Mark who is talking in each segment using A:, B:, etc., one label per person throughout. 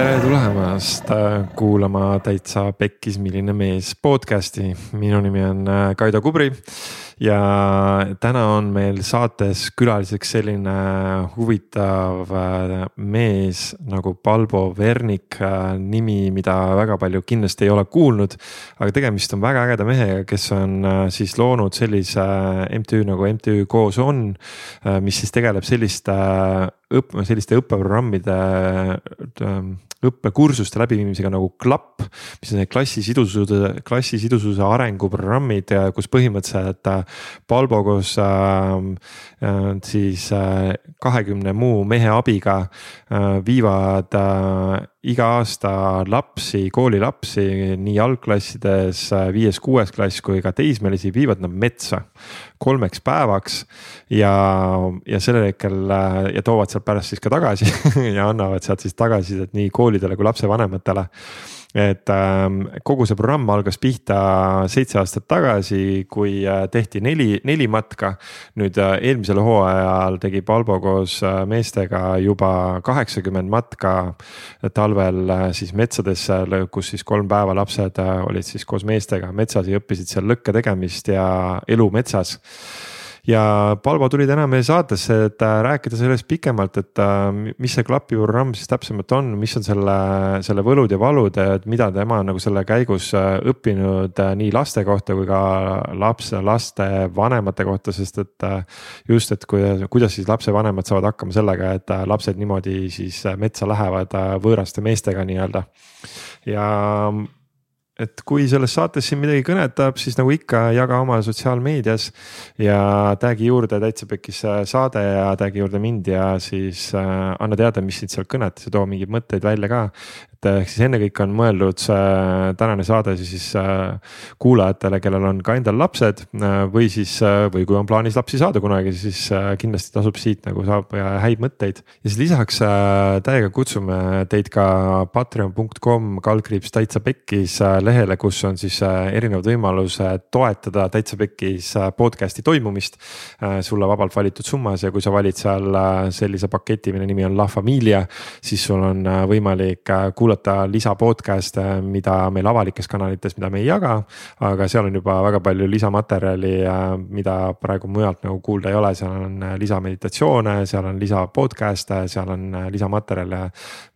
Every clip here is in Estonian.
A: tere tulemast äh, kuulama Täitsa Pekkis, milline mees podcast'i. minu nimi on äh, Kaido Kubri ja täna on meil saates külaliseks selline huvitav äh, mees nagu Balbo Vernik, nimi, mida väga palju kindlasti ei ole kuulnud. aga tegemist on väga ägeda mehega, kes on siis loonud sellise MTÜ nagu MTÜ Koos on, mis siis tegeleb selliste õpp-, selliste õppeprogrammide õppekursuste läbiviimisega nagu klapp, mis on need klassi sidususe, klassi sidususe arenguprogrammid, kus põhimõtteliselt Balbo koos äh, siis äh, kahekümne muu mehe abiga äh, viivad äh, iga aasta lapsi, koolilapsi nii algklassides, viies-kuues klass kui ka teismelisi, viivad nad metsa kolmeks päevaks. ja, ja sellel hetkel ja toovad sealt pärast siis ka tagasi ja annavad sealt siis tagasisidet nii koolidele kui lapsevanematele et ähm, kogu see programm algas pihta seitse aastat tagasi, kui äh, tehti neli, neli matka. nüüd äh, eelmisel hooajal tegi Balbo koos äh, meestega juba kaheksakümmend matka talvel siis metsadesse, kus siis kolm päeva lapsed olid siis koos meestega metsas ja õppisid seal lõkke tegemist ja elu metsas ja Palvo tuli täna meie saatesse, et äh, rääkida sellest pikemalt, et äh, mis see klapi programm siis täpsemalt on, mis on selle, selle võlud ja valud, et mida tema on nagu selle käigus äh, õppinud nii laste kohta kui ka lapse, laste vanemate kohta, sest et just, et kuidas, kuidas siis lapsevanemad saavad hakkama sellega, et lapsed niimoodi siis metsa lähevad võõraste meestega nii-öelda. Ja et kui selles saates siin midagi kõnetab, siis nagu ikka, jaga oma sotsiaalmeedias. ja tag'i juurde täitsa pekkis saade ja tag'i juurde mind ja siis äh, anna teada, mis sind seal kõnetas ja too mingeid mõtteid välja ka et ehk siis ennekõike on mõeldud see tänane saade siis äh, kuulajatele, kellel on ka endal lapsed äh, või siis, äh, või kui on plaanis lapsi saada kunagi, siis kindlasti tasub siit nagu saab häid mõtteid. ja siis lisaks täiega kutsume teid ka patreon.com kaldkriips täitsa pekkis lehele, kus on siis erinevad võimalused toetada täitsa pekkis podcast'i toimumist. sulle vabalt valitud summas ja kui sa valid seal sellise paketi, mille nimi on La Familia, siis sul on võimalik kuulata lisa podcast'e, mida meil avalikes kanalites, mida me ei jaga. aga seal on juba väga palju lisamaterjali, mida praegu mujalt nagu kuulda ei ole, seal on lisameditatsioone, seal on lisa podcast'e, seal on lisamaterjale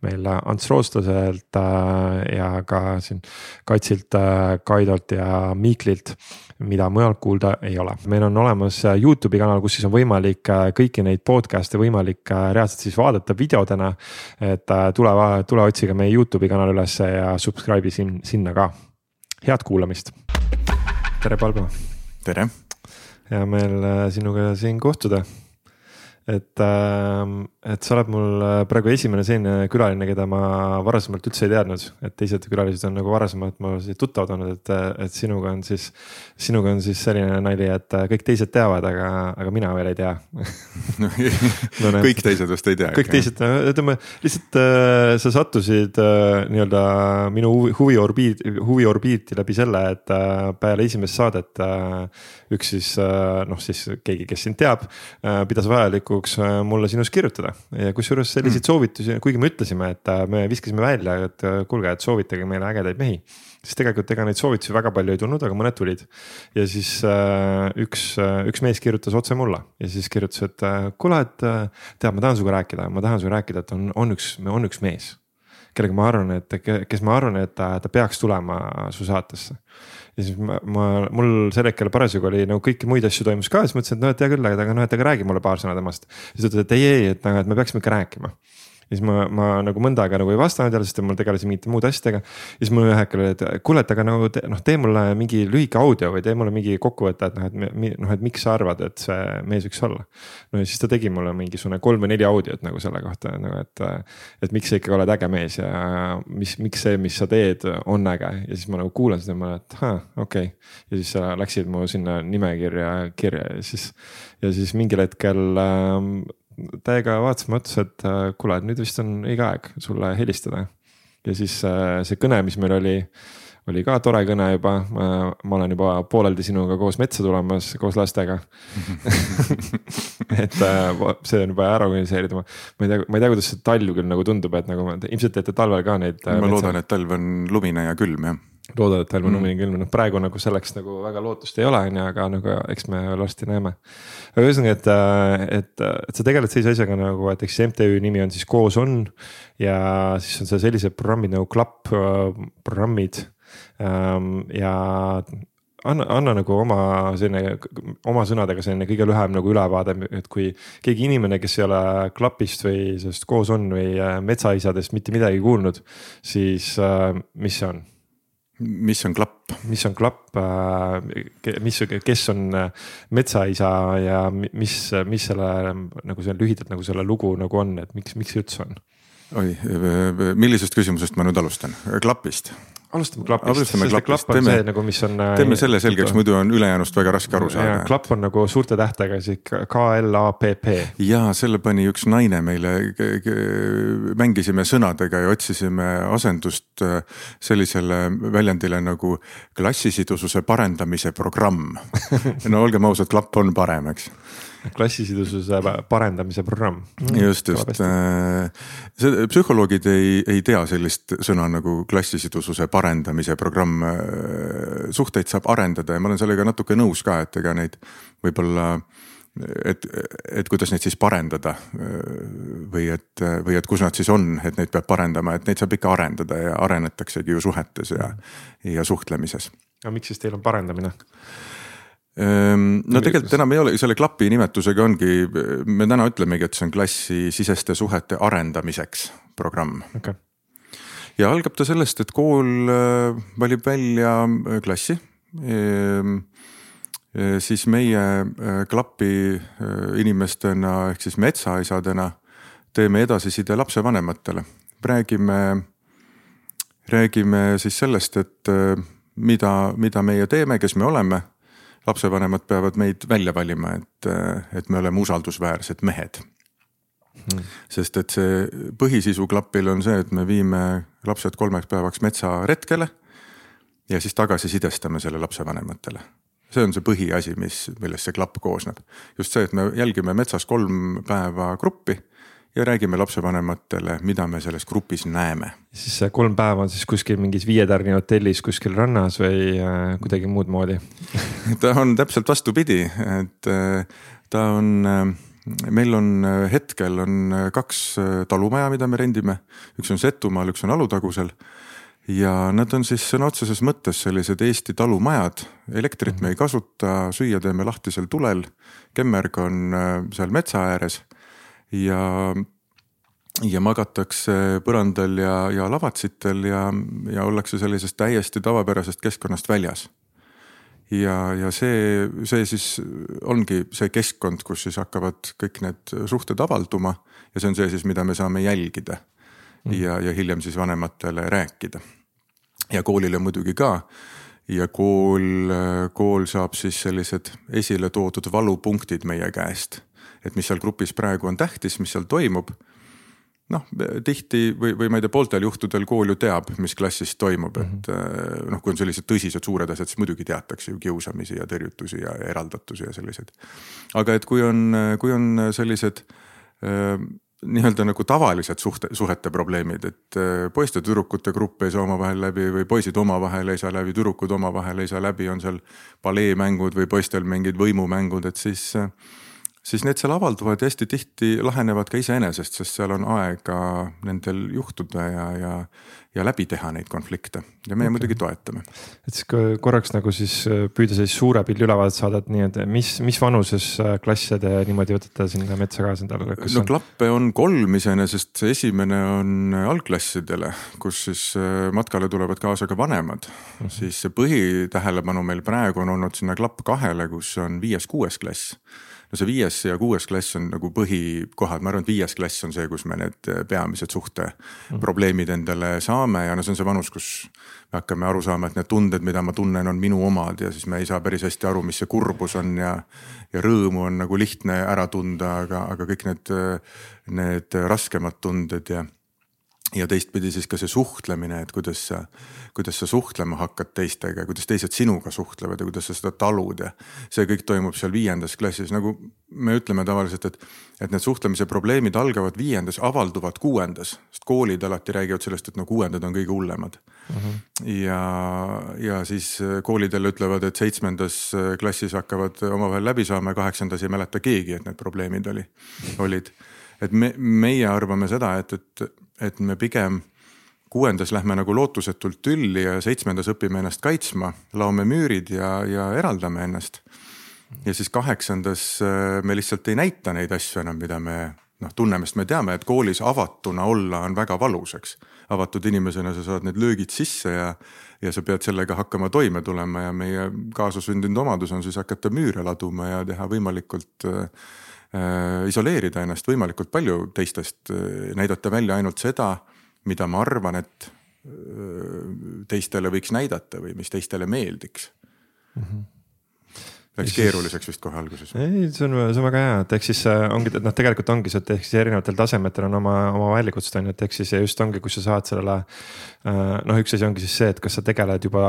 A: meil Ants Roostlaselt äh, ja ka siin Katsilt, äh, Kaidolt ja Miiklilt mida mujal kuulda ei ole. meil on olemas äh, Youtube'i kanal, kus siis on võimalik äh, kõiki neid podcast'e võimalik reaalselt siis vaadata videodena. et tule, tule otsige meie Youtube'i kanal ülesse ja subscribe'i sin sinna ka. head kuulamist. tere, Palgo.
B: tere.
A: hea meel sinuga siin kohtuda et, ähm, et sa oled mul äh, praegu esimene selline külaline, keda ma varasemalt üldse ei teadnud, et teised külalised on nagu varasemalt mul tuttavad olnud, et, et sinuga on siis. sinuga on siis selline nali, et äh, kõik teised teavad, aga, aga mina veel ei tea
B: no, kõik teised vist ei tea.
A: kõik teised, ütleme lihtsalt äh, sa sattusid äh, nii-öelda minu huvi, huviorbiit, huviorbiiti läbi selle, et äh, peale esimest saadet äh, üks siis noh, siis keegi, kes sind teab, pidas vajalikuks pakuks äh, mulle sinust kirjutada ja kusjuures selliseid mm. soovitusi, kuigi me ütlesime, et äh, me viskasime välja, et äh, kuulge, et soovitage meile ägedaid mehi. siis tegelikult ega neid soovitusi väga palju ei tulnud, aga mõned tulid. ja siis üks, üks mees kirjutas otse mulle ja siis kirjutas, et kuule, et tead, ma tahan sinuga rääkida, ma tahan sinuga rääkida, et on, on üks, on üks mees kellega ma arvan, et kes ma arvan, et ta, ta peaks tulema su saatesse ja siis ma, ma, mul sel hetkel parasjagu oli nagu kõiki muid asju toimus ka, siis mõtlesin, et noh, et hea küll, aga noh, et aga räägi mulle paar sõna temast. siis ta ütles, et ei, ei, et nagu, et me peaksime ikka rääkima ja siis ma, ma nagu mõnda aega nagu ei vastanud jälle, sest ma tegelesin mingite muude asjadega. ja siis mul ühe hetkel oli, et kuule, et aga nagu te, noh, tee mulle mingi lühike audio või tee mulle mingi kokkuvõte, et noh, et noh, et miks sa arvad, et see mees võiks olla. no ja siis ta tegi mulle mingisugune kolm või neli audiot nagu selle kohta nagu, et, et miks sa ikkagi oled äge mees ja mis, miks see, mis sa teed, on äge ja siis ma nagu kuulan seda ja ma olen, et ahah, okei okay.. ja siis läksid mu sinna nimekirja kirja ja siis, ja siis mingil hetkel äh, täiega vaatas, mõtles, et äh, kuule, et nüüd vist on õige aeg sulle helistada. ja siis äh, see kõne, mis meil oli, oli ka tore kõne juba, ma olen juba pooleldi sinuga koos metsa tulemas, koos lastega et äh, see on juba ära organiseerida, ma ei tea, ma ei tea, kuidas see talv küll nagu tundub, et nagu ilmselt teete talvel ka neid.
B: ma loodan, et talv on lumine ja külm jah
A: loodan, et talv on lumine mm. külm, noh praegu nagu selleks nagu väga lootust ei ole, on ju, aga nagu eks me varsti näeme. aga ühesõnaga, et, et, et sa tegeled sellise asjaga nagu, et eks MTÜ nimi on siis Koos on. ja siis on seal sellised programmid nagu klapp programmid. Ähm, ja anna, anna nagu oma selline, oma sõnadega selline kõige lühem nagu ülevaade, et kui keegi inimene, kes ei ole klapist või sellest koos on või äh, metsaisadest mitte midagi kuulnud, siis äh, mis see on?
B: Mis on klapp?
A: mis on klapp, äh, mis, kes on metsaisa ja mis, mis selle nagu see lühidalt nagu selle lugu nagu on, et miks, miks see üldse on?
B: oi, millisest küsimusest ma nüüd alustan, klapist?
A: Alustame klapist. alustame klapist, teeme, see, nagu, mis on.
B: teeme selle selgeks, muidu on ülejäänust väga raske aru saada.
A: klapp on nagu suurte tähtega, siis K L A P P.
B: ja selle pani üks naine meile, mängisime sõnadega ja otsisime asendust äh, sellisele väljendile nagu klassisidususe parendamise programm no olgem ausad, klapp on parem, eks
A: klassisidususe parendamise programm.
B: just, just, see psühholoogid ei, ei tea sellist sõna nagu klassisidususe parendamise programm. Suhteid saab arendada ja ma olen sellega natuke nõus ka, et ega neid võib-olla et, et kuidas neid siis parendada või et, või et kus nad siis on, et neid peab parendama, et neid saab ikka arendada ja arenetaksegi ju suhetes ja, ja suhtlemises.
A: aga miks siis teil on parendamine?
B: Ehm, no tegelikult enam ei ole, selle klapi nimetusega ongi, me täna ütlemegi, et see on klassisiseste suhete arendamiseks programm.
A: Okay..
B: ja algab ta sellest, et kool äh, valib välja äh, klassi. Ehm, äh, siis meie klapi inimestena ehk siis metsaisadena teeme edasiside lapsevanematele, räägime, räägime siis sellest, et mida, mida meie teeme, kes me oleme lapsevanemad peavad meid välja valima, et, et me oleme usaldusväärsed mehed hmm.. sest et see põhisisu klapil on see, et me viime lapsed kolmeks päevaks metsaretkele ja siis tagasisidestame selle lapsevanematele. see on see põhiasi, mis, millest see klapp koosneb. just see, et me jälgime metsas kolm päeva gruppi ja räägime lapsevanematele, mida me selles grupis näeme.
A: siis see kolm päeva on siis kuskil mingis viie tärni hotellis kuskil rannas või äh, kuidagi muud moodi
B: ta on täpselt vastupidi, et äh, ta on äh, meil on hetkel on kaks talumaja, mida me rendime, üks on Setumaal, üks on Alutagusel. ja nad on siis sõna otseses mõttes sellised Eesti talumajad, elektrit me ei kasuta, süüa teeme lahtisel tulel. kemmerg on seal metsa ääres ja, ja magatakse põrandal ja, ja lavatsitel ja, ja ollakse sellisest täiesti tavapärasest keskkonnast väljas. ja, ja see, see siis ongi see keskkond, kus siis hakkavad kõik need suhted avalduma ja see on see siis, mida me saame jälgida mm. ja, ja hiljem siis vanematele rääkida. ja koolile muidugi ka ja kool, kool saab siis sellised esile toodud valupunktid meie käest et mis seal grupis praegu on tähtis, mis seal toimub. noh, tihti või, või ma ei tea, pooltel juhtudel kool ju teab, mis klassis toimub, et mm -hmm. noh, kui on sellised tõsised suured asjad, siis muidugi teatakse ju kiusamisi ja tõrjutusi ja eraldatusi ja selliseid. aga et kui on, kui on sellised äh, nii-öelda nagu tavalised suhte, suhete probleemid, et äh, poiste tüdrukute grupp ei saa omavahel läbi või poisid omavahel ei saa läbi, tüdrukud omavahel ei saa läbi, on seal paleemängud või poistel mingid võimumängud, et siis äh, siis need seal avalduvad ja hästi tihti lahenevad ka iseenesest, sest seal on aega nendel juhtuda ja, ja, ja läbi teha neid konflikte ja meie okay. muidugi toetame.
A: et siis korraks nagu siis äh, püüda sellist suure pildi ülevaadet saada, et nii, et mis, mis vanuses äh, klasse te niimoodi võtate sinna metsa kaasa endale?
B: no on... klappe on kolm iseenesest, see esimene on algklassidele, kus siis äh, matkale tulevad kaasa ka vanemad mm. -hmm. siis see põhitähelepanu meil praegu on olnud sinna klapp kahele, kus on viies-kuues klass no see viies ja kuues klass on nagu põhikohad, ma arvan, et viies klass on see, kus me need peamised suhteprobleemid mm. endale saame ja no see on see vanus, kus me hakkame aru saama, et need tunded, mida ma tunnen, on minu omad ja siis me ei saa päris hästi aru, mis see kurbus on ja. ja rõõmu on nagu lihtne ära tunda, aga, aga kõik need, need raskemad tunded ja ja teistpidi siis ka see suhtlemine, et kuidas sa, kuidas sa suhtlema hakkad teistega, kuidas teised sinuga suhtlevad ja kuidas sa seda talud ja see kõik toimub seal viiendas klassis nagu me ütleme tavaliselt, et, et need suhtlemise probleemid algavad viiendas, avalduvad kuuendas, sest koolid alati räägivad sellest, et no kuuendad on kõige hullemad.
A: Mhm.
B: -huh. ja, ja siis koolidele ütlevad, et seitsmendas klassis hakkavad omavahel läbi saama ja kaheksandas ei mäleta keegi, et need probleemid oli, olid. Et me, meie arvame seda, et, et, et me pigem kuuendas lähme nagu lootusetult tülli ja seitsmendas õpime ennast kaitsma, laome müürid ja, ja eraldame ennast. ja siis kaheksandas äh, me lihtsalt ei näita neid asju enam, mida me noh, tunneme, sest me teame, et koolis avatuna olla on väga valus, eks. avatud inimesena sa saad need löögid sisse ja, ja sa pead sellega hakkama toime tulema ja meie kaasasündinud omadus on siis hakata müüre laduma ja teha võimalikult äh, isoleerida ennast võimalikult palju teistest, äh, näidata välja ainult seda mida ma arvan, et teistele võiks näidata või mis teistele meeldiks mm. -hmm. Läks siis... keeruliseks vist kohe alguses.
A: ei, see on, see on väga hea, et ehk siis äh, ongi, et noh, tegelikult ongi see, et ehk siis erinevatel tasemetel on oma, oma väljakutsed on ju, et ehk siis just ongi, kus sa saad sellele. Äh, noh, üks asi ongi siis see, et kas sa tegeled juba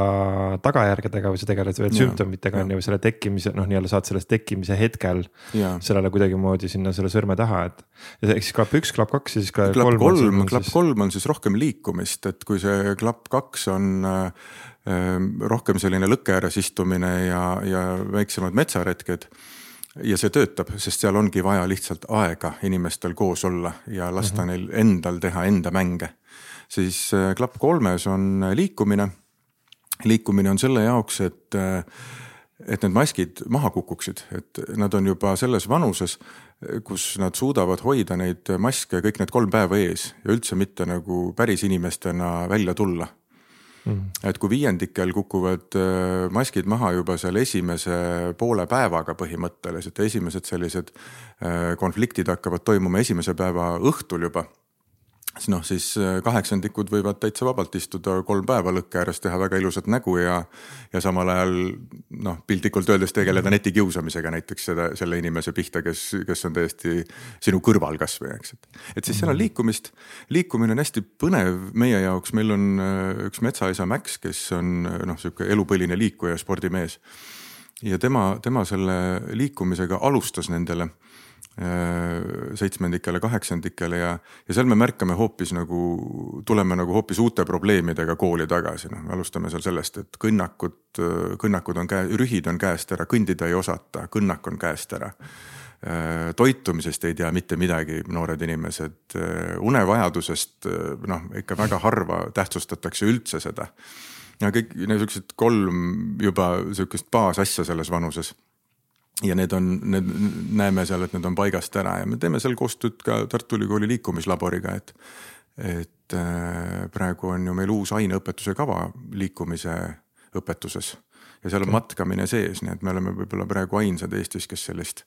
A: tagajärgedega või sa tegeled veel sümptomitega on ju, või selle tekkimise noh, nii-öelda saad sellest tekkimise hetkel. sellele kuidagimoodi sinna selle sõrme taha, et. ehk siis klapp üks, klapp kaks ja siis ka.
B: klapp kolm, klapp kolm on siis rohkem liikumist, et kui see klapp kaks on äh, rohkem selline lõkke ääres istumine ja, ja väiksemad metsaretked. ja see töötab, sest seal ongi vaja lihtsalt aega inimestel koos olla ja lasta mm -hmm. neil endal teha enda mänge. siis äh, klapp kolmes on liikumine. liikumine on selle jaoks, et äh, et need maskid maha kukuksid, et nad on juba selles vanuses, kus nad suudavad hoida neid maske kõik need kolm päeva ees ja üldse mitte nagu päris inimestena välja tulla mm.. et kui viiendikel kukuvad äh, maskid maha juba seal esimese poole päevaga põhimõtteliselt, esimesed sellised äh, konfliktid hakkavad toimuma esimese päeva õhtul juba siis noh, siis äh, kaheksandikud võivad täitsa vabalt istuda kolm päeva lõkke ääres, teha väga ilusat nägu ja. ja samal ajal noh, piltlikult öeldes tegeleda netikiusamisega näiteks seda, selle inimese pihta, kes, kes on täiesti sinu kõrval kasvõi, eks, et. et siis seal on liikumist, liikumine on hästi põnev meie jaoks, meil on äh, üks metsaisa Max, kes on äh, noh, sihuke elupõline liikuja, spordimees. ja tema, tema selle liikumisega alustas nendele seitsmendikele, kaheksandikele ja, ja seal me märkame hoopis nagu, tuleme nagu hoopis uute probleemidega kooli tagasi, noh, alustame seal sellest, et kõnnakud, kõnnakud on käe, rühid on käest ära, kõndida ei osata, kõnnak on käest ära. Äh, toitumisest ei tea mitte midagi noored inimesed, äh, unevajadusest noh, ikka väga harva tähtsustatakse üldse seda. ja kõik niisugused kolm juba sihukest baasasja selles vanuses ja need on, need näeme seal, et need on paigast ära ja me teeme seal koostööd ka Tartu Ülikooli liikumislaboriga, et. et äh, praegu on ju meil uus aineõpetuse kava liikumise õpetuses ja seal on matkamine sees, nii et me oleme võib-olla praegu ainsad Eestis, kes sellist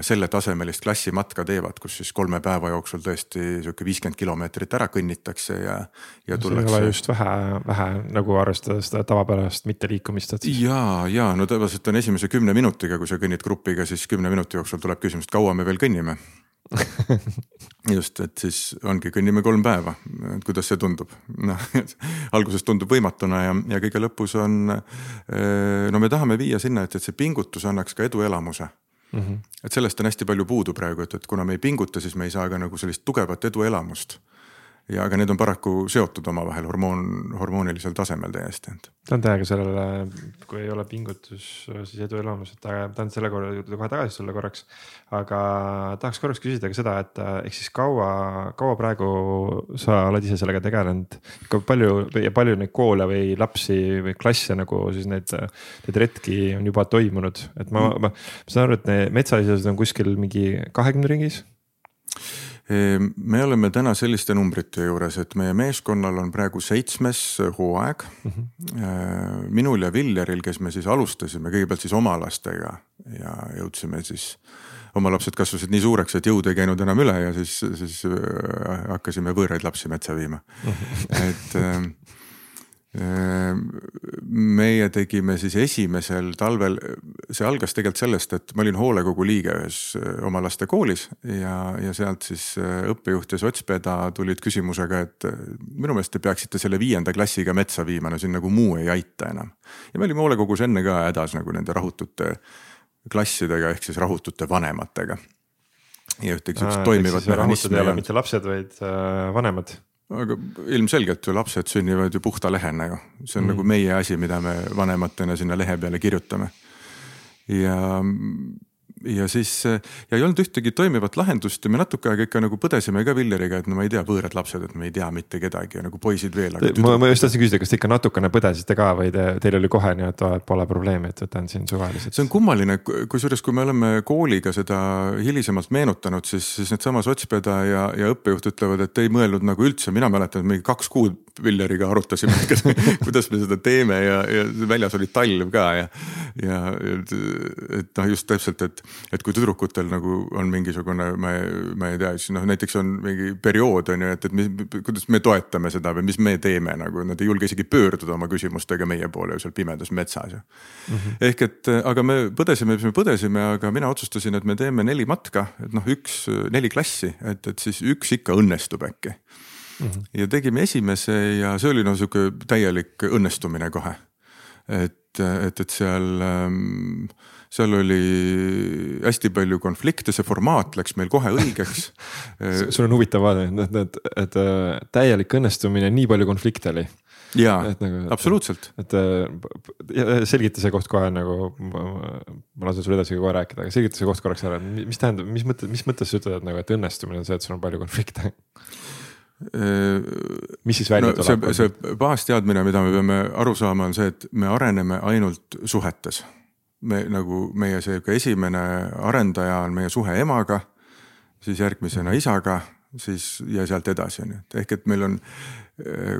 B: selletasemelist klassimatka teevad, kus siis kolme päeva jooksul tõesti sihuke viiskümmend kilomeetrit ära kõnnitakse ja, ja tullakse.
A: see ei ole just vähe, vähe nagu arvestades seda tavapärast mitteliikumist, et.
B: ja, ja no tõenäoliselt on esimese kümne minutiga, kui sa kõnnid grupiga, siis kümne minuti jooksul tuleb küsimus, et kaua me veel kõnnime just, et siis ongi, kõnnime kolm päeva, et kuidas see tundub, noh alguses tundub võimatuna ja, ja kõige lõpus on. Eh, no me tahame viia sinna, et, et see pingutus annaks ka eduelamuse mm. -hmm. et sellest on hästi palju puudu praegu, et, et kuna me ei pinguta, siis me ei saa ka nagu sellist tugevat eduelamust. Ja aga need on paraku seotud omavahel hormoon, hormoonilisel tasemel täiesti, et.
A: Tahan täiega sellele, kui ei ole pingutus, siis eduelamus, et tahan selle korra juurde kohe tagasi tulla korraks. aga tahaks korraks küsida ka seda, et ehk siis kaua, kaua praegu sa oled ise sellega tegelenud, kui palju ja palju neid koole või lapsi või klasse nagu siis need, need retki on juba toimunud, et ma, ma, ma saan aru, et metsaasjad on kuskil mingi kahekümne ringis
B: me oleme täna selliste numbrite juures, et meie meeskonnal on praegu seitsmes hooaeg mm. -hmm. minul ja Villeril, kes me siis alustasime kõigepealt siis oma lastega ja jõudsime siis oma lapsed kasvasid nii suureks, et jõud ei käinud enam üle ja siis, siis äh, hakkasime võõraid lapsi metsa viima mm. -hmm. et ehm, Ehm, meie tegime siis esimesel talvel, see algas tegelikult sellest, et ma olin hoolekogu liige ühes eh, oma laste koolis ja, ja sealt siis eh, õppejuht ja sotspeda tulid küsimusega, et eh, minu meelest te peaksite selle viienda klassiga metsa viima, no siin nagu muu ei aita enam. ja me olime hoolekogus enne ka hädas nagu nende rahutute klassidega ehk siis rahutute vanematega. ja ühtegi sihukest
A: Aa,
B: toimivat mehhanismi
A: ei ole mitte lapsed, vaid äh, vanemad.
B: Aga ilmselgelt ju lapsed sünnivad ju puhta lehena ju, see on mm. Nagu meie asi, mida me vanematena sinna lehe peale kirjutame. ja, ja siis ja ei olnud ühtegi toimivat lahendust ja me natuke aega ikka nagu põdesime ka Villeriga, et no ma ei tea, võõrad lapsed, et me ei tea mitte kedagi ja nagu poisid veel.
A: ma, ma just tahtsin küsida, kas te ikka natukene põdesite ka või te, teil oli kohe nii, et pole probleemi, et võtan siin suvaliselt.
B: see on kummaline, kusjuures kui me oleme kooliga seda hilisemalt meenutanud, siis, siis needsamad sotspeda ja, ja õppejuht ütlevad, et ei mõelnud nagu üldse, mina mäletan, et mingi kaks kuud Villeriga arutasime, kuidas me seda teeme ja, ja väljas oli talv ka ja. ja et, et noh, just täpselt, et, et kui tüdrukutel nagu on mingisugune, ma, ma ei tea, siis noh, näiteks on mingi periood on ju, et, et mis, kuidas me toetame seda või mis me teeme nagu, nad ei julge isegi pöörduda oma küsimustega meie poole seal pimedas metsas ju mm. -hmm. ehk et aga me põdesime, mis me põdesime, aga mina otsustasin, et me teeme neli matka, et noh, üks, neli klassi, et, et siis üks ikka õnnestub äkki mm. -hmm. ja tegime esimese ja see oli no sihuke täielik õnnestumine kohe. et, et, et seal ähm, seal oli hästi palju konflikte, see formaat läks meil kohe õigeks
A: sul on huvitav vaade, et, et, et äh, täielik õnnestumine, nii palju konflikte oli.
B: ja
A: Et nagu-
B: absoluutselt,
A: et äh, selgita see koht kohe nagu, ma lasen sul edasi kohe rääkida, aga selgita see koht korraks ära, mis tähendab, mis mõte, mis mõttes sa ütled, et nagu, et õnnestumine on see, et sul on palju konflikte? Mis siis välja
B: no see
A: tuleb?,
B: see baasteadmine, mida me peame aru saama, on see, et me areneme ainult suhetes. me nagu meie sihuke esimene arendaja on meie suhe emaga, siis järgmisena isaga, siis ja sealt edasi on ju, et ehk et meil on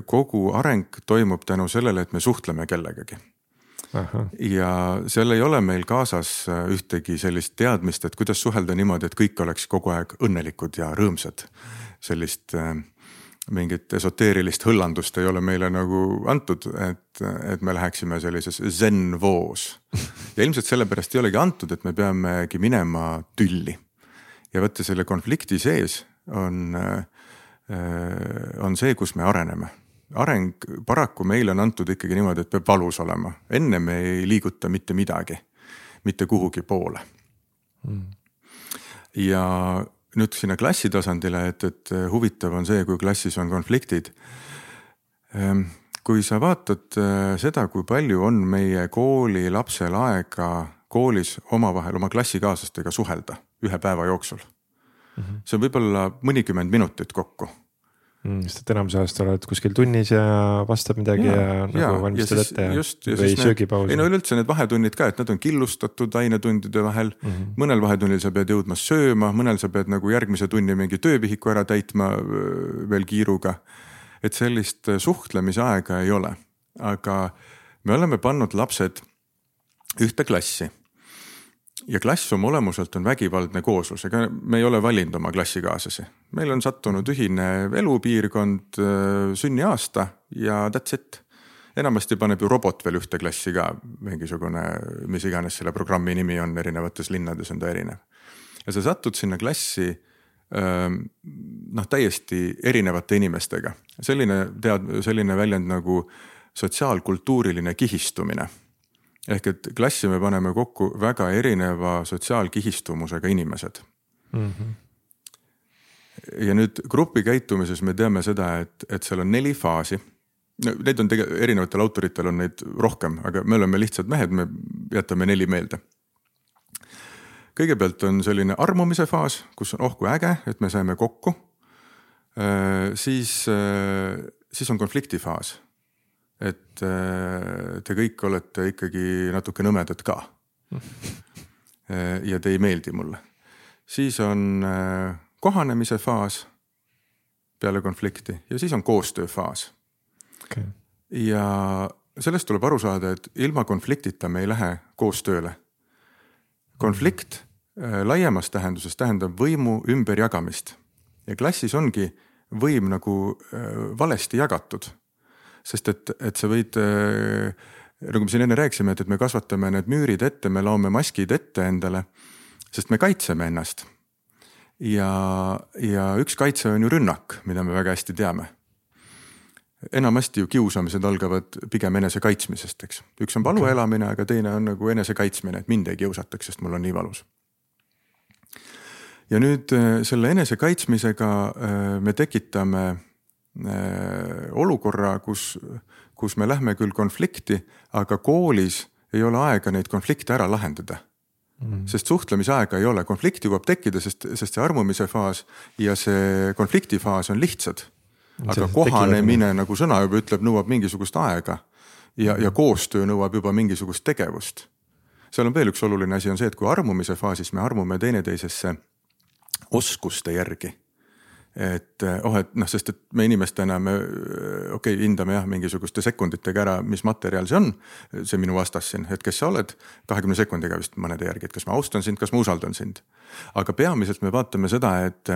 B: kogu areng toimub tänu sellele, et me suhtleme kellegagi ja seal ei ole meil kaasas ühtegi sellist teadmist, et kuidas suhelda niimoodi, et kõik oleks kogu aeg õnnelikud ja rõõmsad. sellist äh, mingit esoteerilist hõllandust ei ole meile nagu antud, et, et me läheksime sellises zen-voos. ja ilmselt sellepärast ei olegi antud, et me peamegi minema tülli. ja vaata selle konflikti sees on, on see, kus me areneme areng paraku meile on antud ikkagi niimoodi, et peab valus olema, enne me ei liiguta mitte midagi, mitte kuhugi poole mm.. ja nüüd sinna klassi tasandile, et, et huvitav on see, kui klassis on konfliktid. kui sa vaatad äh, seda, kui palju on meie koolilapsel aega koolis omavahel oma klassikaaslastega suhelda ühe päeva jooksul mm. -hmm. see on võib-olla mõnikümmend minutit kokku
A: mm,. sest et enamuse ajast oled kuskil tunnis ja vastab midagi ja, ja nagu
B: ja,
A: valmistad ette ja,
B: just, ja
A: või söögipaus.
B: ei no üleüldse need vahetunnid ka, et nad on killustatud ainetundide vahel mm. -hmm. mõnel vahetunnil sa pead jõudma sööma, mõnel sa pead nagu järgmise tunni mingi töövihiku ära täitma veel kiiruga. et sellist suhtlemise aega ei ole, aga me oleme pannud lapsed ühte klassi ja klass oma olemuselt on vägivaldne kooslus, ega me ei ole valinud oma klassikaaslasi. meil on sattunud ühine elupiirkond, sünniaasta ja that's it. enamasti paneb ju robot veel ühte klassi ka, mingisugune, mis iganes selle programmi nimi on, erinevates linnades on ta erinev. ja sa satud sinna klassi noh, täiesti erinevate inimestega, selline tead, selline väljend nagu sotsiaalkultuuriline kihistumine ehk et klassi me paneme kokku väga erineva sotsiaalkihistumusega inimesed mm. -hmm. ja nüüd grupi käitumises me teame seda, et, et seal on neli faasi. Neid on tegelikult erinevatel autoritel on neid rohkem, aga me oleme lihtsad mehed, me jätame neli meelde. kõigepealt on selline armumise faas, kus on oh kui äge, et me saime kokku. siis, siis on konflikti faas et äh, te kõik olete ikkagi natuke nõmedad ka. ja te ei meeldi mulle. siis on äh, kohanemise faas peale konflikti ja siis on koostööfaas
A: okay..
B: ja sellest tuleb aru saada, et ilma konfliktita me ei lähe koostööle. konflikt äh, laiemas tähenduses tähendab võimu ümberjagamist ja klassis ongi võim nagu valesti jagatud sest et, et sa võid äh, nagu me siin enne rääkisime, et, et me kasvatame need müürid ette, me laome maskid ette endale, sest me kaitseme ennast. ja, ja üks kaitse on ju rünnak, mida me väga hästi teame. enamasti ju kiusamised algavad pigem enesekaitsmisest, eks. üks on valu okay. elamine, aga teine on nagu enesekaitsmine, et mind ei kiusataks, sest mul on nii valus. ja nüüd äh, selle enesekaitsmisega äh, me tekitame olukorra, kus, kus me lähme küll konflikti, aga koolis ei ole aega neid konflikte ära lahendada. Mm. sest suhtlemisaega ei ole, konflikt jõuab tekkida, sest, sest see armumise faas ja see konflikti faas on lihtsad. Aga kohanemine, nagu sõna juba ütleb, nõuab mingisugust aega. Ja, ja koostöö nõuab juba mingisugust tegevust. seal on veel üks oluline asi, on see, et kui armumise faasis me armume teineteisesse oskuste järgi et oh, et noh, sest et me inimestena me okei okay,, hindame jah, mingisuguste sekunditega ära, mis materjal see on. see minu vastas siin, et kes sa oled, kahekümne sekundiga vist mõnede järgi, et kas ma austan sind, kas ma usaldan sind. aga peamiselt me vaatame seda, et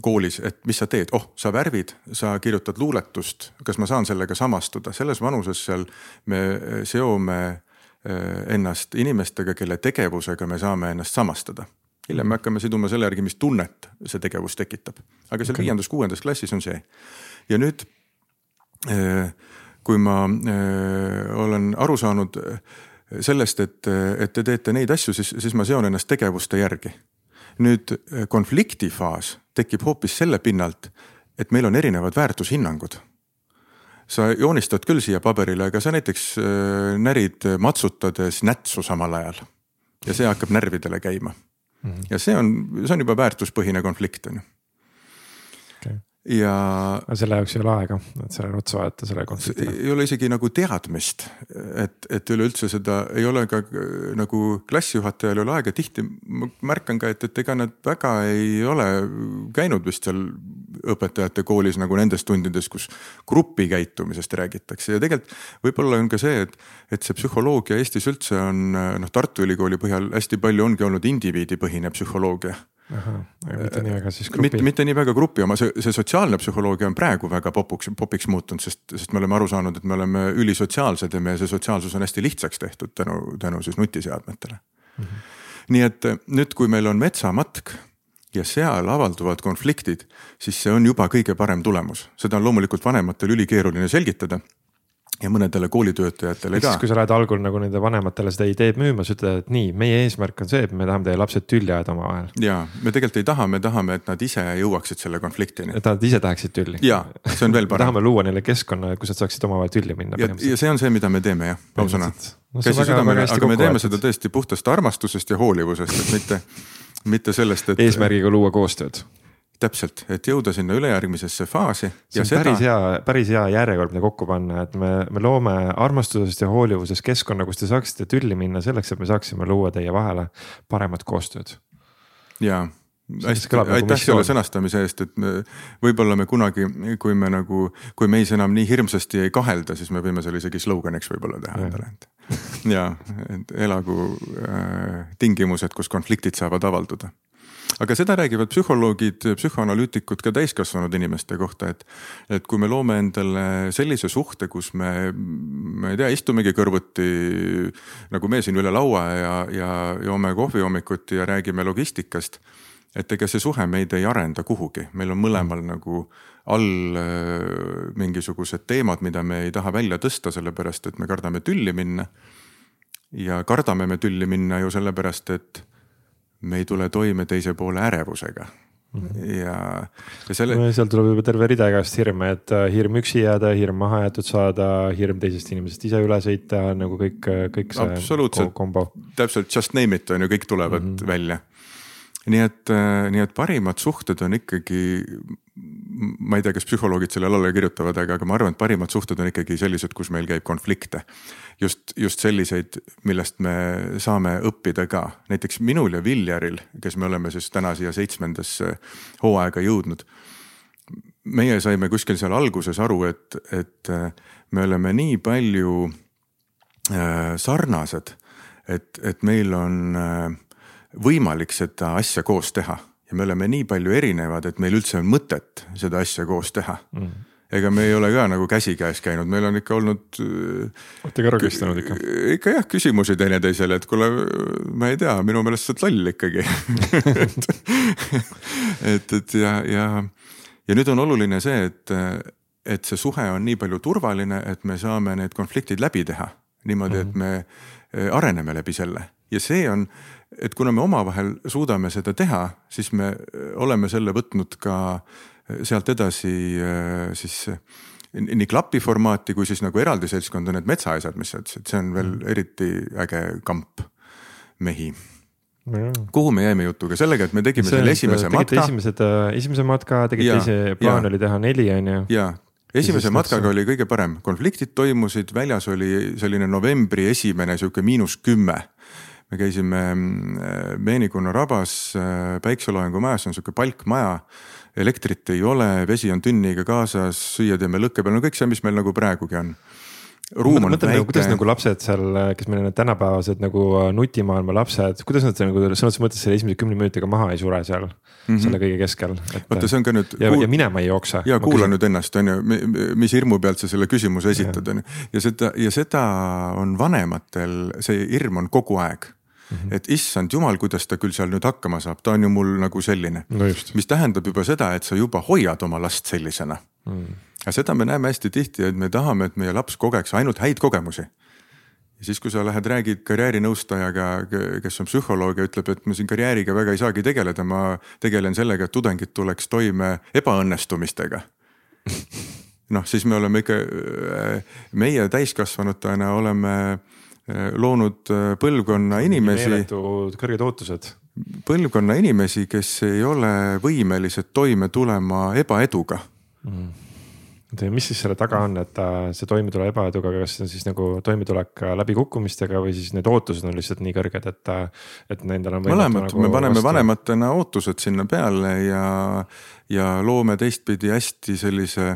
B: koolis, et mis sa teed, oh, sa värvid, sa kirjutad luuletust, kas ma saan sellega samastuda, selles vanuses seal me seome eh, ennast inimestega, kelle tegevusega me saame ennast samastada. Hiljem me hakkame siduma selle järgi, mis tunnet see tegevus tekitab, aga seal viiendas-kuuendas okay. klassis on see. ja nüüd, eh, kui ma eh, olen aru saanud sellest, et, et te teete neid asju, siis, siis ma seon ennast tegevuste järgi nüüd eh, konfliktifaas tekib hoopis selle pinnalt, et meil on erinevad väärtushinnangud. sa joonistad küll siia paberile, aga sa näiteks närid matsutades nätsu samal ajal ja see hakkab närvidele käima. Ja see on, see on juba väärtuspõhine konflikt on ju ja.
A: aga selle jaoks ei ole aega, et sellele otsa vaadata, selle konfliktile.
B: ei ole isegi nagu teadmist, et, et üleüldse seda ei ole ka nagu klassijuhatajal ei ole aega, tihti ma märkan ka, et, et ega nad väga ei ole käinud vist seal õpetajate koolis nagu nendes tundides, kus grupi käitumisest räägitakse ja tegelikult võib-olla on ka see, et, et see psühholoogia Eestis üldse on noh, Tartu Ülikooli põhjal hästi palju ongi olnud indiviidipõhine psühholoogia
A: mitte nii väga siis grupi.
B: mitte, mitte nii väga grupi oma, see, see sotsiaalne psühholoogia on praegu väga popuks, popiks muutunud, sest, sest me oleme aru saanud, et me oleme ülisotsiaalsed ja meie see sotsiaalsus on hästi lihtsaks tehtud tänu, tänu siis nutiseadmetele mm. -hmm. nii et nüüd, kui meil on metsamatk ja seal avalduvad konfliktid, siis see on juba kõige parem tulemus, seda on loomulikult vanematel ülikeeruline selgitada ja mõnedele koolitöötajatele ka.
A: kui sa lähed algul nagu nende vanematele seda ideed müüma, sa ütled, et nii, meie eesmärk on see, et me tahame teie lapsed tülli ajada omavahel.
B: ja me tegelikult ei taha, me tahame, et nad ise jõuaksid selle konfliktini.
A: et nad ise tahaksid tülli.
B: ja, see on veel parem
A: tahame luua neile keskkonna, kus nad saaksid omavahel tülli minna.
B: ja, ja see on see, mida me teeme jah, ausõna käsi südamele, aga me teeme seda tõesti puhtast armastusest ja hoolivusest, et mitte, mitte sellest, et.
A: eesmärgiga luua koostööd
B: täpselt, et jõuda sinna ülejärgmisesse faasi.
A: see on seda... päris hea, päris hea järjekord, mida kokku panna, et me, me loome armastusest ja hoolivusest keskkonna, kus te saaksite tülli minna selleks, et me saaksime luua teie vahele paremat koostööd.
B: ja hästi, nagu aitäh selle sõnastamise eest, et me võib-olla me kunagi, kui me nagu, kui meis enam nii hirmsasti ei kahelda, siis me võime selle isegi sloganiks võib-olla teha endale, et. ja, et elagu äh, tingimused, kus konfliktid saavad avalduda aga seda räägivad psühholoogid, psühhoanalüütikud ka täiskasvanud inimeste kohta, et. et kui me loome endale sellise suhte, kus me, ma ei tea, istumegi kõrvuti nagu me siin üle laua ja, ja joome kohvi hommikuti ja räägime logistikast. et ega see suhe meid ei arenda kuhugi, meil on mõlemal nagu all äh, mingisugused teemad, mida me ei taha välja tõsta, sellepärast et me kardame tülli minna. ja kardame me tülli minna ju sellepärast, et me ei tule toime teise poole ärevusega mm. -hmm. ja,
A: ja selle no,. seal tuleb juba terve rida igast hirme, et äh, hirm üksi jääda, hirm maha jäetud saada, hirm teisest inimesest ise üle sõita, nagu kõik, kõik
B: see kombo. täpselt just name it on ju, kõik tulevad mm -hmm. välja nii et, äh, nii et parimad suhted on ikkagi, ma ei tea, kas psühholoogid sellele alla kirjutavad, aga, aga ma arvan, et parimad suhted on ikkagi sellised, kus meil käib konflikte. just, just selliseid, millest me saame õppida ka, näiteks minul ja Viljaril, kes me oleme siis täna siia seitsmendasse hooaega jõudnud. meie saime kuskil seal alguses aru, et, et äh, me oleme nii palju äh, sarnased, et, et meil on äh, võimalik seda asja koos teha ja me oleme nii palju erinevad, et meil üldse on mõtet seda asja koos teha mm. ega me ei ole ka nagu käsikäes käinud, meil on ikka olnud.
A: Äh, olete ka ragistanud ikka?
B: ikka jah, küsimusi teineteisele, et kuule, ma ei tea, minu meelest sa oled loll ikkagi et, et ja, ja, ja nüüd on oluline see, et, et see suhe on nii palju turvaline, et me saame need konfliktid läbi teha niimoodi, et me eh, areneme läbi selle ja see on, et kuna me omavahel suudame seda teha, siis me eh, oleme selle võtnud ka eh, sealt edasi siis nii klapi formaati kui siis nagu eraldi seltskonda need metsaasjad, mis sa ütlesid, see on veel mm. eriti äge kamp mehi kuhu me jäime jutuga, sellega, et me tegime see, selle esimese matka.
A: esimesed, esimese matka, tegite ise, plaan ja. oli teha neli, on ju.
B: ja, esimese matkaga oli kõige parem, konfliktid toimusid, väljas oli selline novembri esimene sihuke miinus kümme. Me käisime Meenikonna rabas äh, päikseloojangu majas, see on sihuke palkmaja. elektrit ei ole, vesi on tünniga kaasas, süüa teeme lõkke peal, no kõik see, mis meil nagu praegugi on
A: ruum on väike. kuidas nagu lapsed seal, kes meil on need tänapäevased nagu äh, nutimaailma lapsed, kuidas nad nagu sõna otseses mõttes selle esimese kümne minutiga maha ei sure seal mm, -hmm. selle kõige keskel.
B: vaata, see on ka nüüd.
A: ja kuul..., ja minema ei jookse.
B: ja kuula nüüd ennast, on ju, mis hirmu pealt sa selle küsimuse esitad, on ju. ja seda, ja seda on vanematel, see hirm on kogu aeg Mm -hmm. et issand jumal, kuidas ta küll seal nüüd hakkama saab, ta on ju mul nagu selline
A: no.
B: mis tähendab juba seda, et sa juba hoiad oma last sellisena mm aga seda me näeme hästi tihti, et me tahame, et meie laps kogeks ainult häid kogemusi. ja siis, kui sa lähed, räägid karjäärinõustajaga, kes on psühholoog ja ütleb, et ma siin karjääriga väga ei saagi tegeleda, ma tegelen sellega, et tudengid tuleks toime ebaõnnestumistega noh, siis me oleme ikka, meie täiskasvanutena oleme loonud eh, põlvkonna inimesi.
A: meeletud kõrged ootused.
B: põlvkonna inimesi, kes ei ole võimelised toime tulema ebaeduga mm
A: ja mis siis selle taga on, et see toimetule ebaeduga, kas see on siis nagu toimetulek läbikukkumistega või siis need ootused on lihtsalt nii kõrged, et, et nendel on.
B: mõlemat nagu, me paneme vastu... vanematena ootused sinna peale ja, ja loome teistpidi hästi sellise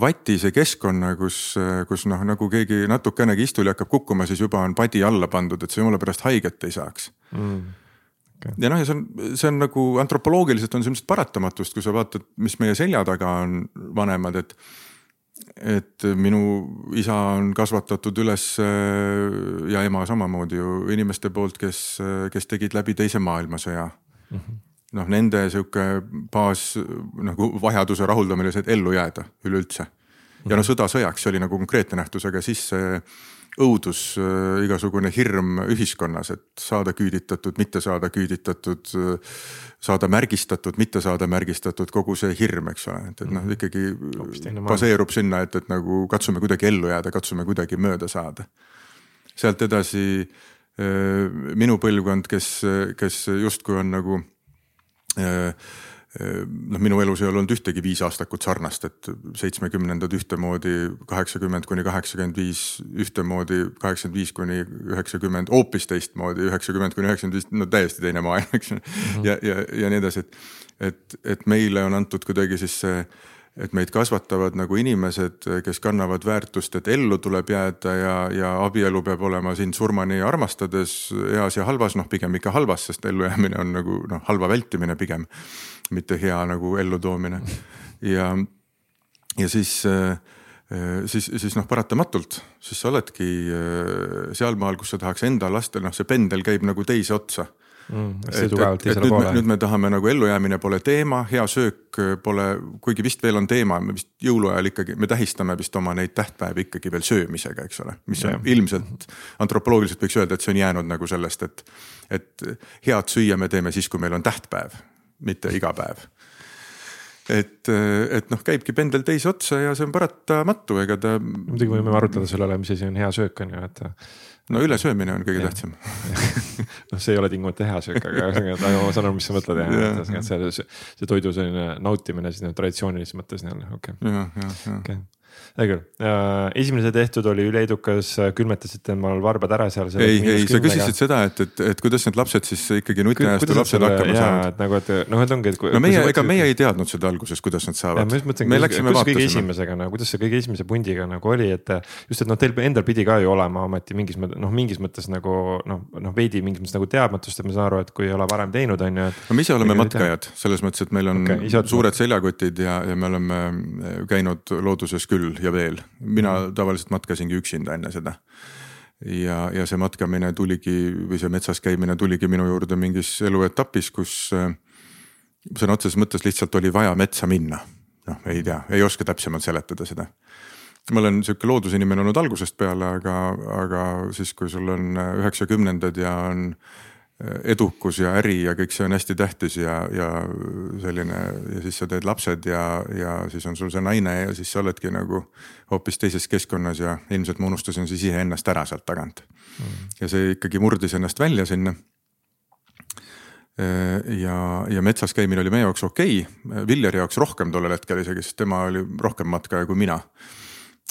B: vatise keskkonna, kus, kus noh, nagu keegi natukenegi istuli hakkab kukkuma, siis juba on padi alla pandud, et sa jumala pärast haiget ei saaks. Mm. Ja noh, ja see on, see on nagu antropoloogiliselt on see ilmselt paratamatust, kui sa vaatad, mis meie selja taga on vanemad, et et minu isa on kasvatatud üles ja ema samamoodi ju inimeste poolt, kes, kes tegid läbi teise maailmasõja. Mm -hmm.. Noh, nende sihuke baas nagu vajaduse rahuldamine see, et ellu jääda üleüldse. ja noh, sõda sõjaks, see oli nagu konkreetne nähtus, aga siis see õudus, igasugune hirm ühiskonnas, et saada küüditatud, mitte saada küüditatud saada märgistatud, mitte saada märgistatud, kogu see hirm, eks ole, et, et noh, mhm. ikkagi baseerub sinna, et, et nagu katsume kuidagi ellu jääda, katsume kuidagi mööda saada. sealt edasi minu põlvkond, kes, kes justkui on nagu noh, minu elus ei olnud ühtegi viisaastakut sarnast, et seitsmekümnendad ühtemoodi, kaheksakümmend kuni kaheksakümmend viis ühtemoodi, kaheksakümmend viis kuni üheksakümmend hoopis teistmoodi, üheksakümmend kuni üheksakümmend viis, no täiesti teine maailm, eks ju -hmm. ja, ja, ja nii edasi, et, et, et meile on antud kuidagi siis see et meid kasvatavad nagu inimesed, kes kannavad väärtust, et ellu tuleb jääda ja, ja abielu peab olema sind surmani armastades heas ja halvas, noh pigem ikka halvas, sest ellujäämine on nagu noh, halva vältimine pigem, mitte hea nagu ellutoomine. ja, ja siis siis, siis noh, paratamatult, siis sa oledki sealmaal, kus sa tahaks enda lastel, noh, see pendel käib nagu teise otsa
A: mm,. et, et,
B: et nüüd, me, nüüd me tahame nagu ellujäämine pole teema, hea söök pole, kuigi vist veel on teema, me vist jõuluajal ikkagi, me tähistame vist oma neid tähtpäevi ikkagi veel söömisega, eks ole. mis on ja. ilmselt antropoloogiliselt võiks öelda, et see on jäänud nagu sellest, et, et head süüa me teeme siis, kui meil on tähtpäev, mitte iga päev et, et noh, käibki pendel teise otsa ja see on paratamatu, ega ta.
A: muidugi võime arutleda selle üle, mis asi on hea söök on ju, et
B: no ülesöömine on kõige ja. tähtsam.
A: Noh, see ei ole tingimata hea söök, aga ühesõnaga ma saan aru, mis sa mõtled ja, ja, et see, see toidu selline nautimine siis traditsioonilises mõttes nii-öelda, okei hea küll, esimene see tehtud oli üleedukas, külmetasite omal varbad ära seal.
B: ei, ei, sa küsisid seda, et, et, et kuidas need lapsed siis ikkagi nutiajastu lapsed hakkama saavad.
A: nagu, et noh, et ongi, et.
B: no meie, ega meie ei teadnud seda alguses, kuidas nad saavad.
A: ma just mõtlengi, kuidas kõige esimesega nagu, kuidas see kõige esimese pundiga nagu oli, et just, et noh, teil endal pidi ka ju olema ometi mingis mõttes, noh, mingis mõttes nagu noh, noh veidi mingis mõttes nagu teadmatust, et ma saan aru, et kui ei ole varem teinud, on ju, et.
B: no me ise oleme matkajad selles mõttes, et meil on okay, suured seljakotid ja, ja me oleme käinud looduses küll ja veel, mina mhm. tavaliselt matkasingi üksinda enne seda. ja, ja see matkamine tuligi või see metsas käimine tuligi minu juurde mingis eluetapis, kus äh, sõna otseses mõttes lihtsalt oli vaja metsa minna. noh, ei tea, ei oska täpsemalt seletada seda ma olen sihuke loodusinimene olnud algusest peale, aga, aga siis, kui sul on üheksakümnendad ja on edukus ja äri ja kõik see on hästi tähtis ja, ja selline ja siis sa teed lapsed ja, ja siis on sul see naine ja siis sa oledki nagu hoopis teises keskkonnas ja ilmselt ma unustasin siis iseennast ära sealt tagant mm.. ja see ikkagi murdis ennast välja sinna. ja, ja metsas käimine oli meie jaoks okei okay., Villeri jaoks rohkem tollel hetkel isegi, sest tema oli rohkem matkaja kui mina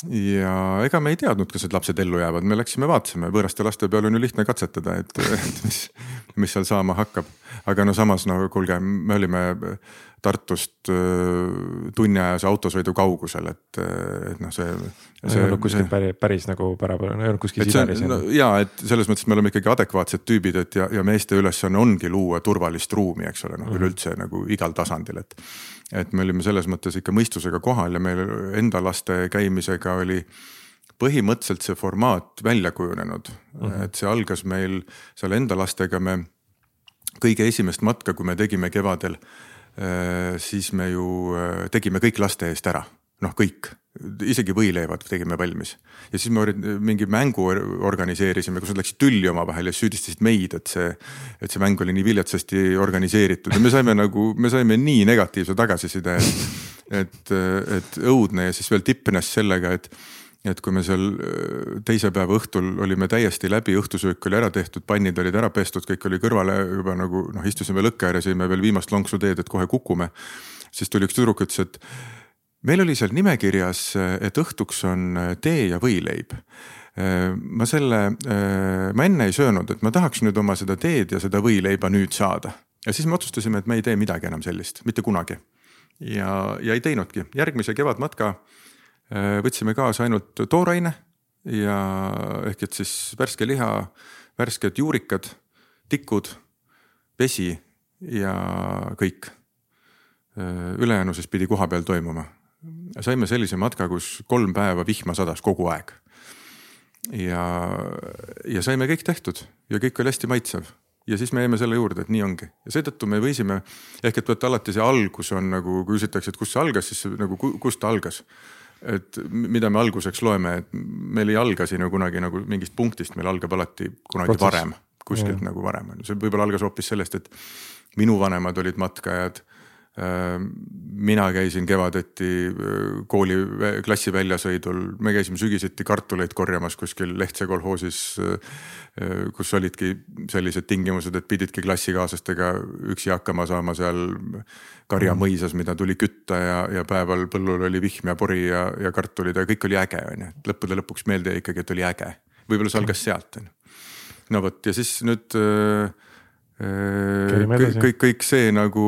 B: ja ega me ei teadnud, kas need lapsed ellu jäävad, me läksime vaatasime, võõraste laste peal on ju lihtne katsetada, et, mis, mis seal saama hakkab. aga no samas no kuulge, me olime Tartust tunniajase autosõidu kaugusel, et, et noh, see.
A: see ei olnud kuskil päris, päris nagu pärapärane, ei olnud kuskil Siberis
B: no,. ja et selles mõttes me oleme ikkagi adekvaatsed tüübid, et ja, ja meeste ülesanne ongi luua turvalist ruumi, eks ole, noh mm -hmm. üleüldse nagu igal tasandil, et et me olime selles mõttes ikka mõistusega kohal ja meil enda laste käimisega oli põhimõtteliselt see formaat välja kujunenud mm, -hmm. et see algas meil seal enda lastega, me kõige esimest matka, kui me tegime kevadel, siis me ju äh, tegime kõik laste eest ära, noh kõik. Isegi võileivad tegime valmis. Ja siis me mingi mängu organiseerisime, kus nad läksid tülli omavahel ja süüdistasid meid, et see, et see mäng oli nii viletsasti organiseeritud. Ja me saime nagu, me saime nii negatiivse tagasiside, et, et, et õudne ja siis veel tippnes sellega, et et kui me seal teise päeva õhtul olime täiesti läbi, õhtusöök oli ära tehtud, pannid olid ära pestud, kõik oli kõrvale juba nagu noh, istusime lõkke ääres, jõime veel viimast lonksu teed, et kohe kukume. siis tuli üks tüdruk, ütles, et meil oli seal nimekirjas, et õhtuks on äh, tee ja võileib. Äh, ma selle, äh, ma enne ei söönud, et ma tahaks nüüd oma seda teed ja seda võileiba nüüd saada. ja siis me otsustasime, et me ei tee midagi enam sellist, mitte kunagi. ja, ja ei teinudki, järgmise kevadmatka võtsime kaasa ainult tooraine ja ehk et siis värske liha, värsked juurikad, tikud, vesi ja kõik. ülejäänu siis pidi kohapeal toimuma saime sellise matka, kus kolm päeva vihma sadas kogu aeg. ja, ja saime kõik tehtud ja kõik oli hästi maitsev ja siis me jäime selle juurde, et nii ongi ja seetõttu me võisime ehk et vaata alati see algus on nagu, kui küsitakse, et kust see algas, siis nagu kust ta algas. Et mida me alguseks loeme, et meil ei alga siin ju kunagi nagu mingist punktist, meil algab alati kunagi Protsess. varem, kuskilt ja. nagu varem on ju, see võib-olla algas hoopis sellest, et minu vanemad olid matkajad mina käisin kevadeti äh, kooli klassi väljasõidul, me käisime sügiseti kartuleid korjamas kuskil Lehtse kolhoosis, äh, äh, kus olidki sellised tingimused, et pididki klassikaaslastega üksi hakkama saama seal Karja mhm. mõisas, mida tuli kütta ja, ja päeval põllul oli vihm ja pori ja, ja kartulid ja kõik oli äge, on ju, et lõppude lõpuks meelde jäi ikkagi, et oli äge. võib-olla see algas sealt, on ju. no vot ja siis nüüd äh, kõik, kõik, kõik see nagu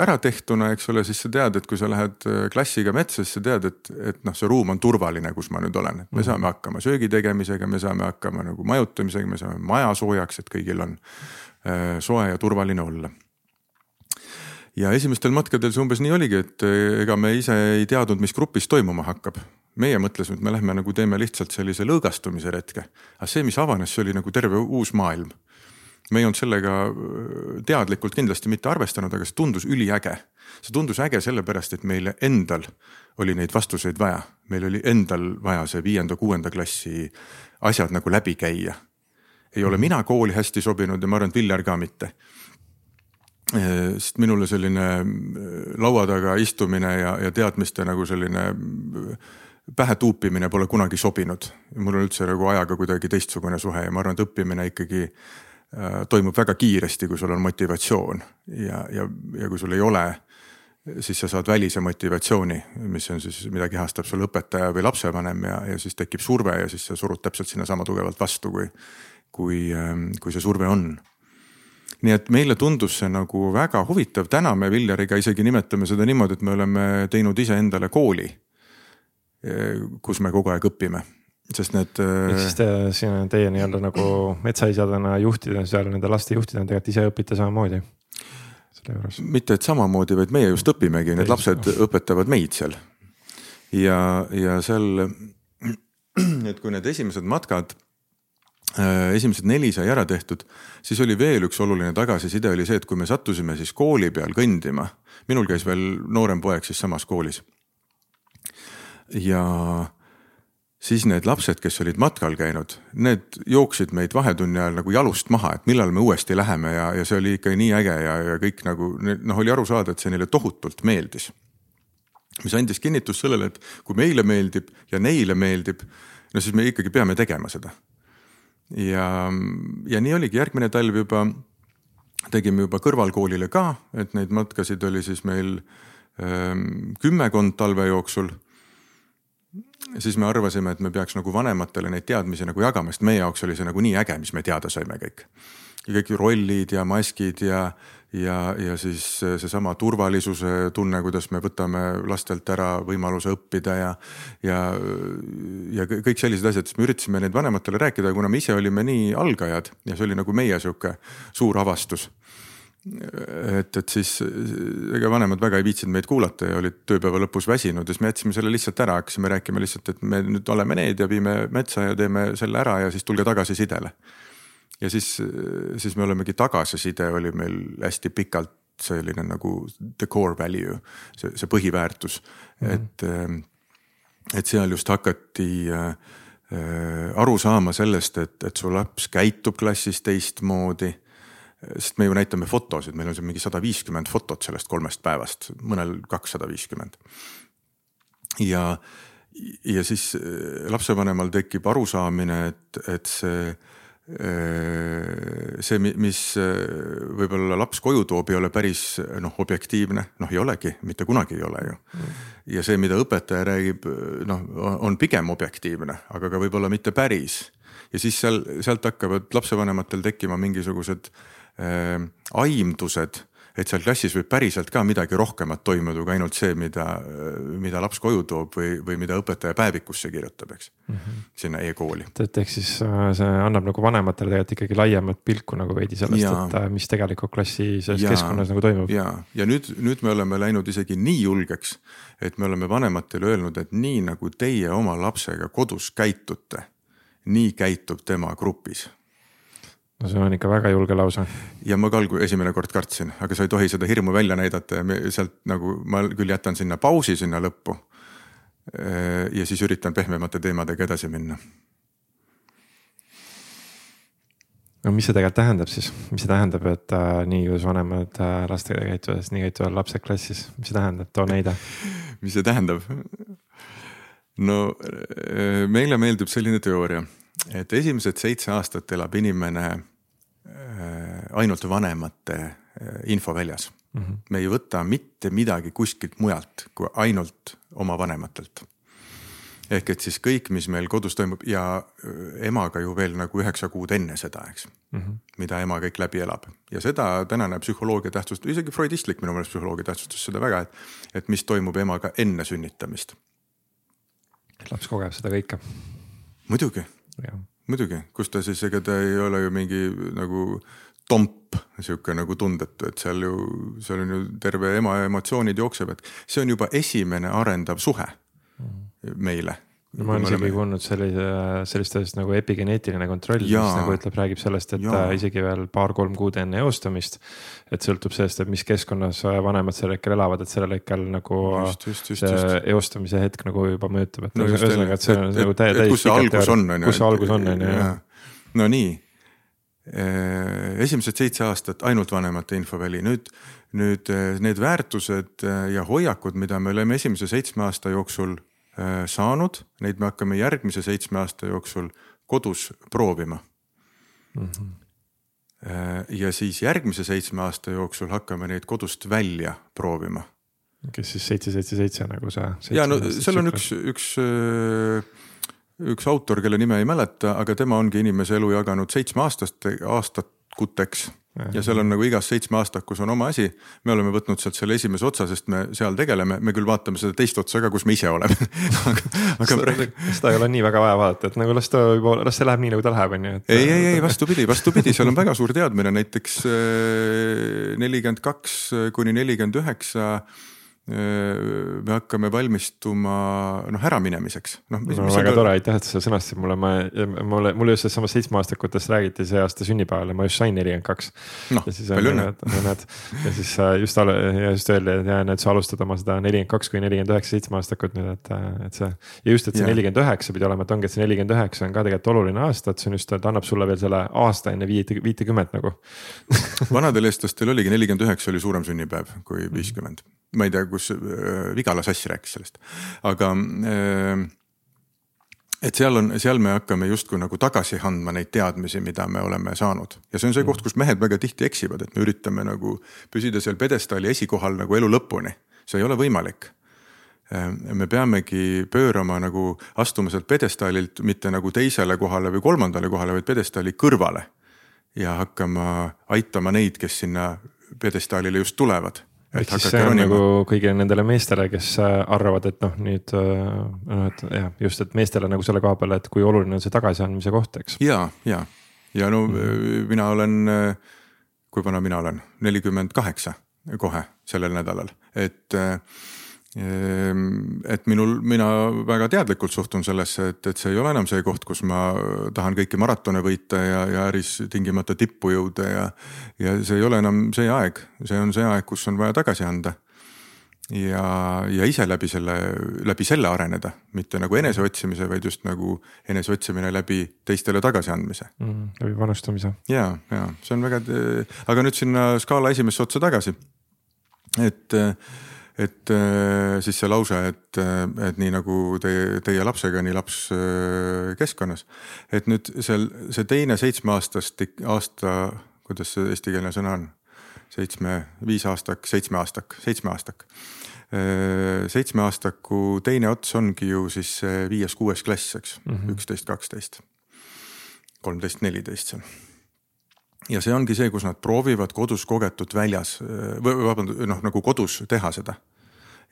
B: ära tehtuna, eks ole, siis sa tead, et kui sa lähed äh, klassiga metsa, siis sa tead, et, et noh, see ruum on turvaline, kus ma nüüd olen, et me mm. saame hakkama söögi tegemisega, me saame hakkama nagu majutamisega, me saame maja soojaks, et kõigil on äh, soe ja turvaline olla. Ja esimestel matkadel see umbes nii oligi, et äh, ega me ise ei teadnud, mis grupis toimuma hakkab. meie mõtlesime, et me lähme nagu teeme lihtsalt sellise lõõgastumise retke, aga see, mis avanes, see oli nagu terve uus maailm me ei olnud sellega äh, teadlikult kindlasti mitte arvestanud, aga see tundus üliäge. see tundus äge sellepärast, et meil endal oli neid vastuseid vaja, meil oli endal vaja see viienda-kuuenda klassi asjad nagu läbi käia. ei ole mina kooli hästi sobinud ja ma arvan, et Viljar ka mitte. Äh, sest minule selline äh, laua taga istumine ja, ja teadmiste nagu selline pähe tuupimine pole kunagi sobinud. mul on üldse nagu ajaga kuidagi teistsugune suhe ja ma arvan, et õppimine ikkagi toimub väga kiiresti, kui sul on motivatsioon. Ja, ja, ja kui sul ei ole, siis sa saad välise motivatsiooni, mis on siis, mida kehastab sul õpetaja või lapsevanem ja, ja siis tekib surve ja siis sa surud täpselt sinnasama tugevalt vastu, kui, kui, ähm, kui see surve on. Nii et meile tundus see nagu väga huvitav, täna me Viljariga isegi nimetame seda niimoodi, et me oleme teinud iseendale kooli, äh, kus me kogu aeg õpime sest need.
A: ehk siis te, siin teie nii-öelda nagu metsaisadena juhtida seal nende laste juhtidena tegelikult ise õpite samamoodi.
B: mitte, et samamoodi, vaid meie just õpimegi, need lapsed õpetavad meid seal. ja, ja seal, et kui need esimesed matkad äh, esimesed neli sai ära tehtud, siis oli veel üks oluline tagasiside oli see, et kui me sattusime siis kooli peal kõndima, minul käis veel noorem poeg siis samas koolis ja siis need lapsed, kes olid matkal käinud, need jooksid meid vahetunni ajal nagu jalust maha, et millal me uuesti läheme ja, ja see oli ikka nii äge ja, ja kõik nagu noh, oli aru saada, et see neile tohutult meeldis. mis andis kinnitust sellele, et kui meile meeldib ja neile meeldib, no siis me ikkagi peame tegema seda. ja, ja nii oligi, järgmine talv juba tegime juba kõrvalkoolile ka, et neid matkasid oli siis meil ähm, kümmekond talve jooksul siis me arvasime, et me peaks nagu vanematele neid teadmisi nagu jagama, sest meie jaoks oli see nagu nii äge, mis me teada saime kõik. ja kõik rollid ja maskid ja, ja, ja siis seesama turvalisuse tunne, kuidas me võtame lastelt ära võimaluse õppida ja, ja, ja kõik sellised asjad, siis me üritasime neid vanematele rääkida, kuna me ise olime nii algajad ja see oli nagu meie sihuke suur avastus et, et siis ega vanemad väga ei viitsinud meid kuulata ja olid tööpäeva lõpus väsinud ja siis me jätsime selle lihtsalt ära, hakkasime rääkima lihtsalt, et me nüüd oleme need ja viime metsa ja teeme selle ära ja siis tulge tagasisidele. ja siis, siis me olemegi tagasiside oli meil hästi pikalt selline nagu the core value, see, see põhiväärtus mm, -hmm. et, et seal just hakati äh, aru saama sellest, et, et su laps käitub klassis teistmoodi sest me ju näitame fotosid, meil on siin mingi sada viiskümmend fotot sellest kolmest päevast, mõnel kakssada viiskümmend. ja, ja siis äh, lapsevanemal tekib arusaamine, et, et see äh, see, mis äh, võib-olla laps koju toob, ei ole päris noh, objektiivne, noh, ei olegi, mitte kunagi ei ole ju. ja see, mida õpetaja räägib, noh, on pigem objektiivne, aga ka võib-olla mitte päris. ja siis seal, sealt hakkavad lapsevanematel tekkima mingisugused äh, aimdused, et seal klassis võib päriselt ka midagi rohkemat toimuda kui ainult see, mida, mida laps koju toob või, või mida õpetaja päevikusse kirjutab, eks mm, -hmm. sinna e-kooli.
A: et ehk siis äh, see annab nagu vanematele tegelikult ikkagi laiemat pilku nagu veidi sellest, et äh, mis tegelikult klassi selles ja, keskkonnas nagu toimub.
B: ja, ja nüüd, nüüd me oleme läinud isegi nii julgeks, et me oleme vanematele öelnud, et nii nagu teie oma lapsega kodus käitute, nii käitub tema grupis
A: no see on ikka väga julge lause.
B: ja ma ka algul esimene kord kartsin, aga sa ei tohi seda hirmu välja näidata ja sealt nagu ma küll jätan sinna pausi sinna lõppu. ja siis üritan pehmemate teemadega edasi minna.
A: no mis see tegelikult tähendab siis, mis see tähendab, et äh, nii kuidas vanemad äh, lastega käituvad, nii käituvad lapsed klassis, mis see tähendab, too näide
B: mis see tähendab? no äh, meile meeldib selline teooria et esimesed seitse aastat elab inimene äh, ainult vanemate äh, infoväljas mm. -hmm. me ei võta mitte midagi kuskilt mujalt kui ainult oma vanematelt. ehk et siis kõik, mis meil kodus toimub ja äh, emaga ju veel nagu üheksa kuud enne seda, eks mm, -hmm. mida ema kõik läbi elab ja seda tänane psühholoogia tähtsustab, isegi freudistlik minu meelest psühholoogia tähtsustas seda väga, et, et mis toimub emaga enne sünnitamist.
A: laps kogeb seda kõike.
B: muidugi muidugi, kus ta siis, ega ta ei ole ju mingi nagu tomp, sihuke nagu tundetu, et seal ju, seal on ju terve ema emotsioonid jooksevad. see on juba esimene arendav suhe meile.
A: no ma olen isegi kuulnud sellise, sellist asjast nagu epigeneetiline kontroll, mis nagu ütleb, räägib sellest, et ja. isegi veel paar-kolm kuud enne eostamist. et sõltub sellest, et mis keskkonnas vanemad sel hetkel elavad, et sellel hetkel nagu just, just, just, see just. eostamise hetk nagu juba mõjutab, et no, ühesõnaga, et see on et, nagu täiesti.
B: kus see algus on, on
A: ju. kus see algus on, on ju.
B: no nii esimesed seitse aastat ainult vanemate infoväli, nüüd, nüüd need väärtused ja hoiakud, mida me oleme esimese seitsme aasta jooksul Äh, saanud, neid me hakkame järgmise seitsme aasta jooksul kodus proovima mm. -hmm. ja siis järgmise seitsme aasta jooksul hakkame neid kodust välja proovima.
A: kes siis seitse, seitse, seitse nagu see.
B: ja no seal on üks, üks, äh, üks autor, kelle nime ei mäleta, aga tema ongi inimese elu jaganud seitsme aastast, aastakuteks ja seal on nagu igas seitsmeaastakus on oma asi. me oleme võtnud sealt selle esimese otsa, sest me seal tegeleme, me küll vaatame seda teist otsa ka, kus me ise oleme
A: aga, aga praegu. seda ei ole nii väga vaja vaadata, et nagu las ta juba, las see läheb nii, nagu ta läheb, on ju.
B: ei, ei, ei vastupidi, vastupidi, seal on väga suur teadmine, näiteks äh, nelikümmend kaks kuni nelikümmend üheksa me hakkame valmistuma noh äraminemiseks,
A: noh. no väga tore, aitäh, et sa sõnastasid mulle, ma, mulle, mulle just sellest samast seitsmeaastakutest räägiti see aasta sünnipäeval ja ma just sain nelikümmend kaks.
B: noh, palju õnne.
A: ja siis äh, just, ja just öeldi, et ja näed, sa alustad oma seda nelikümmend kaks kuni nelikümmend üheksa seitsmeaastakut nüüd, et, äh, et see. ja just, et see nelikümmend üheksa pidi olema, et ongi, et see nelikümmend üheksa on ka tegelikult oluline aasta, et see on just, et annab sulle veel selle aasta enne viite, viitekümmet nagu
B: vanadel eestlastel oligi nelikümmend üheksa oli suurem sünnipäev kui viiskümmend ma ei tea, kus äh, Vigala Sass rääkis sellest, aga äh, et seal on, seal me hakkame justkui nagu tagasi andma neid teadmisi, mida me oleme saanud. Ja see on see koht, kus mehed väga tihti eksivad, et me üritame nagu püsida seal pjedestaali esikohal nagu elu lõpuni, see ei ole võimalik. Äh, me peamegi pöörama nagu, astuma sealt pjedestaalilt mitte nagu teisele kohale või kolmandale kohale, vaid pjedestaali kõrvale. ja hakkama aitama neid, kes sinna pjedestaalile just tulevad
A: ehk siis see on ronima. nagu kõigile nendele meestele, kes äh, arvavad, et noh, nüüd noh, et jah, just, et meestele nagu selle koha peal, et kui oluline on see tagasiandmise koht, eks.
B: ja, ja, ja no mm -hmm. mina olen, kui vana mina olen, nelikümmend kaheksa kohe sellel nädalal, et Ehm, et minul, mina väga teadlikult suhtun sellesse, et, et see ei ole enam see koht, kus ma tahan kõiki maratone võita ja, ja äris tingimata tippu jõuda ja. ja see ei ole enam see aeg, see on see aeg, kus on vaja tagasi anda. ja, ja ise läbi selle, läbi selle areneda, mitte nagu eneseotsimise, vaid just nagu eneseotsimine läbi teistele tagasiandmise
A: mm,. läbi panustamise.
B: ja, ja see on väga, aga nüüd sinna skaala esimesse otsa tagasi, et et äh, siis see lause, et, äh, et nii nagu teie, teie lapsega, nii laps äh, keskkonnas. et nüüd seal see teine seitsmeaastast aasta, kuidas see eestikeelne sõna on? seitsme, viisaastak, seitsmeaastak, seitsmeaastak. seitsmeaastaku teine ots ongi ju siis viies-kuues klass, eks, mhm. üksteist, kaksteist, kolmteist, neliteist seal ja see ongi see, kus nad proovivad kodus kogetut väljas või vabandust, noh nagu kodus teha seda.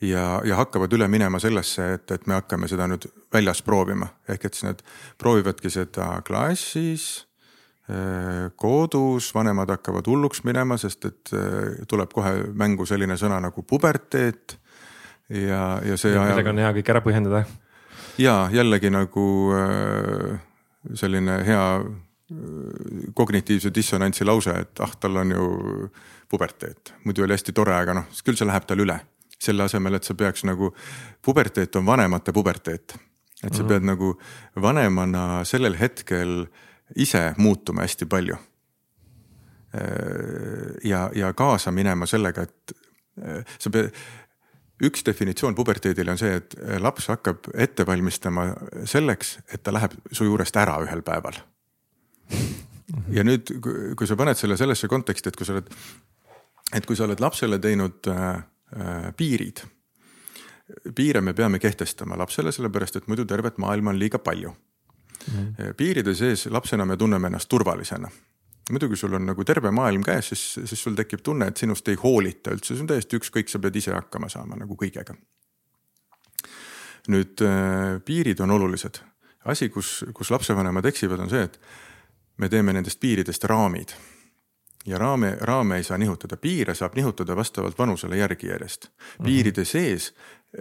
B: ja, ja hakkavad üle minema sellesse, et, et me hakkame seda nüüd väljas proovima, ehk et siis nad proovivadki seda klassis äh, kodus, vanemad hakkavad hulluks minema, sest et äh, tuleb kohe mängu selline sõna nagu puberteet. ja, ja see.
A: millega on hea kõik ära põhjendada.
B: ja jällegi nagu äh, selline hea kognitiivse dissonantsi lause, et ah, tal on ju puberteet, muidu oli hästi tore, aga noh, küll see läheb tal üle. selle asemel, et sa peaks nagu, puberteet on vanemate puberteet. et sa mm -hmm. pead nagu vanemana sellel hetkel ise muutuma hästi palju. ja, ja kaasa minema sellega, et sa pead üks definitsioon puberteedile on see, et laps hakkab ette valmistama selleks, et ta läheb su juurest ära ühel päeval ja nüüd, kui sa paned selle sellesse konteksti, et kui sa oled, et kui sa oled lapsele teinud äh, äh, piirid. piire me peame kehtestama lapsele, sellepärast et muidu tervet maailma on liiga palju mm. -hmm. piiride sees lapsena me tunneme ennast turvalisena muidu, kui sul on nagu terve maailm käes, siis, siis sul tekib tunne, et sinust ei hoolita üldse, see on täiesti ükskõik, sa pead ise hakkama saama nagu kõigega. nüüd äh, piirid on olulised, asi, kus, kus lapsevanemad eksivad, on see, et me teeme nendest piiridest raamid. ja raame, raame ei saa nihutada, piire saab nihutada vastavalt vanusele järgi järjest. piiride mhm. sees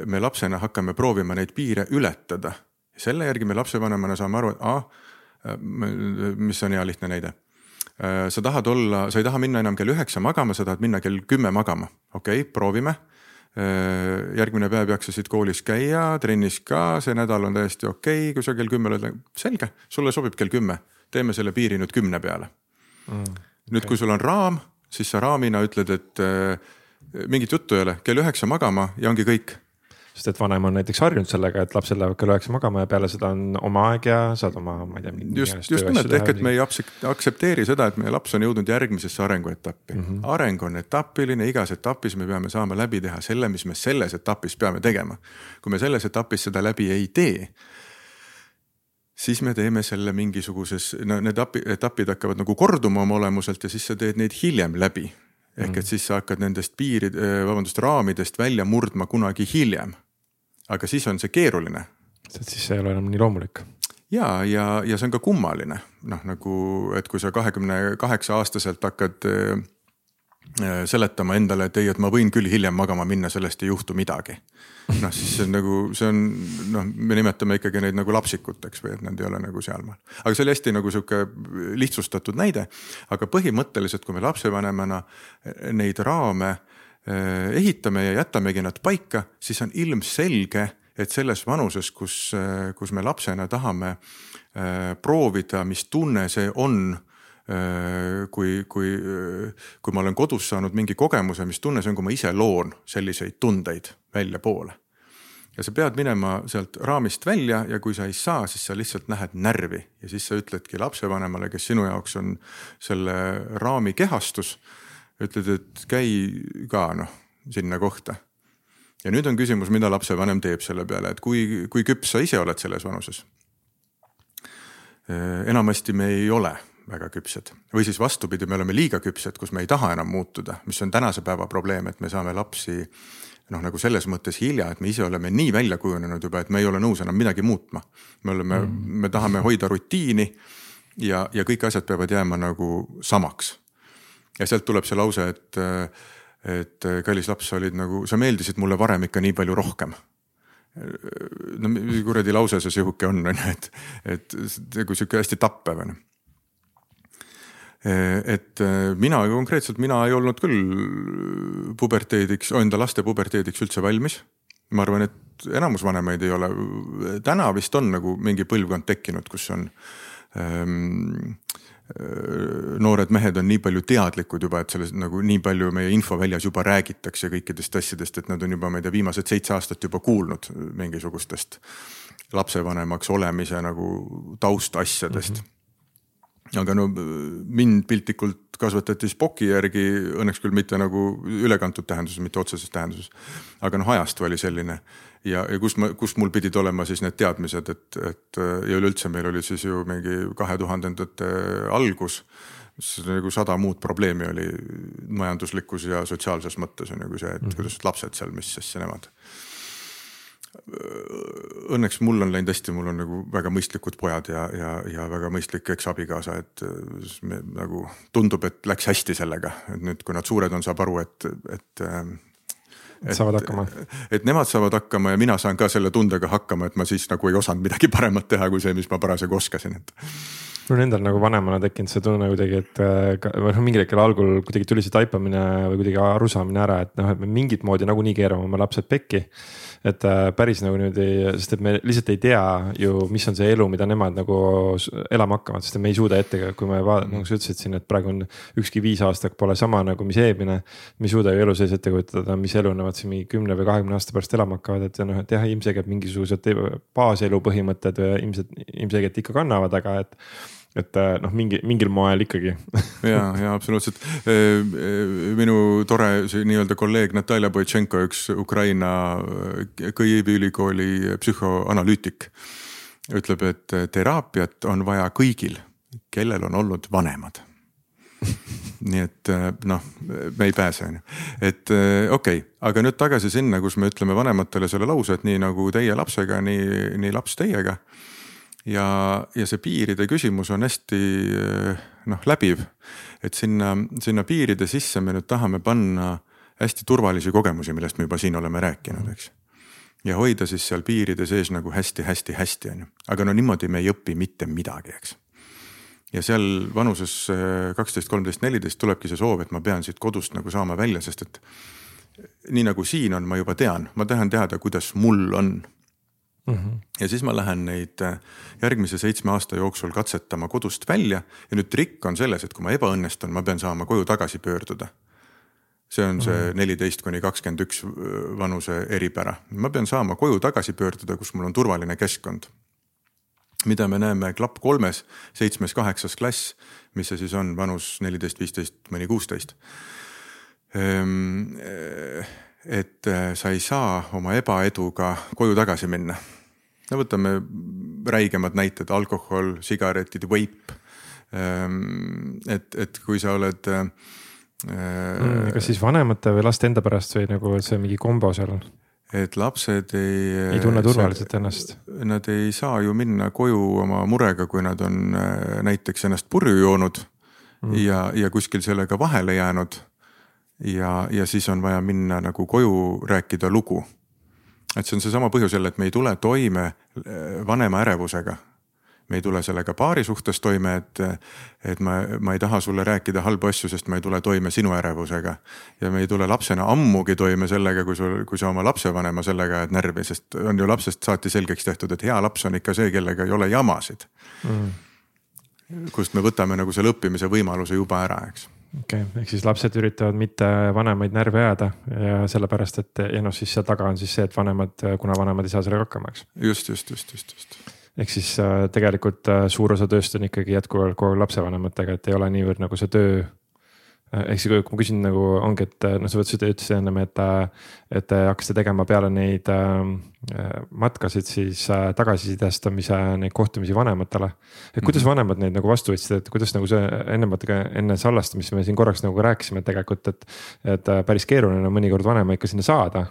B: me lapsena hakkame proovima neid piire ületada. selle järgi me lapsevanemana saame aru, et ah, mis on hea lihtne näide sa tahad olla, sa ei taha minna enam kell üheksa magama, sa tahad minna kell kümme magama, okei okay,, proovime. järgmine päev jaksasid koolis käia, trennis ka, see nädal on täiesti okei okay,, kui sa kell kümme oled, selge, sulle sobib kell kümme teeme selle piiri nüüd kümne peale mm,. Okay. nüüd, kui sul on raam, siis sa raamina ütled, et äh, mingit juttu ei ole, kell üheksa magama ja ongi kõik
A: sest et vanem on näiteks harjunud sellega, et lapsed lähevad kell üheksa magama ja peale seda on oma aeg ja saad oma, ma ei tea.
B: just, just nimelt ehk et me ei aktsepteeri seda, et meie laps on jõudnud järgmisesse arenguetappi mm. -hmm. areng on etapiline, igas etapis me peame saama läbi teha selle, mis me selles etapis peame tegema. kui me selles etapis seda läbi ei tee siis me teeme selle mingisuguses, no need etapid hakkavad nagu korduma oma olemuselt ja siis sa teed neid hiljem läbi. ehk et mm. siis sa hakkad nendest piirid, eh, vabandust, raamidest välja murdma kunagi hiljem. aga siis on see keeruline.
A: sest siis see ei ole enam nii loomulik.
B: ja, ja, ja see on ka kummaline, noh nagu, et kui sa kahekümne kaheksa aastaselt hakkad äh, seletama endale, et ei, et ma võin küll hiljem magama minna, sellest ei juhtu midagi. noh, siis see on nagu, see on noh, me nimetame ikkagi neid nagu lapsikuteks või et nad ei ole nagu sealmaal. aga see oli hästi nagu sihuke lihtsustatud näide. aga põhimõtteliselt, kui me lapsevanemana neid raame äh, ehitame ja jätamegi nad paika, siis on ilmselge, et selles vanuses, kus, äh, kus me lapsena tahame proovida, mis tunne see on Äh, kui, kui, kui ma olen kodus saanud mingi kogemuse, mis tunne see on, kui ma ise loon selliseid tundeid väljapoole. ja sa pead minema sealt raamist välja ja kui sa ei saa, siis sa lihtsalt näed närvi ja siis sa ütledki lapsevanemale, kes sinu jaoks on selle raami kehastus. ütled, et käi ka noh, sinna kohta. ja nüüd on küsimus, mida lapsevanem teeb selle peale, et kui, kui küps sa ise oled selles vanuses. Äh, enamasti me ei ole väga küpsed või siis vastupidi, me oleme liiga küpsed, kus me ei taha enam muutuda, mis on tänase päeva probleem, et me saame lapsi noh, nagu selles mõttes hilja, et me ise oleme nii välja kujunenud juba, et me ei ole nõus enam midagi muutma. me oleme mm., me tahame hoida rutiini ja, ja kõik asjad peavad jääma nagu samaks. ja sealt tuleb see lause, et, et kallis laps, sa olid nagu, sa meeldisid mulle varem ikka nii palju rohkem no kuradi lause see sihuke on, on ju, et, et nagu sihuke hästi tappev on ju et eh, mina konkreetselt, mina ei olnud küll puberteediks, enda laste puberteediks üldse valmis. ma arvan, et enamus vanemaid ei ole, täna vist on nagu mingi põlvkond tekkinud, kus on ähm, noored mehed on nii palju teadlikud juba, et selles nagu nii palju meie infoväljas juba räägitakse kõikidest asjadest, et nad on juba, ma ei tea, viimased seitse aastat juba kuulnud mingisugustest lapsevanemaks olemise nagu taustasjadest mm. -hmm aga no mind piltlikult kasvatati Spoki järgi, õnneks küll mitte nagu ülekantud tähenduses, mitte otseses tähenduses. aga noh, ajastu oli selline ja, ja kust ma, kust mul pidid olema siis need teadmised, et, et ja üleüldse meil oli siis ju mingi kahe tuhandendate algus siis nagu sada muud probleemi oli majanduslikus ja sotsiaalses mõttes on nagu see, et mm -hmm. kuidas lapsed seal, mis asja nemad õnneks mul on läinud hästi, mul on nagu väga mõistlikud pojad ja, ja, ja väga mõistlik eksabikaasa, et me nagu tundub, et läks hästi sellega, et nüüd, kui nad suured on, saab aru, et, et
A: et saavad hakkama.
B: et nemad saavad hakkama ja mina saan ka selle tundega hakkama, et ma siis nagu ei osanud midagi paremat teha kui see, mis ma parasjagu oskasin, et
A: mul on endal nagu vanemana tekkinud see tunne kuidagi, et või noh, mingil hetkel algul kuidagi tuli see taipamine või kuidagi arusaamine ära, et noh, et me mingit moodi nagunii keerame oma lapsed pekki. Et äh, päris nagu niimoodi, sest et me lihtsalt ei tea ju, mis on see elu, mida nemad nagu elama hakkavad, sest me ei suuda ette, kui me vaatame, nagu sa ütlesid siin, et praegu on ükski viisaastak pole sama nagu, mis eelmine. me ei suuda ju elu sees ette kujutada, mis elu nemad siin mingi kümne või kahekümne aasta pärast elama hakkavad, et noh, et jah, ilmselgelt mingisugused baaselu põhimõtted ilmselt, ilmselgelt ikka kannavad, aga et et äh, noh, mingi, mingil moel ikkagi
B: ja, ja absoluutselt. Äh, äh, minu tore nii-öelda kolleeg Natalja Boitšenko, üks Ukraina Kõivi ülikooli psühhoanalüütik, ütleb, et teraapiat on vaja kõigil, kellel on olnud vanemad nii et noh, me ei pääse, on ju. et okei okay., aga nüüd tagasi sinna, kus me ütleme vanematele selle lause, et nii nagu teie lapsega, nii, nii laps teiega ja, ja see piiride küsimus on hästi noh läbiv. et sinna, sinna piiride sisse me nüüd tahame panna hästi turvalisi kogemusi, millest me juba siin oleme rääkinud, eks. ja hoida siis seal piiride sees nagu hästi-hästi-hästi on ju, aga no niimoodi me ei õpi mitte midagi, eks. ja seal vanuses kaksteist, kolmteist, neliteist tulebki see soov, et ma pean siit kodust nagu saama välja, sest et nii nagu siin on, ma juba tean, ma tahan teada, kuidas mul on Mm -hmm. ja siis ma lähen neid äh, järgmise seitsme aasta jooksul katsetama kodust välja ja nüüd trikk on selles, et kui ma ebaõnnestun, ma pean saama koju tagasi pöörduda. see on see mhm. neliteist kuni kakskümmend üks äh, vanuse eripära, ma pean saama koju tagasi pöörduda, kus mul on turvaline keskkond. mida me näeme klapp kolmes, seitsmes, kaheksas klass, mis see siis on, vanus neliteist, viisteist, mõni kuusteist ehm, et äh, sa ei saa oma ebaeduga koju tagasi minna. no võtame räigemad näited, alkohol, sigaretid, veip. Ähm, et, et kui sa oled äh,
A: mm,. kas siis vanemate või laste enda pärast või nagu see mingi kombo seal?
B: et lapsed ei.
A: ei tunne turvaliselt ennast.
B: Nad ei saa ju minna koju oma murega, kui nad on äh, näiteks ennast purju joonud mm. ja, ja kuskil sellega vahele jäänud ja, ja siis on vaja minna nagu koju rääkida lugu. et see on seesama põhjus jälle, et me ei tule toime äh, vanema ärevusega me ei tule sellega paari suhtes toime, et, et ma, ma ei taha sulle rääkida halbu asju, sest ma ei tule toime sinu ärevusega. ja me ei tule lapsena ammugi toime sellega, kui sul, kui sa oma lapsevanema sellega ajad närvi, sest on ju lapsest saati selgeks tehtud, et hea laps on ikka see, kellega ei ole jamasid mm.. kust me võtame nagu selle õppimise võimaluse juba ära, eks
A: okei okay., ehk siis lapsed üritavad mitte vanemaid närvi ajada ja sellepärast, et ja noh, siis seal taga on siis see, et vanemad, kuna vanemad ei saa sellega hakkama, eks.
B: just, just, just, just, just
A: ehk siis äh, tegelikult äh, suur osa tööst on ikkagi jätkuvalt kogu lapsevanematega, et ei ole niivõrd nagu see töö. Äh, ehk siis kui ma küsin nagu ongi, et noh, sa ütlesid ennem, et, et te hakkasite tegema peale neid äh, matkasid siis äh, tagasisidestamise neid kohtumisi vanematele. et kuidas mm -hmm. vanemad neid nagu vastu võtsid, et kuidas nagu see ennem vaata enne salvestamist me siin korraks nagu rääkisime tegelikult, et. et päris keeruline on mõnikord vanema ikka sinna saada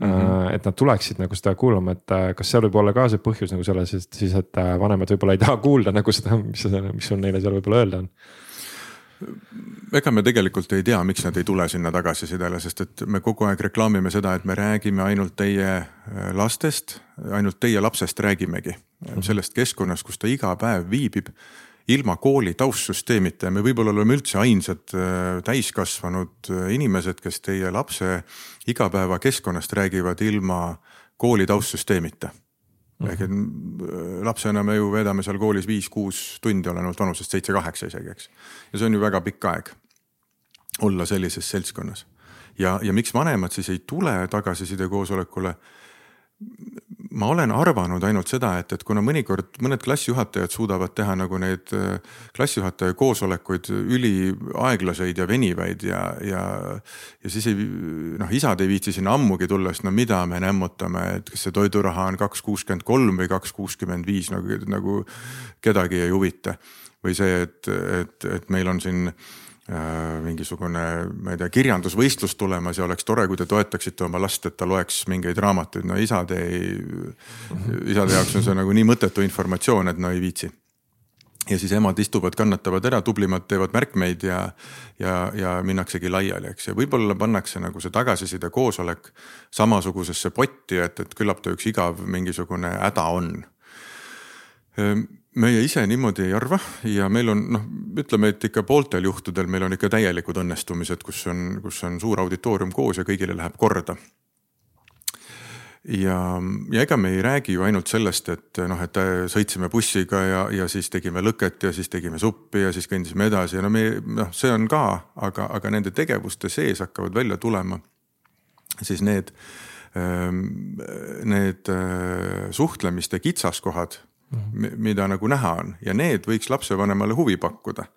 A: Mm -hmm. et nad tuleksid nagu seda kuulama, et äh, kas seal võib olla ka see põhjus nagu selles, et siis, et äh, vanemad võib-olla ei taha kuulda nagu seda, mis, mis sul neile seal võib-olla öelda on
B: ega me tegelikult ei tea, miks nad ei tule sinna tagasisidele, sest et me kogu aeg reklaamime seda, et me räägime ainult teie lastest, ainult teie lapsest räägimegi. -hmm. sellest keskkonnast, kus ta iga päev viibib ilma kooli taustsüsteemita ja me võib-olla oleme üldse ainsad äh, täiskasvanud äh, inimesed, kes teie lapse igapäevakeskkonnast räägivad ilma kooli taustsüsteemita. Ehk et äh, lapsena me ju veedame seal koolis viis-kuus tundi, olenevalt vanusest, seitse-kaheksa isegi, eks. ja see on ju väga pikk aeg olla sellises seltskonnas. ja, ja miks vanemad siis ei tule tagasiside koosolekule ma olen arvanud ainult seda, et, et kuna mõnikord mõned klassijuhatajad suudavad teha nagu neid äh, klassijuhataja koosolekuid üliaeglaseid ja venivaid ja, ja. ja siis ei noh, isad ei viitsi sinna ammugi tulla, sest no mida me nämmutame, et kas see toiduraha on kaks kuuskümmend kolm või kaks kuuskümmend viis nagu, nagu kedagi ei huvita. või see, et, et, et meil on siin mingisugune, ma ei tea, kirjandusvõistlus tulemas ja oleks tore, kui te toetaksite oma last, et ta loeks mingeid raamatuid, no isade ei, isade jaoks on see nagu nii mõttetu informatsioon, et no ei viitsi. ja siis emad istuvad, kannatavad ära, tublimad teevad märkmeid ja, ja, ja minnaksegi laiali, eks, ja võib-olla pannakse nagu see tagasiside koosolek samasugusesse potti, et, et küllap ta üks igav mingisugune häda on. Ehm, meie ise niimoodi ei arva ja meil on noh, ütleme, et ikka pooltel juhtudel meil on ikka täielikud õnnestumised, kus on, kus on suur auditoorium koos ja kõigile läheb korda. ja, ja ega me ei räägi ju ainult sellest, et noh, et sõitsime bussiga ja, ja siis tegime lõket ja siis tegime suppi ja siis kõndisime edasi ja no me noh, see on ka, aga, aga nende tegevuste sees hakkavad välja tulema siis need, ehm, need äh, suhtlemiste kitsaskohad mida nagu näha on. Ja need võiks lapsevanemale huvi pakkuda.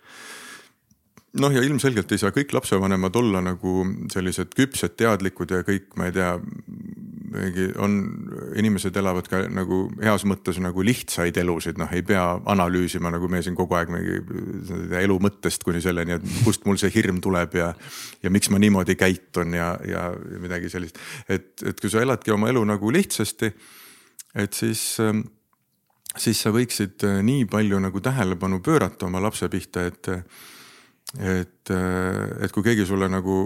B: Noh, ja ilmselgelt ei saa kõik lapsevanemad olla nagu sellised küpsed, teadlikud ja kõik, ma ei tea, mingi on, inimesed elavad ka nagu heas mõttes nagu lihtsaid elusid, noh, ei pea analüüsima, nagu me siin kogu aeg mingi elu mõttest kuni selleni, et kust mul see hirm tuleb ja. ja miks ma niimoodi käitun ja, ja midagi sellist, et, et kui sa eladki oma elu nagu lihtsasti, et siis ähm, siis sa võiksid äh, nii palju nagu tähelepanu pöörata oma lapse pihta, et et, äh, et kui keegi sulle nagu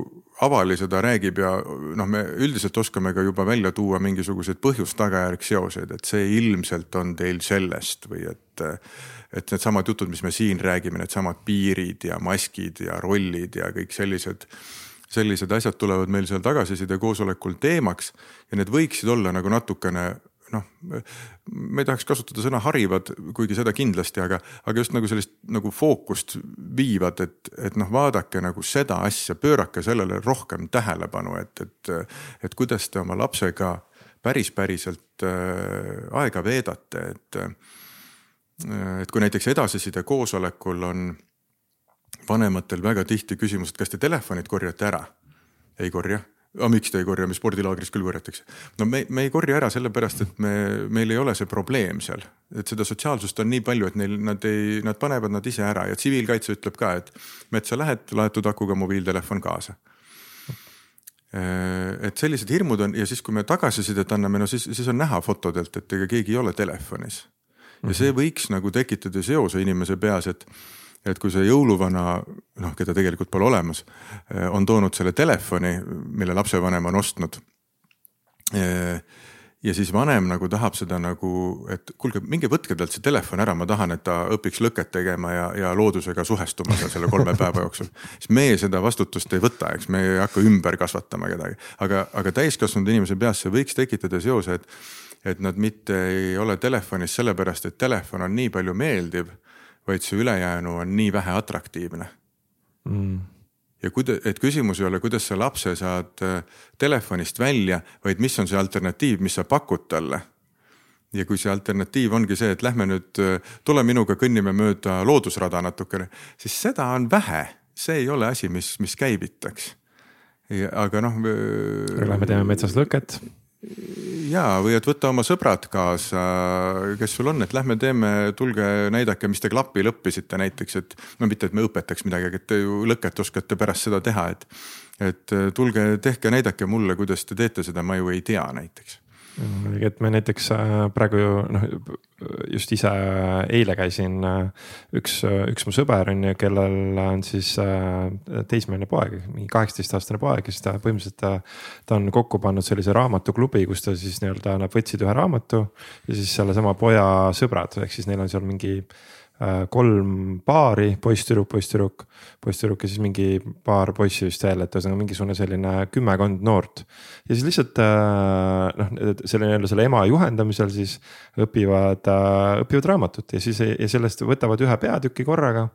B: avali seda räägib ja noh, me üldiselt oskame ka juba välja tuua mingisuguseid põhjus-tagajärg seoseid, et see ilmselt on teil sellest või et. et needsamad jutud, mis me siin räägime, needsamad piirid ja maskid ja rollid ja kõik sellised sellised asjad tulevad meil seal tagasiside koosolekul teemaks ja need võiksid olla nagu natukene noh, ma ei tahaks kasutada sõna harivad, kuigi seda kindlasti, aga, aga just nagu sellist nagu fookust viivad, et, et noh, vaadake nagu seda asja, pöörake sellele rohkem tähelepanu, et, et, et kuidas te oma lapsega päris, päriselt äh, aega veedate, et. et kui näiteks edasiside koosolekul on vanematel väga tihti küsimus, et kas te telefonid korjate ära? ei korja aga miks te ei korja, mis spordilaagris küll korjatakse. no me, me ei korja ära sellepärast, et me, meil ei ole see probleem seal, et seda sotsiaalsust on nii palju, et neil, nad ei, nad panevad nad ise ära ja tsiviilkaitse ütleb ka, et metsa lähed, laetud akuga mobiiltelefon kaasa äh, et sellised hirmud on ja siis, kui me tagasisidet anname, no siis, siis on näha fotodelt, et ega keegi ei ole telefonis. ja see mhm. võiks nagu tekitada seose inimese peas, et et kui see jõuluvana, noh, keda tegelikult pole olemas, on toonud selle telefoni, mille lapsevanem on ostnud ja siis vanem nagu tahab seda nagu, et kuulge, minge võtke talt see telefon ära, ma tahan, et ta õpiks lõket tegema ja, ja loodusega suhestuma seal selle kolme päeva jooksul. siis meie seda vastutust ei võta, eks me ei hakka ümber kasvatama kedagi, aga, aga täiskasvanud inimese peas see võiks tekitada seose, et, et nad mitte ei ole telefonis sellepärast, et telefon on nii palju meeldiv, vaid see ülejäänu on nii vähe atraktiivne mm ja kuida-, et küsimus ei ole, kuidas sa lapse saad äh, telefonist välja, vaid mis on see alternatiiv, mis sa pakud talle. ja kui see alternatiiv ongi see, et lähme nüüd, äh, tule minuga, kõnnime mööda loodusrada natukene, siis seda on vähe, see ei ole asi, mis, mis käivitaks. aga noh.
A: Lähme teeme metsas lõket
B: ja, või et võta oma sõbrad kaasa, kes sul on, et lähme teeme, tulge näidake, mis te klapil õppisite näiteks, et no mitte, et me õpetaks midagi, et te ju lõket oskate pärast seda teha, et. et tulge, tehke, näidake mulle, kuidas te teete seda, ma ju ei tea näiteks
A: et me näiteks äh, praegu ju noh, just ise eile käisin, äh, üks, üks mu sõber on ju, kellel on siis äh, teismeline poeg, mingi kaheksateistaastane poeg ja siis ta põhimõtteliselt ta, ta on kokku pannud sellise raamatuklubi, kus ta siis nii-öelda, nad võtsid ühe raamatu ja siis sellesama poja sõbrad, ehk siis neil on seal mingi kolm paari, poiss-tüdruk, poiss-tüdruk, poiss-tüdruk ja siis mingi paar poissi vist veel, et ühesõnaga mingisugune selline kümmekond noort. ja siis lihtsalt noh, selle nii-öelda selle ema juhendamisel siis õpivad, õpivad raamatut. Ja siis ja sellest võtavad ühe peatüki korraga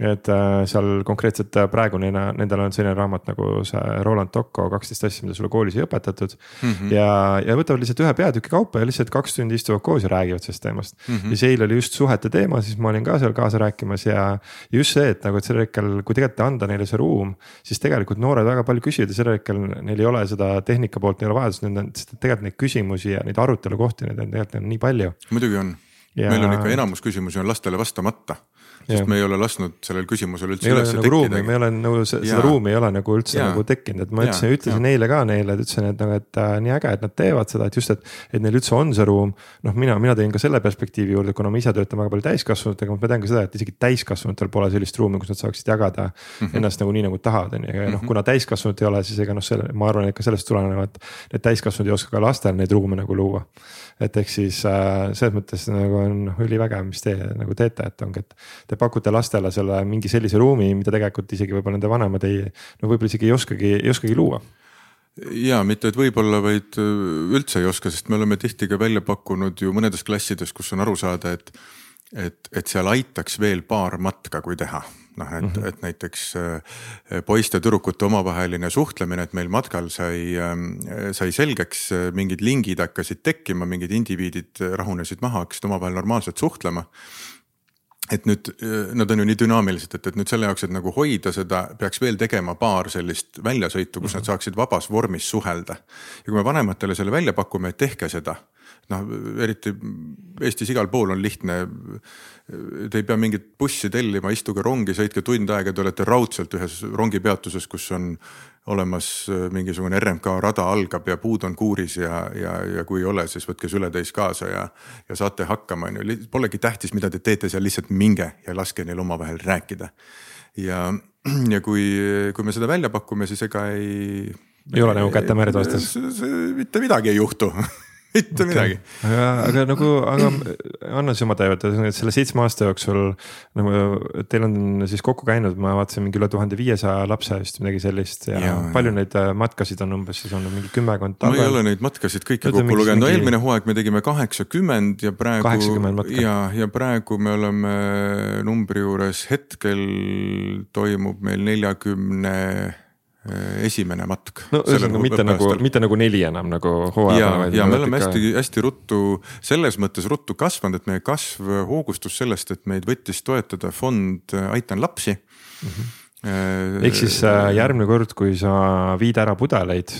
A: et äh, seal konkreetselt äh, praegu neile, nendel on selline raamat nagu see Roland Tocco kaksteist asja, mida sulle koolis ei õpetatud mm. -hmm. ja, ja võtavad lihtsalt ühe peatüki kaupa ja lihtsalt kaks tundi istuvad koos ja räägivad sellest teemast mm. -hmm. ja siis eile oli just suhete teema, siis ma olin ka seal kaasa rääkimas ja just see, et nagu, et sellel hetkel, kui tegelikult anda neile see ruum, siis tegelikult noored väga palju küsivad ja sellel hetkel neil ei ole seda tehnika poolt, neil ei ole vajadust, nende, sest tegelikult neid küsimusi ja neid arutelukohti, neid on tegelikult nii palju.
B: muidugi on ja... meil on ikka enamus küsimusi on lastele vastamata sest me ei ole lasknud sellel küsimusel üldse üles
A: nagu tekkida. me ei ole nagu seda ruumi ei ole nagu üldse ja. nagu tekkinud, et ma ütlesin, ütlesin ja. eile ka neile, et ütlesin, et nagu, et äh, nii äge, et nad teevad seda, et just, et. et neil üldse on see ruum, noh, mina, mina tõin ka selle perspektiivi juurde, kuna ma ise töötan väga palju täiskasvanutega, ma tean ka seda, et isegi täiskasvanutel pole sellist ruumi, kus nad saaksid jagada mm -hmm. ennast nagu nii nagu tahavad, on ju, ja noh, mhm. kuna täiskasvanud ei ole, siis ega noh, selle, ma arvan, et ka sellest tulenevalt. Need täiskasvanud ei oska ka lastel neid ruume nagu luua et ehk siis äh, selles mõttes nagu on noh, ülivägev, mis te nagu teete, et ongi, et te pakute lastele selle mingi sellise ruumi, mida tegelikult isegi võib-olla nende vanemad ei, no võib-olla isegi ei oskagi, ei oskagi luua?
B: Ja mitte, et võib-olla, vaid äh, üldse ei oska, sest me oleme tihti ka välja pakkunud ju mõnedes klassides, kus on aru saada, et, et, et seal aitaks veel paar matka, kui teha. Noh, et mm, -hmm. et näiteks äh, poiste-tüdrukute omavaheline suhtlemine, et meil matkal sai, ähm, sai selgeks, äh, mingid lingid hakkasid tekkima, mingid indiviidid rahunesid maha, hakkasid omavahel normaalselt suhtlema et nüüd äh, nad on ju nii dünaamilised, et, et nüüd selle jaoks, et nagu hoida seda, peaks veel tegema paar sellist väljasõitu, kus mm -hmm. nad mhm. saaksid vabas vormis suhelda. ja kui me vanematele selle välja pakume, et tehke seda, noh eriti Eestis igal pool on lihtne Te ei pea mingit bussi tellima, istuge rongi, sõitke tund aega, te olete raudselt ühes rongipeatuses, kus on olemas mingisugune RMK rada algab ja puud on kuuris ja, ja, ja kui ei ole, siis võtke sületäis kaasa ja, ja saate hakkama, on ju. Polegi tähtis, mida te teete seal, lihtsalt minge ja laske neil omavahel rääkida. ja, ja kui, kui me seda välja pakume, siis ega ei.
A: ei ole nagu käte merd vastas.
B: mitte midagi ei juhtu mitte midagi.
A: aga, aga nagu, aga anna siis oma teevad, selle seitsme aasta jooksul nagu teil on siis kokku käinud, ma vaatasin mingi üle tuhande viiesaja lapse vist midagi sellist ja, ja palju neid äh, matkasid on umbes siis olnud mingi kümmekond.
B: ma ei ole neid matkasid kõiki kokku lugenud, no eelmine hooaeg me tegime kaheksakümmend ja praegu ja, ja praegu me oleme numbri juures, hetkel toimub meil neljakümne 40 Äh, esimene matk.
A: no ühesõnaga mitte nagu, mitte nagu neli enam nagu hooaja
B: peale. ja me oleme ikka... hästi-hästi ruttu, selles mõttes ruttu kasvanud, et meie kasv hoogustus sellest, et meid võttis toetada fond Aitan lapsi mm.
A: -hmm. ehk siis äh, järgmine kord, kui sa viid ära pudeleid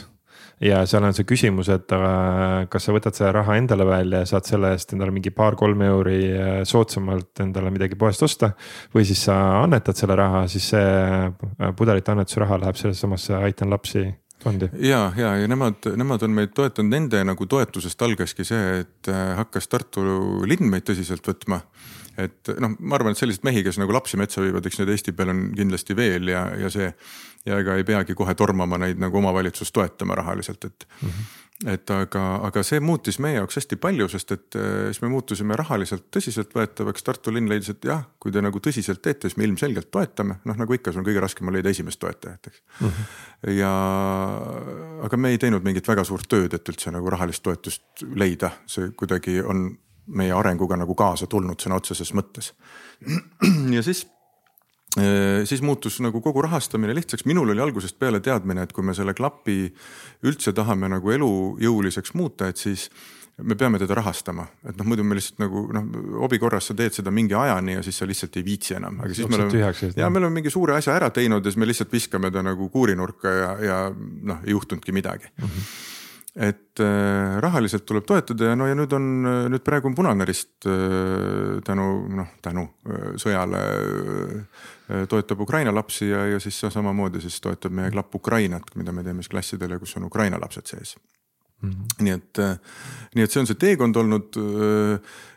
A: ja seal on see küsimus, et äh, kas sa võtad selle raha endale välja ja saad selle eest endale mingi paar-kolm euri äh, soodsamalt endale midagi poest osta. või siis sa annetad selle raha, siis see äh, pudelite annetuse raha läheb sellesse samasse Aitan lapsi fondi.
B: ja, ja, ja nemad, nemad on meid toetanud, nende nagu toetusest algaski see, et hakkas Tartu linn meid tõsiselt võtma et noh, ma arvan, et selliseid mehi, kes nagu lapsi metsa viivad, eks neid Eesti peal on kindlasti veel ja, ja see. ja ega ei peagi kohe tormama neid nagu omavalitsust toetama rahaliselt, et mm. -hmm et aga, aga see muutis meie jaoks hästi palju, sest et äh, siis me muutusime rahaliselt tõsiseltvõetavaks, Tartu linn leidis, et jah, kui te nagu tõsiselt teete, siis me ilmselgelt toetame, noh nagu ikka, sul on kõige raskem on leida esimest toetajat, eks mm. -hmm. ja aga me ei teinud mingit väga suurt tööd, et üldse nagu rahalist toetust leida, see kuidagi on meie arenguga nagu kaasa tulnud sõna otseses mõttes. ja siis Äh, siis muutus nagu kogu rahastamine lihtsaks, minul oli algusest peale teadmine, et kui me selle klapi üldse tahame nagu elujõuliseks muuta, et siis me peame teda rahastama, et noh, muidu me lihtsalt nagu noh, hobi korras sa teed seda mingi ajani ja siis sa lihtsalt ei viitsi enam, aga siis me oleme, ja me oleme mingi suure asja ära teinud ja siis me lihtsalt viskame ta nagu kuurinurka ja, ja noh, ei juhtunudki midagi. Mm. -hmm et äh, rahaliselt tuleb toetada ja no ja nüüd on, nüüd praegu on Punane Rist äh, tänu noh, tänu äh, sõjale toetab Ukraina lapsi ja, ja siis samamoodi siis toetab meie klapp Ukrainat, mida me teeme siis klassidele, kus on Ukraina lapsed sees mm. -hmm. nii et, nii et see on see teekond olnud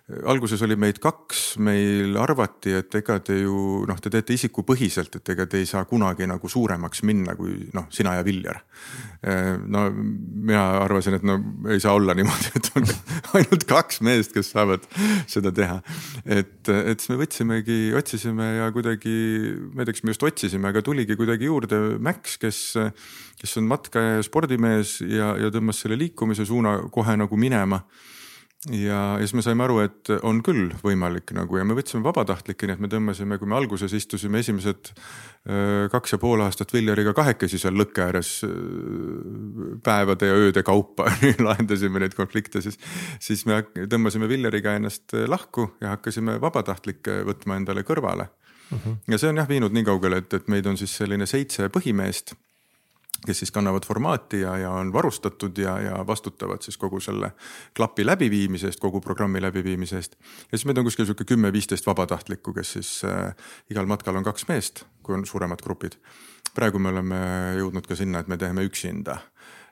B: alguses oli meid kaks, meil arvati, et ega te ju noh, te teete isikupõhiselt, et ega te ei saa kunagi nagu suuremaks minna kui noh, sina ja Viljar. no mina arvasin, et no ei saa olla niimoodi, et on ainult kaks meest, kes saavad seda teha. et, et siis me võtsimegi, otsisime ja kuidagi, ma ei tea, kas me just otsisime, aga tuligi kuidagi juurde Max, kes, kes on matka ja spordimees ja, ja tõmbas selle liikumise suuna kohe nagu minema ja, ja siis me saime aru, et on küll võimalik nagu ja me võtsime vabatahtlikke, nii et me tõmbasime, kui me alguses istusime esimesed äh, kaks ja pool aastat Viljariga kahekesi seal lõkke ääres äh, päevade ja ööde kaupa lahendasime neid konflikte, siis, siis me tõmbasime Viljariga ennast äh, lahku ja hakkasime vabatahtlikke võtma endale kõrvale. Mhm. -huh. ja see on jah viinud nii kaugele, et, et meid on siis selline seitse põhimeest kes siis kannavad formaati ja, ja on varustatud ja, ja vastutavad siis kogu selle klapi läbiviimise eest, kogu programmi läbiviimise eest. ja siis meid on kuskil sihuke kümme-viisteist vabatahtlikku, kes siis äh, igal matkal on kaks meest, kui on suuremad grupid. praegu me oleme jõudnud ka sinna, et me teeme üksinda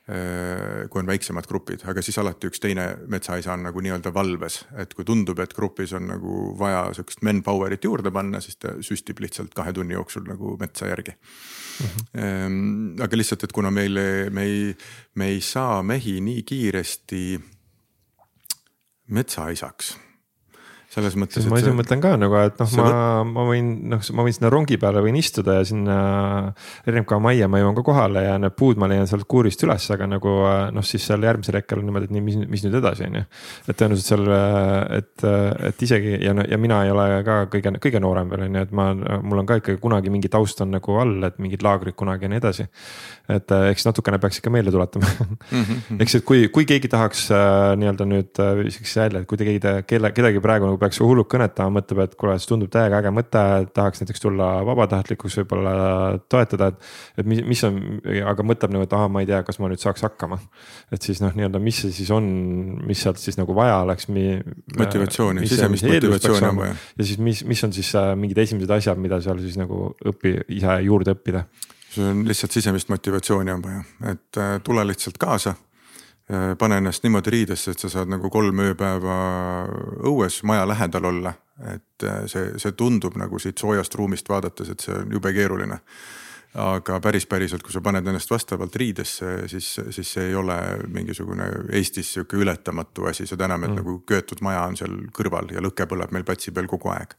B: kui on väiksemad grupid, aga siis alati üks teine metsaisa on nagu nii-öelda valves, et kui tundub, et grupis on nagu vaja sihukest manpower'it juurde panna, siis ta süstib lihtsalt kahe tunni jooksul nagu metsa järgi mm. -hmm. aga lihtsalt, et kuna meile, me ei, me ei saa mehi nii kiiresti metsaisaks selles mõttes.
A: ma ise see... mõtlen ka nagu, et noh, ma, ma võin noh, ma võin sinna rongi peale võin istuda ja sinna RMK majja ma jõuan ka kohale ja need puud ma leian sealt kuurist üles, aga nagu noh, siis seal järgmisel hetkel on niimoodi, et nii, mis, mis nüüd edasi on ju. et tõenäoliselt seal, et, et isegi ja, ja mina ei ole ka kõige, kõige noorem veel on ju, et ma, mul on ka ikkagi kunagi mingi taust on nagu all, et mingid laagrid kunagi ja nii edasi. et eks natukene peaks ikka meelde tuletama mm -hmm. eks, et kui, kui keegi tahaks äh, nii-öelda nüüd viskaks välja, et kui te keegi, kelle, kedagi praegu nagu peaks hullult kõnetama, mõtleb, et kuule, see tundub täiega äge mõte, tahaks näiteks tulla vabatahtlikuks võib-olla toetada, et. et mis, mis on, aga mõtleb nagu, et ahah, ma ei tea, kas ma nüüd saaks hakkama. et siis noh, nii-öelda, mis see siis on, mis sealt siis nagu vaja oleks.
B: motivatsiooni, sisemist motivatsiooni on vaja.
A: ja siis, mis, mis on siis äh, mingid esimesed asjad, mida seal siis nagu õpi, ise juurde õppida
B: sul on lihtsalt sisemist motivatsiooni on vaja, et äh, tule lihtsalt kaasa pane ennast niimoodi riidesse, et sa saad nagu kolm ööpäeva õues maja lähedal olla. et äh, see, see tundub nagu siit soojast ruumist vaadates, et see on jube keeruline. aga päris päriselt, kui sa paned ennast vastavalt riidesse, siis, siis see ei ole mingisugune Eestis sihuke ületamatu asi, seda enam, et mm. nagu köetud maja on seal kõrval ja lõke põleb meil platsi peal kogu aeg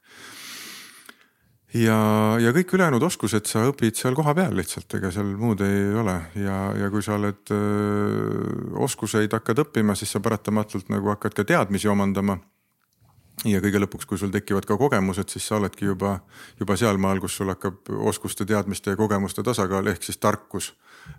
B: ja, ja kõik ülejäänud oskused sa õpid seal kohapeal lihtsalt, ega seal muud ei ole ja, ja kui sa oled öö, oskuseid hakkad õppima, siis sa paratamatult nagu hakkad ka teadmisi omandama. Ja kõige lõpuks, kui sul tekivad ka kogemused, siis sa oledki juba, juba sealmaal, kus sul hakkab oskuste, teadmiste ja kogemuste tasakaal ehk siis tarkus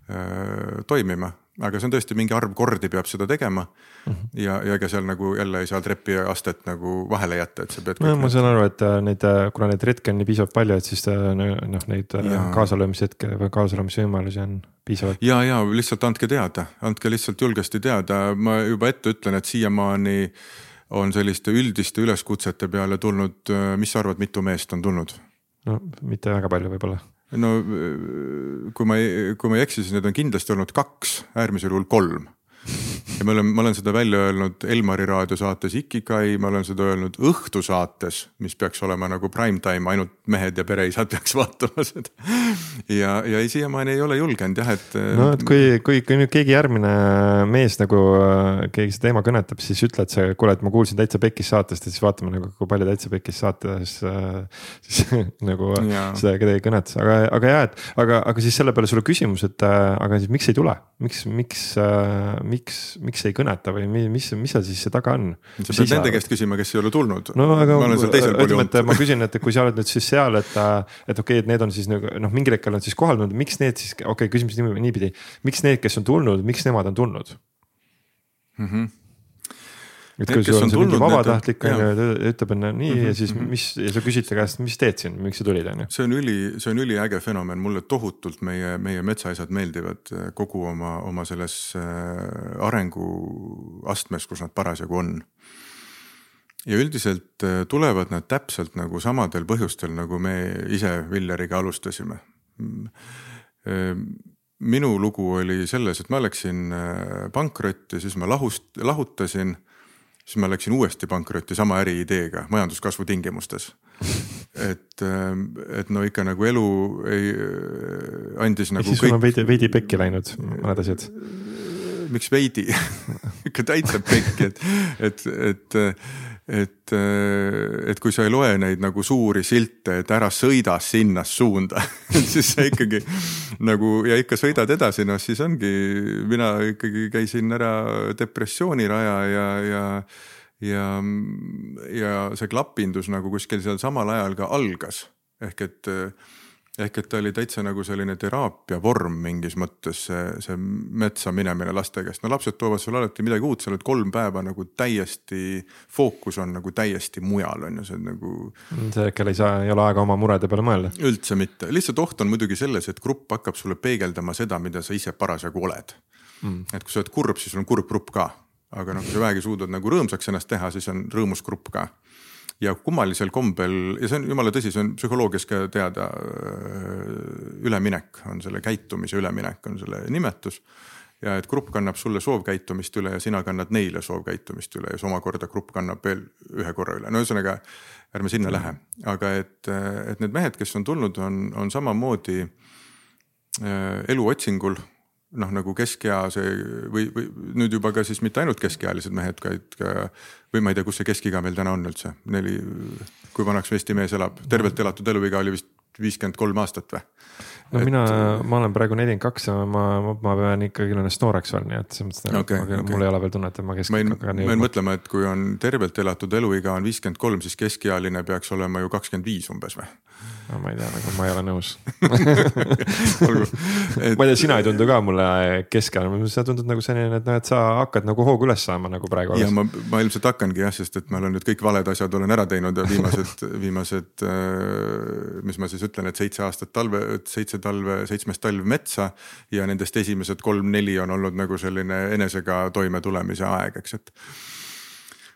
B: öö, toimima aga see on tõesti mingi arv kordi peab seda tegema mm. -hmm. ja, ja ega seal nagu jälle ei saa trepiastet nagu vahele jätta, et sa pead.
A: no ma saan aru, et äh, neid, äh, kuna neid retke on nii piisavalt palju, et siis äh, noh, neid kaasalöömishetke või kaasalöömise võimalusi on piisavalt.
B: ja, ja lihtsalt andke teada, andke lihtsalt julgesti teada, ma juba ette ütlen, et siiamaani on selliste üldiste üleskutsete peale tulnud, mis sa arvad, mitu meest on tulnud?
A: no mitte väga palju võib-olla
B: no kui ma, kui ma ei eksi, siis need on kindlasti olnud kaks, äärmisel juhul kolm. Ja ma olen, ma olen seda välja öelnud Elmari raadiosaates Ikikai, ma olen seda öelnud õhtusaates, mis peaks olema nagu prime time, ainult mehed ja pereisad peaks vaatama seda. ja, ja siiamaani ei ole julgenud jah, et.
A: no et kui, kui, kui nüüd keegi järgmine mees nagu keegi see teema kõnetab, siis ütle, et see, kuule, et ma kuulsin Täitsa Pekkis saatest ja siis vaatame nagu, kui palju Täitsa Pekkis saates äh, siis nagu ja. seda kedagi kõnetas, aga, aga ja, et aga, aga siis selle peale sulle küsimus, et äh, aga siis miks ei tule, miks, miks äh,, miks, miks ei kõneta või mis, mis seal siis see taga on?
B: sa pead nende käest küsima, kes ei ole tulnud.
A: no aga ütleme, et ma küsin, et kui sa oled nüüd siis seal, et, et okei okay,, et need on siis nagu noh, mingil hetkel on siis kohal tulnud, miks need siis, okei okay,, küsimus niipidi, miks need, kes on tulnud, miks nemad on tulnud mm? -hmm et kui sul on see mingi vabatahtlik on ju, ütleb enne nii mm -hmm, ja siis -hmm. mis ja sa küsid ta käest, mis teed siin, miks sa tulid on ju.
B: see on üli, see on üliäge fenomen, mulle tohutult meie, meie metsaisad meeldivad eh, kogu oma, oma selles eh, arenguastmes, kus nad parasjagu on. ja üldiselt eh, tulevad nad täpselt nagu samadel põhjustel, nagu me ise Villeriga alustasime mm, minu lugu oli selles, et ma läksin pankrotti, siis ma lahust, lahutasin siis ma läksin uuesti pankrotti sama äriideega majanduskasvu tingimustes. et, ähm, et no ikka nagu elu ei, äh, andis nagu.
A: siis kõik... sul on veidi, veidi pekki läinud mõned asjad
B: miks veidi ikka täitsa pekki, et, et, et et, äh, et kui sa ei loe neid nagu suuri silte, et ära sõida sinna suunda siis sa ikkagi nagu ja ikka sõidad edasi, noh siis ongi, mina ikkagi käisin ära depressiooniraja ja, ja ja, ja see klapindus nagu kuskil seal samal ajal ka algas. Ehk et ehk et ta oli täitsa nagu selline teraapia vorm mingis mõttes see, see metsa minemine laste käest, no lapsed toovad sulle alati midagi uut, sa oled kolm päeva nagu täiesti, fookus on nagu täiesti mujal, on ju, see on nagu.
A: see hetkel ei saa, ei ole aega oma murede peale mõelda.
B: üldse mitte, lihtsalt oht on muidugi selles, et grupp hakkab sulle peegeldama seda, mida sa ise parasjagu oled. Mm.. et kui sa oled kurb, siis on kurb grupp ka, aga noh, kui sa vähegi suudad nagu rõõmsaks ennast teha, siis on rõõmus grupp ka ja kummalisel kombel ja see on jumala tõsi, see on psühholoogias ka teada. üleminek on selle käitumise üleminek on selle nimetus. ja et grupp kannab sulle soovkäitumist üle ja sina kannad neile soovkäitumist üle ja siis omakorda grupp kannab veel ühe korra üle, no ühesõnaga ärme sinna lähe, aga et, et need mehed, kes on tulnud, on, on samamoodi äh, eluotsingul noh, nagu keskea see või, või nüüd juba ka siis mitte ainult keskealised mehed, vaid ka või ma ei tea, kus see keskiga meil täna on üldse, neli, kui vanaks Eesti mees elab, tervelt elatud eluiga oli vist viiskümmend kolm aastat või?
A: no et... mina, ma olen praegu nelikümmend kaks ja ma, ma, ma pean ikkagi ennast nooreks veel, nii et selles mõttes okay,, et okay. mul ei ole veel tunnet, et ma
B: keskikaga. ma jäin mõtlema, et kui on tervelt elatud eluiga on viiskümmend kolm, siis keskealine peaks olema ju kakskümmend viis umbes või?
A: No ma ei tea, nagu ma ei ole nõus olgu et.... ma ei tea, sina ei tundu ka mulle keskealine, sa tundud nagu selline, et noh, et sa hakkad nagu hoogu üles saama nagu praegu.
B: ja ma, ma ilmselt hakkangi jah, sest et ma olen nüüd kõik valed asjad olen ära teinud ja viimased viimased, äh, mis ma siis ütlen, et seitse aastat talve, seitse talve, seitsmes talv metsa. ja nendest esimesed kolm-neli on olnud nagu selline enesega toimetulemise aeg, eks, et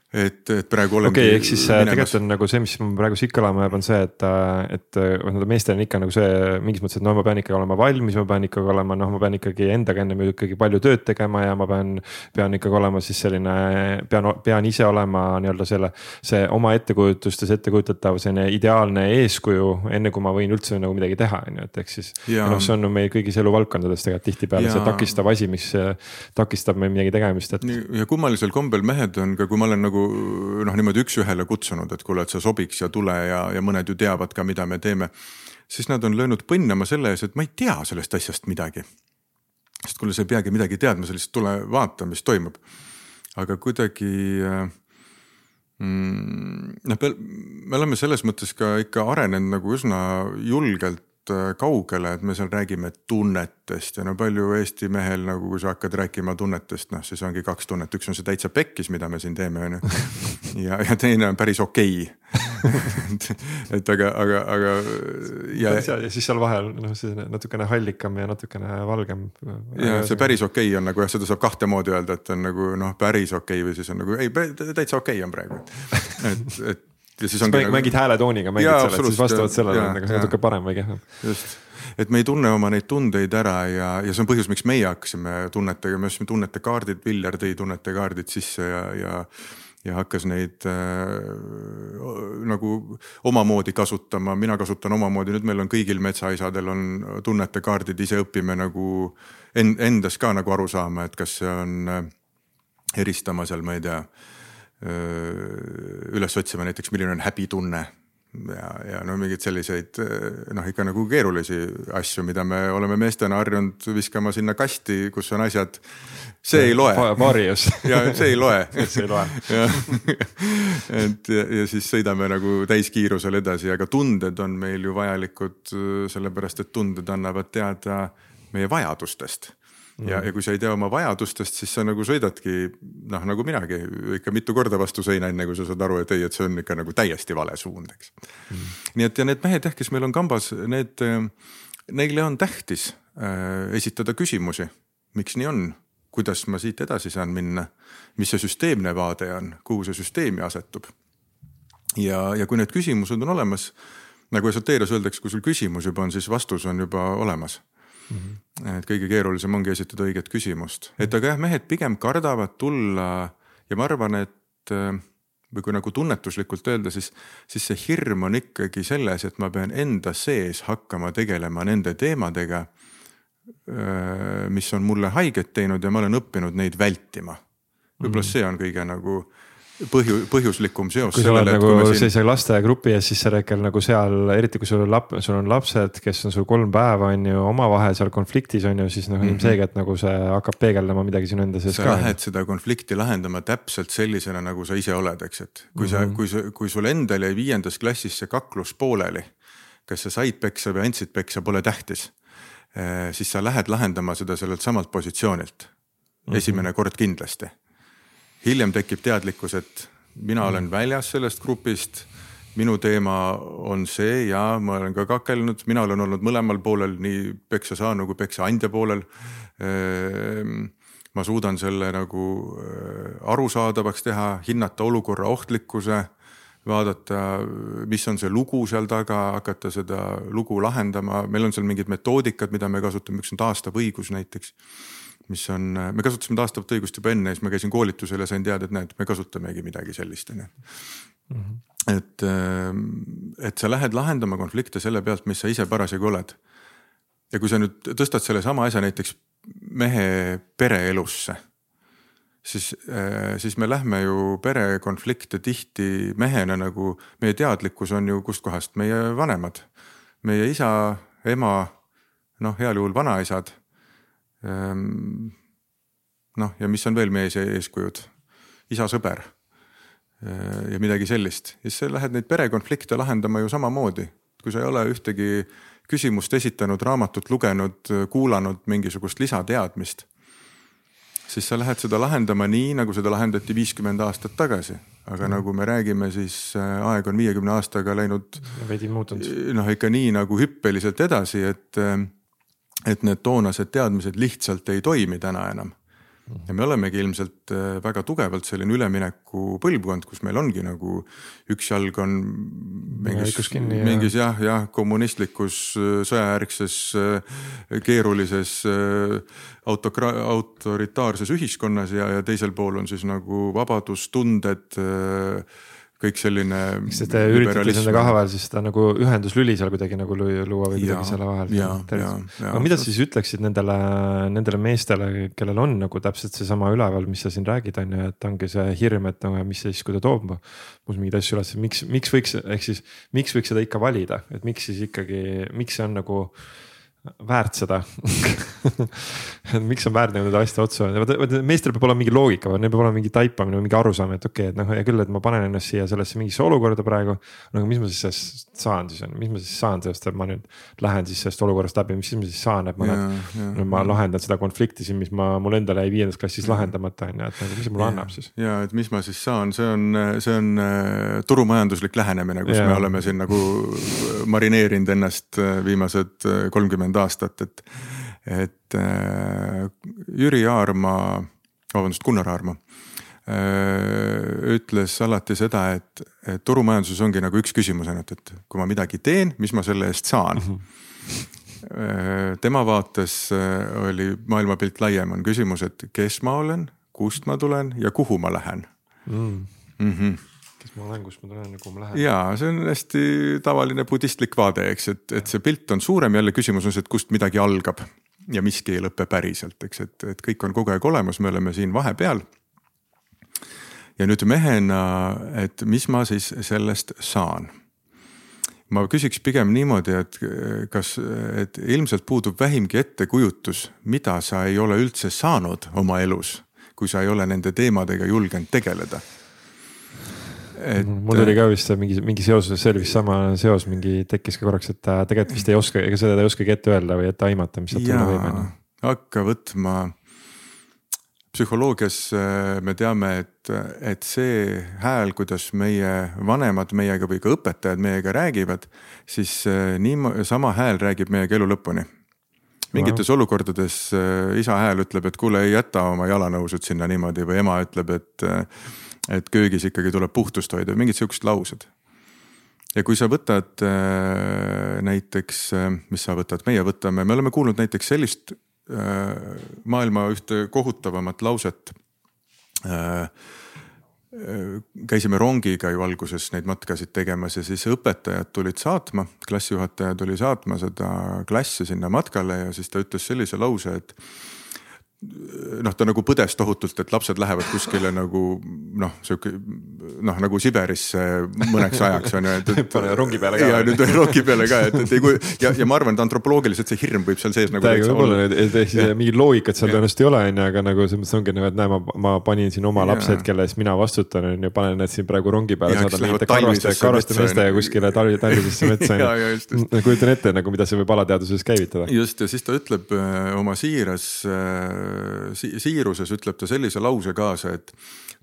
B: et, et praegu olengi.
A: okei okay,, ehk siis äh, minemas. tegelikult on nagu see, mis praegu siit kõlama jääb, on see, et, äh, et noh, meestel on ikka nagu see mingis mõttes, et no ma pean ikkagi olema valmis, ma pean ikkagi olema, noh, ma pean ikkagi endaga ennem ikkagi palju tööd tegema ja ma pean. pean ikkagi olema siis selline, pean, pean ise olema nii-öelda selle, see oma ettekujutustes ettekujutatav selline ideaalne eeskuju, enne kui ma võin üldse nagu midagi teha, on ju, et ehk siis. noh, see on meil kõigis eluvaldkondades tegelikult tihtipeale see takistav asi, mis takistab meil midagi tegemist, et.
B: ja kummalisel kombel mehed on ka, kui ma olen nagu nagu noh, niimoodi üks-ühele kutsunud, et kuule, et sa sobiks ja tule ja, ja mõned ju teavad ka, mida me teeme. siis nad on löönud põnnama selle ees, et ma ei tea sellest asjast midagi. sest kuule, sa ei peagi midagi teadma, sa lihtsalt tule vaata, mis toimub. aga kuidagi äh, mm, noh, me oleme selles mõttes ka ikka arenenud nagu üsna julgelt kaugele, et me seal räägime tunnetest ja no palju Eesti mehel nagu, kui sa hakkad rääkima tunnetest, noh siis ongi kaks tunnet, üks on see täitsa pekkis, mida me siin teeme, on ju. ja, ja teine on päris okei okay. et aga, aga, aga.
A: ja, ja siis seal vahel noh, selline natukene hallikam ja natukene valgem.
B: ja see päris okei okay on nagu jah, seda saab kahte moodi öelda, et on nagu noh, päris okei okay või siis on nagu ei, täitsa okei okay on praegu, et, et
A: ja siis ongi. Nagu... mängid hääletooniga, mängid selle, siis vastavalt sellele on nagu natuke parem või kehvem.
B: just, et me ei tunne oma neid tundeid ära ja, ja see on põhjus, miks meie hakkasime tunnetega, me ostsime tunnetekaardid, Viljar tõi tunnetekaardid sisse ja, ja ja hakkas neid äh, nagu omamoodi kasutama, mina kasutan omamoodi, nüüd meil on kõigil metsaisadel on tunnetekaardid, ise õpime nagu en, endas ka nagu aru saama, et kas see on äh, eristama seal, ma ei tea äh,, üles otsima näiteks, milline on häbitunne ja, ja no mingeid selliseid noh, ikka nagu keerulisi asju, mida me oleme meestena harjunud viskama sinna kasti, kus on asjad. see ei loe.
A: Varios.
B: ja see ei loe
A: see ei loe.
B: et ja, ja siis sõidame nagu täiskiirusel edasi, aga tunded on meil ju vajalikud sellepärast, et tunded annavad teada meie vajadustest ja, ja kui sa ei tea oma vajadustest, siis sa nagu sõidadki noh, nagu minagi ikka mitu korda vastu seina, enne kui sa saad aru, et ei, et see on ikka nagu täiesti vale suund, eks. Mm.. nii et ja need mehed jah, kes meil on kambas, need, neile on tähtis äh, esitada küsimusi, miks nii on, kuidas ma siit edasi saan minna, mis see süsteemne vaade on, kuhu see süsteemi asetub. ja, ja kui need küsimused on olemas, nagu esoteerias öeldakse, kui sul küsimus juba on, siis vastus on juba olemas mm. -hmm. et kõige keerulisem ongi esitada õiget küsimust, et aga jah, mehed pigem kardavad tulla ja ma arvan, et või kui nagu tunnetuslikult öelda, siis, siis see hirm on ikkagi selles, et ma pean enda sees hakkama tegelema nende teemadega, mis on mulle haiget teinud ja ma olen õppinud neid vältima. võib-olla mhm. see on kõige nagu põhju, põhjuslikum seos.
A: kui sa oled nagu siin... sellise lasteaiagrupi ees, siis sa räägid nagu seal, eriti kui sul on lap-, sul on lapsed, kes on sul kolm päeva on ju omavahel seal konfliktis on ju, siis noh mm -hmm. ilmselgelt nagu see hakkab peegeldama midagi sinu enda sees
B: sa ka. sa lähed seda konflikti lahendama täpselt sellisena, nagu sa ise oled, eks, et kui mm -hmm. sa, mhm. kui sa, kui sul endal jäi viiendas klassis see kaklus pooleli. kas sa said peksa või andsid peksa, pole tähtis. Eh, siis sa lähed lahendama seda sellelt samalt positsioonilt. Mhm. esimene kord kindlasti hiljem tekib teadlikkus, et mina olen mm. väljas sellest grupist. minu teema on see ja ma olen ka kakelnud, mina olen olnud mõlemal poolel, nii peksa saanu kui peksa andja poolel. Ehm, ma suudan selle nagu äh, arusaadavaks teha, hinnata olukorra ohtlikkuse vaadata, mis on see lugu seal taga, hakata seda lugu lahendama, meil on seal mingid metoodikad, mida me kasutame, üks on taastav õigus näiteks mis on, me kasutasime taastavat õigust juba enne, siis ma käisin koolitusel ja sain teada, et näed, me kasutamegi midagi sellist, on ju. Mhm. et, ähm, et sa lähed lahendama konflikte selle pealt, mis sa ise parasjagu oled. ja kui sa nüüd tõstad sellesama asja näiteks mehe pereelusse, siis, äh, siis me lähme ju perekonflikte tihti mehena nagu, meie teadlikkus on ju kustkohast, meie vanemad, meie isa, ema, noh, heal juhul vanaisad noh, ja mis on veel meie eeskujud, isa sõber ehm, ja midagi sellist, siis sa lähed neid perekonflikte lahendama ju samamoodi, kui sa ei ole ühtegi küsimust esitanud, raamatut lugenud, kuulanud mingisugust lisateadmist. siis sa lähed seda lahendama nii, nagu seda lahendati viiskümmend aastat tagasi, aga mm. nagu me räägime, siis äh, aeg on viiekümne aastaga läinud.
A: veidi muutunud.
B: noh, ikka nii nagu hüppeliselt edasi, et äh, et need toonased teadmised lihtsalt ei toimi täna enam. ja me olemegi ilmselt äh, väga tugevalt selline ülemineku põlvkond, kus meil ongi nagu üks jalg on mingis, mingis jah, jah kommunistlikus äh, sõjajärgses äh, keerulises autokra-, autoritaarses ühiskonnas ja, ja teisel pool on siis nagu vabadustunded kõik selline.
A: kas te üritate nende kahe vahel siis seda nagu ühenduslüli seal kuidagi nagu luua või kuidagi selle vahel? aga mida siis ütleksid nendele, nendele meestele, kellel on nagu täpselt seesama üleval, mis sa siin räägid, on ju, et ongi see hirm, et no mis siis, kui ta toob mul mingeid asju üles, miks, miks võiks, ehk siis miks võiks seda ikka valida, et miks siis ikkagi, miks see on nagu väärt seda miks on väärt nende asjade otsa, meestel peab olema mingi loogika, neil peab olema mingi taipamine või mingi arusaam, et okei okay,, et noh, hea küll, et ma panen ennast siia sellesse mingisse olukorda praegu. no aga mis ma siis sellest saan siis on, mis ma siis saan sellest, et ma nüüd lähen siis sellest olukorrast läbi, mis siis ma siis saan, et ma ja, nüüd, nüüd ma lahendan seda konflikti siin, mis ma, mul endal jäi viiendas klassis lahendamata on ju, et nagu mis see mulle annab siis.
B: ja et mis ma siis saan, see on, see on äh, turumajanduslik lähenemine, kus ja. me oleme siin nagu marineerinud ennast äh, viimased äh, kolmkümmend aastat, et, et äh, Jüri Aarma, vabandust, Gunnar Aarma äh, ütles alati seda, et, et turumajanduses ongi nagu üks küsimus ainult, et kui ma midagi teen, mis ma selle eest saan. Mm. -hmm tema vaates oli maailmapilt laiem, on küsimus, et kes ma olen, kust ma tulen ja kuhu ma lähen. Mm..
A: Mm -hmm ma olen, kust ma tulen ja kuhu ma lähen.
B: ja see on hästi tavaline budistlik vaade, eks, et, et see pilt on suurem, jälle küsimus on see, et kust midagi algab ja miski ei lõpe päriselt, eks, et, et kõik on kogu aeg olemas, me oleme siin vahepeal. ja nüüd mehena, et mis ma siis sellest saan ma küsiks pigem niimoodi, et kas, et ilmselt puudub vähimgi ettekujutus, mida sa ei ole üldse saanud oma elus, kui sa ei ole nende teemadega julgenud tegeleda
A: et. mul tuli ka vist mingi, mingi seoses, see oli vist sama seos mingi tekkis ka korraks, et ta tegelikult vist ei oska, ega seda ei oskagi ette öelda või ette aimata, mis sealt tulla võib
B: hakka võtma. psühholoogias äh, me teame, et, et see hääl, kuidas meie vanemad meiega või ka õpetajad meiega räägivad, siis äh, nii sama hääl räägib meiega elu lõpuni mingites olukordades äh, isa hääl ütleb, et kuule, ei jäta oma jalanõusud sinna niimoodi või ema ütleb, et et köögis ikkagi tuleb puhtust hoida, mingid siuksed laused. ja kui sa võtad äh, näiteks, äh, mis sa võtad, meie võtame, me oleme kuulnud näiteks sellist äh, maailma ühte kohutavamat lauset käisime rongiga ju alguses neid matkasid tegemas ja siis õpetajad tulid saatma, klassijuhataja tuli saatma seda klassi sinna matkale ja siis ta ütles sellise lause, et noh, ta nagu põdes tohutult, et lapsed lähevad kuskile nagu noh, sihuke noh, nagu Siberisse mõneks ajaks on ju, et, et.
A: pane rongi peale ka.
B: ja nüüd rongi peale ka, et, et ei kui ja, ja ma arvan, et antropoloogiliselt see hirm võib seal sees nagu.
A: täiega võib-olla, et ehk siis mingit loogikat seal tõenäoliselt ei ole, on ju, aga nagu selles mõttes ongi nagu, et näe, ma, ma panin siin oma lapsed, kelle eest mina vastutan, on ju, panen need siin praegu rongi peale, karvaste, meestega kuskile talvi, talvisesse metsa on ju. kujutan ette nagu, mida see võib alateadvuses käivitada.
B: just ja siis ta ütleb äh, oma siiras äh, si siiruses ütleb ta sellise lause kaasa, et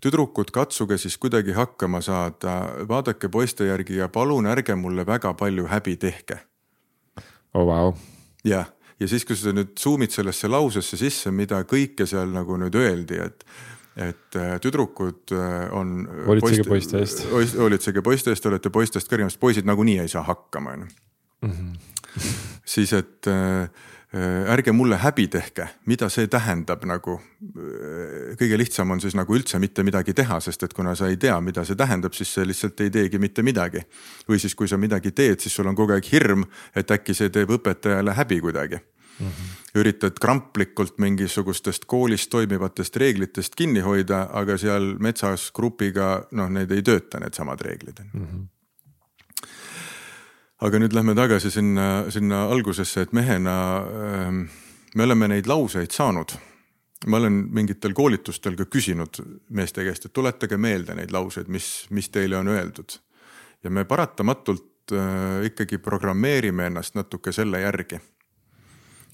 B: tüdrukud, katsuge siis kuidagi hakkama saada, vaadake poiste järgi ja palun ärge mulle väga palju häbi tehke
A: oh,. Wow.
B: jah, ja siis, kui sa nüüd zoom'id sellesse lausesse sisse, mida kõike seal nagu nüüd öeldi, et et äh, tüdrukud äh, on.
A: hoolitsege poiste eest.
B: hoolitsege poiste eest, olete poistest kõrgemad, poisid nagunii ei saa hakkama, on ju. Mhm. siis, et äh, Äh, ärge mulle häbi tehke, mida see tähendab nagu. Äh, kõige lihtsam on siis nagu üldse mitte midagi teha, sest et kuna sa ei tea, mida see tähendab, siis sa lihtsalt ei teegi mitte midagi. või siis, kui sa midagi teed, siis sul on kogu aeg hirm, et äkki see teeb õpetajale häbi kuidagi mm. -hmm. üritad kramplikult mingisugustest koolis toimivatest reeglitest kinni hoida, aga seal metsas grupiga noh, need ei tööta, needsamad reeglid mm. -hmm aga nüüd lähme tagasi sinna, sinna algusesse, et mehena äh, me oleme neid lauseid saanud. ma olen mingitel koolitustel ka küsinud meeste käest, et tuletage meelde neid lauseid, mis, mis teile on öeldud. ja me paratamatult äh, ikkagi programmeerime ennast natuke selle järgi.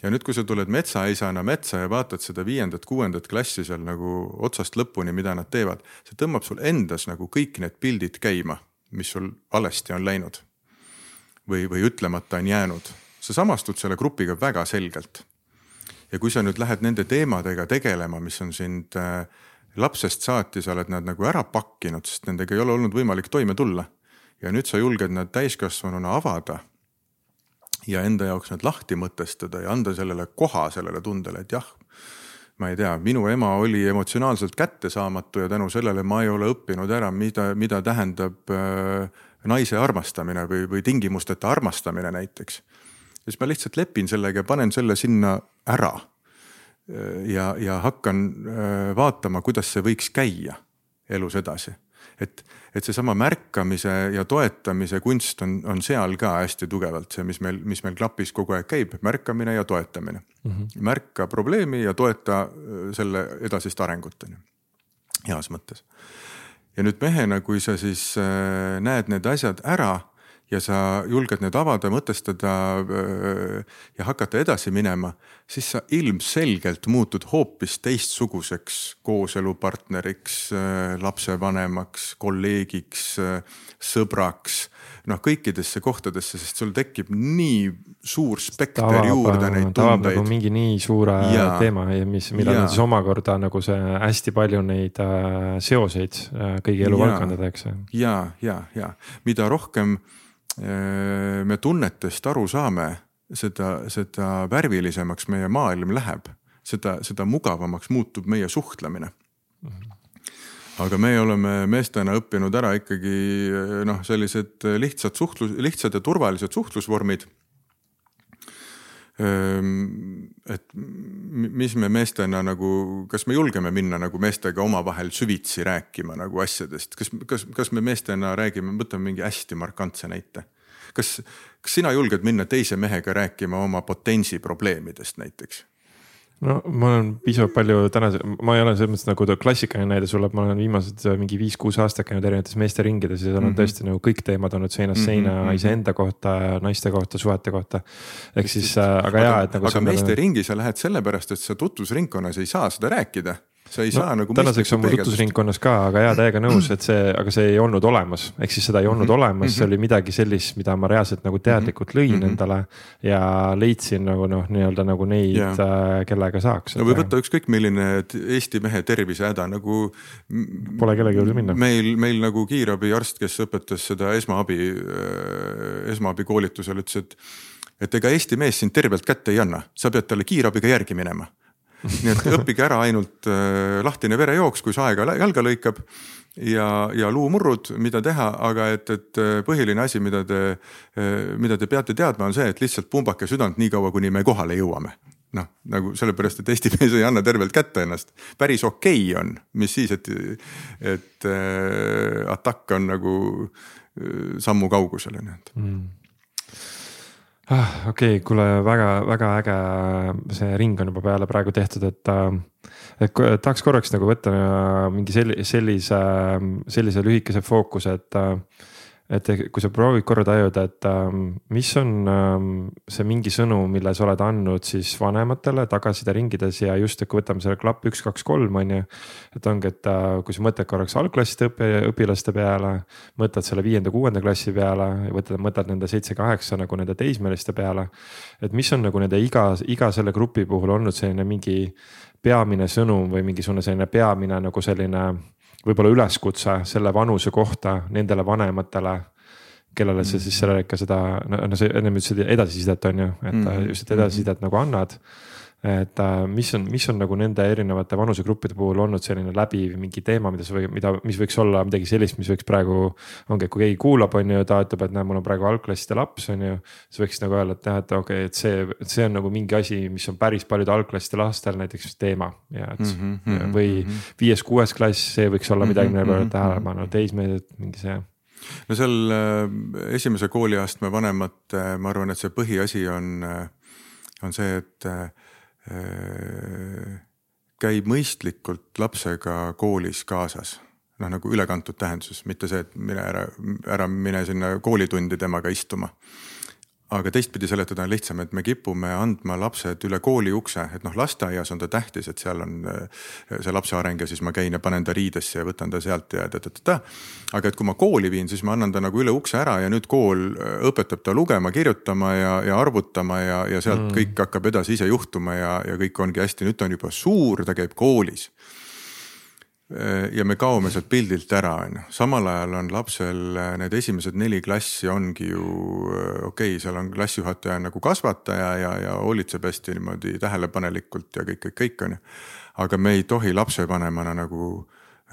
B: ja nüüd, kui sa tuled metsaisana metsa ja vaatad seda viiendat-kuuendat klassi seal nagu otsast lõpuni, mida nad teevad, see tõmbab sul endas nagu kõik need pildid käima, mis sul valesti on läinud või, või ütlemata on jäänud. sa samastud selle grupiga väga selgelt. ja kui sa nüüd lähed nende teemadega tegelema, mis on sind äh, lapsest saati, sa oled nad nagu ära pakkinud, sest nendega ei ole olnud võimalik toime tulla. ja nüüd sa julged nad täiskasvanuna avada ja enda jaoks nad lahti mõtestada ja anda sellele koha sellele tundele, et jah, ma ei tea, minu ema oli emotsionaalselt kättesaamatu ja tänu sellele ma ei ole õppinud ära, mida, mida tähendab äh, naise armastamine või, või tingimusteta armastamine näiteks. siis ma lihtsalt lepin sellega ja panen selle sinna ära. ja, ja hakkan äh, vaatama, kuidas see võiks käia elus edasi. et, et seesama märkamise ja toetamise kunst on, on seal ka hästi tugevalt see, mis meil, mis meil klapis kogu aeg käib, märkamine ja toetamine mm. -hmm. märka probleemi ja toeta äh, selle edasist arengut on ju, heas mõttes ja nüüd mehena, kui sa siis äh, näed need asjad ära ja sa julged need avada, mõtestada äh, ja hakata edasi minema, siis sa ilmselgelt muutud hoopis teistsuguseks kooselupartneriks, äh, lapsevanemaks, kolleegiks, sõbraks noh, kõikidesse kohtadesse, sest sul tekib nii suur spekter tavab, juurde neid tundeid.
A: nagu mingi nii suure ja, teema ja mis, millel on siis omakorda nagu see hästi palju neid äh, seoseid äh, kõigi eluvaldkondadega, eks.
B: ja, ja, ja mida rohkem äh, me tunnetest aru saame seda, seda värvilisemaks meie maailm läheb, seda, seda mugavamaks muutub meie suhtlemine mm. -hmm aga me oleme meestena õppinud ära ikkagi noh, sellised lihtsad suhtlus, lihtsad ja turvalised suhtlusvormid Ehm, et mis me meestena nagu, kas me julgeme minna nagu meestega omavahel süvitsi rääkima nagu asjadest, kas, kas, kas me meestena räägime, võtame mingi hästi markantse näite. kas, kas sina julged minna teise mehega rääkima oma potentsi probleemidest näiteks?
A: No ma olen piisavalt palju tänase, ma ei ole selles mõttes nagu klassikaline näide sulle, et ma olen viimased äh, mingi viis-kuus aastat käinud erinevates meesteringides ja seal on mm -hmm. tõesti nagu kõik teemad olnud seinast seina mm -hmm. iseenda kohta, naiste kohta, suhete kohta. ehk siis, äh, aga jaa, et nagu.
B: aga meesteringi sa lähed sellepärast, et sa tutvusringkonnas ei saa seda rääkida sa ei no, saa nagu.
A: tänaseks on mul tutvusringkonnas ka, aga jaa, täiega nõus, et see, aga see ei olnud olemas, ehk siis seda ei olnud mm -hmm. olemas, see oli midagi sellist, mida ma reaalselt nagu teadlikult lõin mm -hmm. endale. ja leidsin nagu noh, nii-öelda nagu neid yeah., äh, kellega saaks.
B: no või võtta ükskõik milline Eesti mehe tervisehäda nagu.
A: Pole kellegi juurde minna.
B: meil, meil nagu kiirabiarst, kes õpetas seda esmaabi, äh, esmaabikoolitusel ütles, et et ega Eesti mees sind tervelt kätte ei anna, sa pead talle kiirabiga järgi minema nii et õppige ära ainult äh, lahtine verejooks, kui see aega jalga lõikab ja, ja luumurrud, mida teha, aga et, et äh, põhiline asi, mida te, äh, mida te peate teadma, on see, et lihtsalt pumbake südant nii kaua, kuni me kohale jõuame. Noh, nagu sellepärast, et Eesti mees ei anna tervelt kätte ennast, päris okei okay on, mis siis, et, et äh, atakk on nagu äh, sammu kaugusel nii-öelda mm
A: ah,. okei okay,, kuule väga-väga äge, see ring on juba peale praegu tehtud, et, äh, et tahaks korraks nagu võtta äh, mingi sellise, sellise, lühikese fookuse, et äh, et kui sa proovid korra tajuda, et ähm, mis on ähm, see mingi sõnum, mille sa oled andnud siis vanematele tagasiside ja just, et kui võtame selle klapp üks, kaks, kolm on ju. et ongi, et äh, kui sa mõtled korraks algklasside õpi, õpilaste peale, mõtled selle viienda-kuuenda klassi peale ja võtad, mõtled nende seitse-kaheksa nagu nende teismeliste peale. et mis on nagu nende iga, iga selle grupi puhul olnud selline mingi peamine sõnum või mingisugune selline peamine nagu selline võib-olla üleskutse selle vanuse kohta nendele vanematele kellele sa siis sellele ikka seda, no sa ennem ütlesid edasisidet on ju, et mm. just, et edasisidet mm. nagu annad. Et äh, mis on, mis on nagu nende erinevate vanusegruppide puhul olnud selline läbiv mingi teema, mida sa või mida, mis võiks olla midagi sellist, mis võiks praegu. ongi, et kui keegi kuulab, on ju, ta ütleb, et näe, mul on praegu algklasside laps, on ju. siis võiks nagu öelda, et jah, et okei okay,, et see, see on nagu mingi asi, mis on päris paljude algklasside lastel näiteks teema ja et mm. -hmm, või mm -hmm. viies-kuues klass, see võiks olla midagi, millele pöörata tähelepanu, teismelised mingi see
B: no seal äh, esimese kooliastme vanemate, ma arvan, et see põhiasi on, äh, on see, et käib mõistlikult lapsega koolis kaasas. Noh, nagu ülekantud tähenduses, mitte see, et mine ära, ära mine sinna koolitundi temaga istuma aga teistpidi seletada on lihtsam, et me kipume andma lapsed üle kooli ukse, et noh, lasteaias on ta tähtis, et seal on äh, see lapse areng ja siis ma käin ja panen ta riidesse ja võtan ta sealt ja ta-ta-ta. aga et kui ma kooli viin, siis ma annan ta nagu üle ukse ära ja nüüd kool äh, õpetab ta lugema, kirjutama ja, ja arvutama ja, ja sealt mm. kõik hakkab edasi ise juhtuma ja, ja kõik ongi hästi, nüüd ta on juba suur, ta käib koolis ja me kaome sealt pildilt ära, on ju, samal ajal on lapsel äh, need esimesed neli klassi ongi ju äh, okei okay,, seal on klassijuhataja nagu kasvataja ja, ja hoolitseb hästi niimoodi tähelepanelikult ja kõik, kõik, kõik on ju. aga me ei tohi lapsevanemana nagu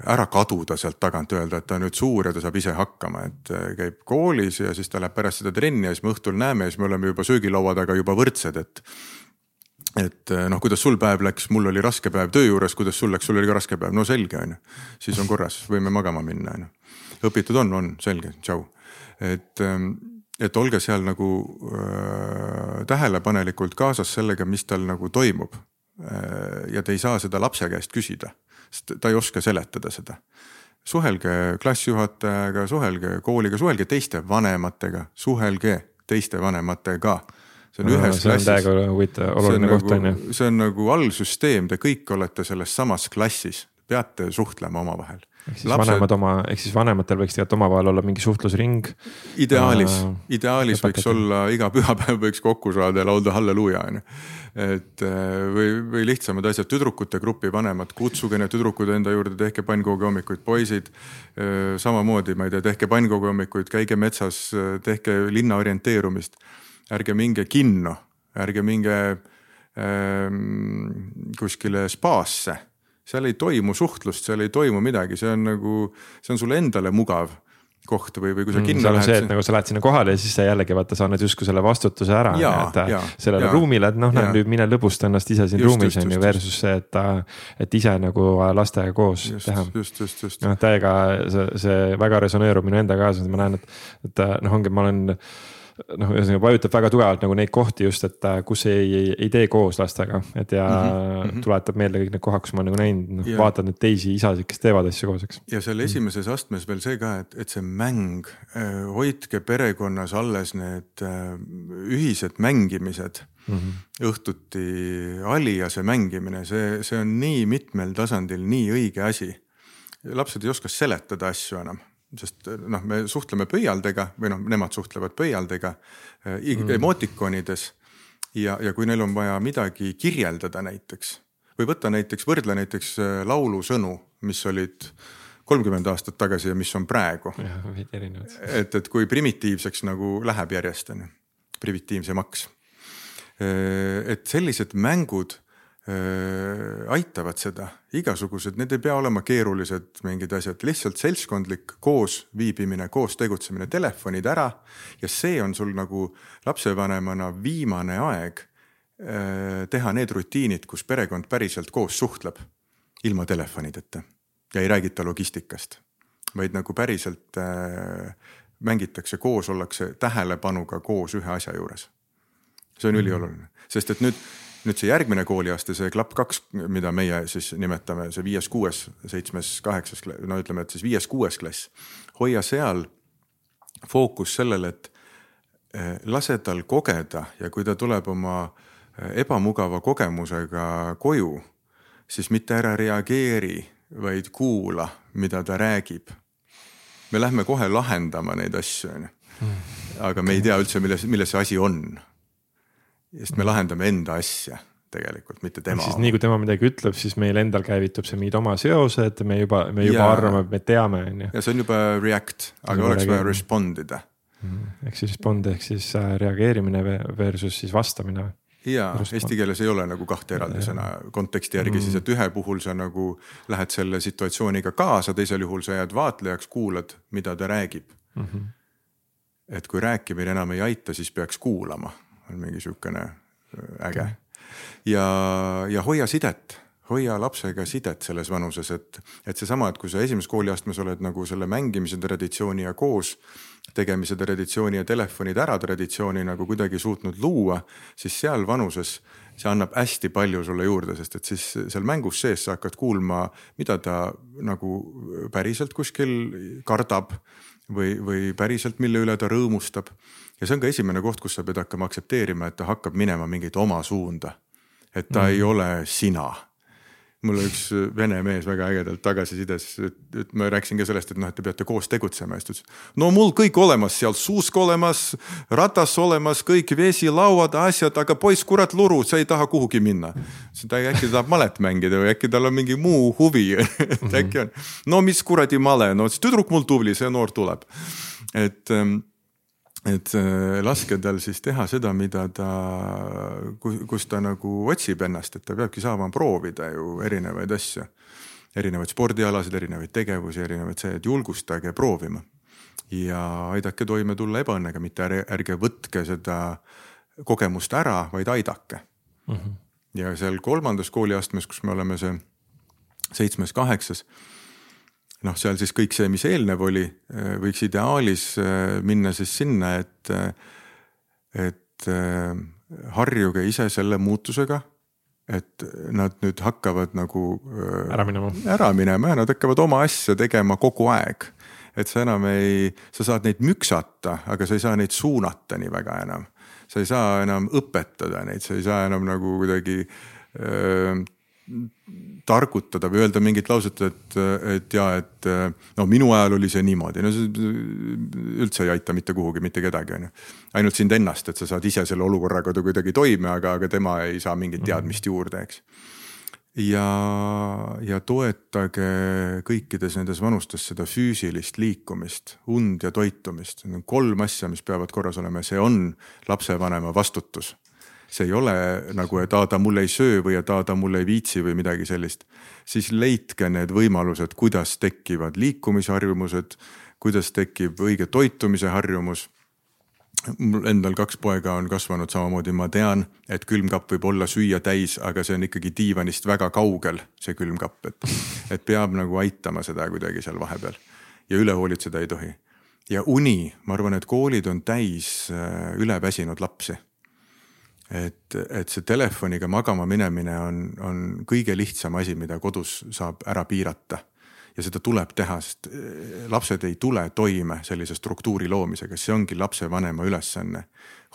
B: ära kaduda sealt tagant, öelda, et ta on nüüd suur ja ta saab ise hakkama, et käib koolis ja siis ta läheb pärast seda trenni ja siis me õhtul näeme ja siis me oleme juba söögilaua taga juba võrdsed, et et eh, noh, kuidas sul päev läks, mul oli raske päev töö juures, kuidas sul läks, sul oli ka raske päev, no selge on ju. siis on korras, võime magama minna on ju. õpitud on, on selge, tšau. et, ehm, et olge seal nagu äh, tähelepanelikult kaasas sellega, mis tal nagu toimub äh,. ja te ei saa seda lapse käest küsida, sest ta ei oska seletada seda suhelge klassijuhatajaga, suhelge kooliga, suhelge teiste vanematega, suhelge teiste vanematega see on ühes
A: klassis. see on täiega huvitav, oluline koht
B: nagu- on ju. see on nagu allsüsteem, te kõik olete selles samas klassis, peate suhtlema omavahel.
A: ehk siis Lapsed... vanemad oma, ehk siis vanematel võiks tegelikult omavahel olla mingi suhtlusring.
B: ideaalis äh,, ideaalis võiks olla iga pühapäev võiks kokku saada ja laulda halleluuja on ju. et äh, või, või lihtsamad asjad, tüdrukute grupi vanemad, kutsuge need tüdrukud enda juurde, tehke pannkoogi hommikuid, poisid. Äh, samamoodi, ma ei tea, tehke pannkoogi hommikuid, käige metsas, tehke linna orienteerumist ärge minge kinno ärge minge ähm, kuskile spaasse, seal ei toimu suhtlust, seal ei toimu midagi, see on nagu, see on sulle endale mugav koht või, või kui sa mm, kinno
A: mm, lähed. see, et nagu sa lähed sinna kohale ja siis sa jällegi vaata, sa annad justkui selle vastutuse ära. sellele ja, ruumile, et noh, näe nüüd mine lõbusta ennast ise siin just, ruumis on ju versus see, et, et ise nagu lastega koos
B: just,
A: teha.
B: just, just, just.
A: noh, täiega see, see väga resoneerub minu enda kaasa, ma näen, et, et noh, ongi, ma olen noh, ühesõnaga vajutab väga tugevalt nagu neid kohti just, et äh, kus ei, ei, ei tee koos lastega, et ja mm -hmm. tuletab meelde kõik need kohad, kus ma olen nagu näinud, noh vaatad neid teisi isasid, kes teevad asju koos, eks.
B: ja seal esimeses astmes veel see ka, et, et see mäng, äh, hoidke perekonnas alles need äh, ühised mängimised mm. -hmm. õhtuti aliase mängimine, see, see on nii mitmel tasandil nii õige asi. lapsed ei oska seletada asju enam sest noh, me suhtleme pöialdega või noh, nemad suhtlevad pöialdega äh, mm. emotikonides. ja, ja kui neil on vaja midagi kirjeldada näiteks või võtta näiteks, võrdle näiteks äh, laulusõnu, mis olid kolmkümmend aastat tagasi ja mis on praegu. et, et kui primitiivseks nagu läheb järjest on ju, primitiivsemaks. Et sellised mängud aitavad seda, igasugused, need ei pea olema keerulised mingid asjad, lihtsalt seltskondlik koos viibimine, koos tegutsemine, telefonid ära. ja see on sul nagu lapsevanemana viimane aeg teha need rutiinid, kus perekond päriselt koos suhtleb ilma telefonideta ja ei räägita logistikast, vaid nagu päriselt mängitakse koos, ollakse tähelepanuga koos ühe asja juures. see on -hmm. ülioluline, sest et nüüd nüüd see järgmine kooliaste, see klapp kaks, mida meie siis nimetame, see viies, kuues, seitsmes, kaheksas, no ütleme, et siis viies-kuues klass. hoia seal fookus sellele, et eh, lase tal kogeda ja kui ta tuleb oma eh, ebamugava kogemusega koju, siis mitte ära reageeri, vaid kuula, mida ta räägib. me lähme kohe lahendama neid asju, on ju. Hmm. aga me ei tea üldse, milles, milles see asi on sest me lahendame enda asja tegelikult, mitte tema.
A: siis nii kui tema midagi ütleb, siis meil endal käivitub see mingid oma seosed, me juba, me juba ja, arvame, et me teame, on ju.
B: ja see on juba react, aga oleks vaja respond ida
A: mm,. ehk siis respond ehk siis äh, reageerimine versus siis vastamine
B: ja eesti keeles ei ole nagu kahte eraldi sõna konteksti järgi mm. siis, et ühe puhul sa nagu lähed selle situatsiooniga kaasa, teisel juhul sa jääd vaatlejaks, kuulad, mida ta räägib mm. -hmm. et kui rääkimine enam ei aita, siis peaks kuulama on mingi sihukene äh, äge. ja, ja hoia sidet, hoia lapsega sidet selles vanuses, et, et seesama, et kui sa esimeses kooliastmes oled nagu selle mängimise traditsiooni ja koos tegemise traditsiooni ja telefonide ära traditsiooni nagu kuidagi suutnud luua, siis seal vanuses see annab hästi palju sulle juurde, sest et siis seal mängus sees sa hakkad kuulma, mida ta nagu päriselt kuskil kardab või, või päriselt, mille üle ta rõõmustab ja see on ka esimene koht, kus sa pead hakkama aktsepteerima, et ta hakkab minema mingit oma suunda. et ta mm. ei ole sina. mul üks vene mees väga ägedalt tagasisides, et, ma rääkisin ka sellest, et noh, et te peate koos tegutsema ja siis ta ütles. no mul kõik olemas seal, suusk olemas, ratas olemas, kõik vesi, lauad, asjad, aga poiss, kurat luru, sa ei taha kuhugi minna. ta äkki tahab malet mängida või äkki tal on mingi muu huvi et äkki on. no mis kuradi male, no tüdruk mul tubli, see noor tuleb. et ähm, et äh, laske tal siis teha seda, mida ta, kus ta nagu otsib ennast, et ta peabki saama proovida ju erinevaid asju. erinevaid spordialasid, erinevaid tegevusi, erinevaid see, et julgustage proovima. ja aidake toime tulla ebaõnnega, mitte ärge, ärge võtke seda kogemust ära, vaid aidake mm. -hmm. ja seal kolmandas kooliastmes, kus me oleme see seitsmes-kaheksas noh, seal siis kõik see, mis eelnev oli, äh, võiks ideaalis äh, minna siis sinna, et, äh, et harjuge ise selle muutusega. et nad nüüd hakkavad nagu
A: ära minema,
B: ära minema ja nad hakkavad oma asja tegema kogu aeg. et sa enam ei, sa saad neid müksata, aga sa ei saa neid suunata nii väga enam. sa ei saa enam õpetada neid, sa ei saa enam nagu kuidagi öö, targutada või öelda mingit lauset, et, et ja, et no minu ajal oli see niimoodi, no see üldse ei aita mitte kuhugi mitte kedagi, on ju. ainult sind ennast, et sa saad ise selle olukorraga kuidagi toime, aga, aga tema ei saa mingit mhm. teadmist juurde, eks. ja, ja toetage kõikides nendes vanustes seda füüsilist liikumist, und ja toitumist, need on kolm asja, mis peavad korras olema ja see on lapsevanema vastutus see ei ole nagu, et aa, ta mulle ei söö või et aa, ta mulle ei viitsi või midagi sellist. siis leidke need võimalused, kuidas tekivad liikumisharjumused, kuidas tekib õige toitumise harjumus mul endal kaks poega on kasvanud samamoodi, ma tean, et külmkapp võib olla süüa täis, aga see on ikkagi diivanist väga kaugel, see külmkapp, et, et peab nagu aitama seda kuidagi seal vahepeal ja üle hoolitseda ei tohi. ja uni, ma arvan, et koolid on täis äh, üleväsinud lapsi. Et, et see telefoniga magama minemine on, on kõige lihtsam asi, mida kodus saab ära piirata ja seda tuleb teha, sest eh, lapsed ei tule toime sellise struktuuri loomisega, see ongi lapsevanema ülesanne.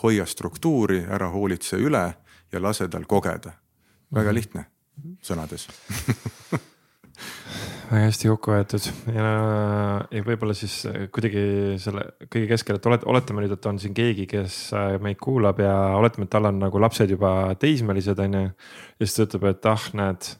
B: hoia struktuuri, ära hoolitse üle ja lase tal kogeda. väga mhm. lihtne sõnades
A: väga hästi kokku võetud ja, ja võib-olla siis kuidagi selle kõige keskel, et olet-, oletame nüüd, et on siin keegi, kes äh, meid kuulab ja oletame, et tal on nagu lapsed juba teismelised, on ju. ja siis ta ütleb, et ah, näed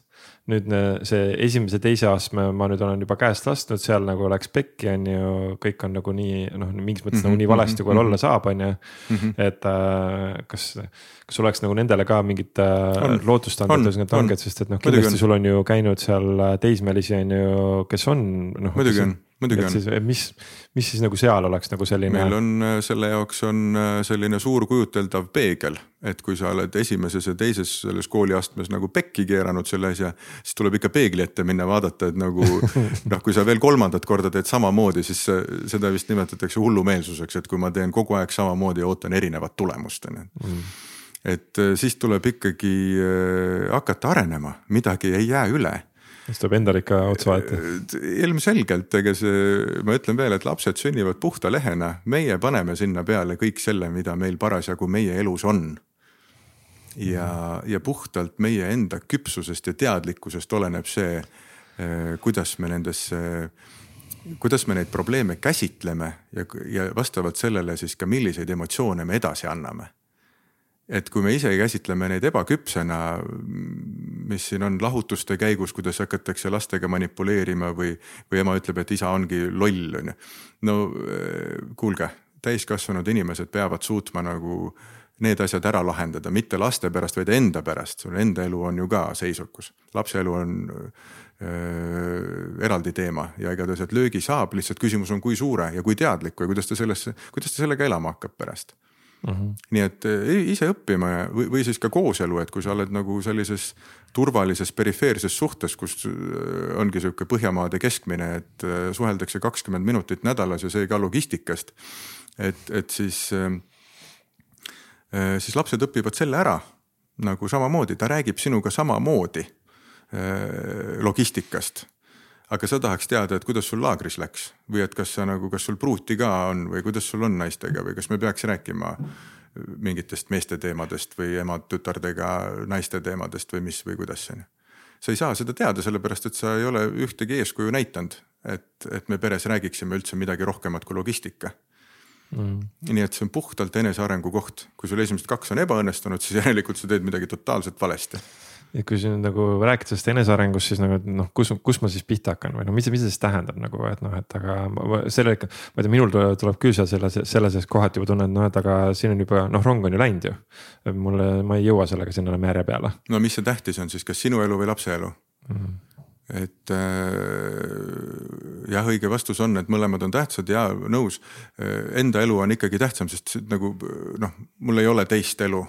A: nüüd see esimese, teise astme ma nüüd olen juba käest lasknud, seal nagu läks pekki, on ju, kõik on nagu nii noh, mingis mõttes mm -hmm, nagu nii valesti, kui mm -hmm. olla saab, on ju. Mhm. et äh, kas, kas oleks nagu nendele ka mingit äh, lootustandard ühesõnaga langed, sest et noh, kindlasti sul on ju käinud seal äh, teismelisi on ju, kes on noh.
B: muidugi on muidugi
A: on. mis, mis siis nagu seal oleks nagu selline?
B: meil on äh, selle jaoks on äh, selline suur kujuteldav peegel, et kui sa oled esimeses ja teises selles kooliastmes nagu pekki keeranud selle asja, siis tuleb ikka peegli ette minna, vaadata, et nagu noh, kui sa veel kolmandat korda teed samamoodi, siis seda vist nimetatakse hullumeelsuseks, et kui ma teen kogu aeg samamoodi ja ootan erinevat tulemust on ju mm. et äh, siis tuleb ikkagi hakata arenema, midagi ei jää üle
A: siis tuleb endal ikka otsa vaadata.
B: ilmselgelt, ega see, ma ütlen veel, et lapsed sünnivad puhta lehena, meie paneme sinna peale kõik selle, mida meil parasjagu meie elus on. ja, ja puhtalt meie enda küpsusest ja teadlikkusest oleneb see, eh, kuidas me nendesse kuidas me neid probleeme käsitleme ja, ja vastavalt sellele siis ka milliseid emotsioone me edasi anname et kui me ise käsitleme neid ebaküpsena, mis siin on lahutuste käigus, kuidas hakatakse lastega manipuleerima või, või ema ütleb, et isa ongi loll, on ju. no eh, kuulge, täiskasvanud inimesed peavad suutma nagu need asjad ära lahendada, mitte laste pärast, vaid enda pärast, sul enda elu on ju ka seisukus, lapse elu on äh, eraldi teema ja igatahes, et löögi saab, lihtsalt küsimus on, kui suure ja kui teadliku ja kuidas ta sellesse, kuidas ta sellega elama hakkab pärast Mm -hmm. nii et eh, ise õppima ja, või, või siis ka kooselu, et kui sa oled nagu sellises turvalises perifeerses suhtes, kus eh, ongi sihuke Põhjamaade keskmine, et eh, suheldakse kakskümmend minutit nädalas ja see ka logistikast. et, et siis, siis lapsed õpivad selle ära nagu samamoodi, ta räägib sinuga samamoodi logistikast aga sa tahaks teada, et kuidas sul laagris läks? Või et kas sa nagu, kas sul pruuti ka on või kuidas sul on naistega või kas me peaks rääkima mingitest meeste teemadest või emad-tütardega naiste teemadest või mis või kuidas on ju. sa ei saa seda teada, sellepärast et sa ei ole ühtegi eeskuju näidanud, et, et me peres räägiksime üldse midagi rohkemat kui logistika. Mm.. nii et see on puhtalt enesearengu koht, kui sul esimesed kaks on ebaõnnestunud, siis järelikult sa teed midagi totaalselt valesti
A: ja kui siin nagu rääkida sellest enesearengust, siis nagu noh, kus, kus ma siis pihta hakkan või noh, mis, mis see siis tähendab nagu, et noh, et aga selle ikka. ma ei tea, minul tuleb küll seal selle, selle sees kohati juba tunne, et noh, et aga siin on juba noh, rong on ju läinud ju. mulle, ma ei jõua sellega sinna järje peale.
B: no mis see tähtis on siis, kas sinu elu või lapse elu mm? -hmm et äh, jah, õige vastus on, et mõlemad on tähtsad ja nõus. Enda elu on ikkagi tähtsam, sest nagu noh, mul ei ole teist elu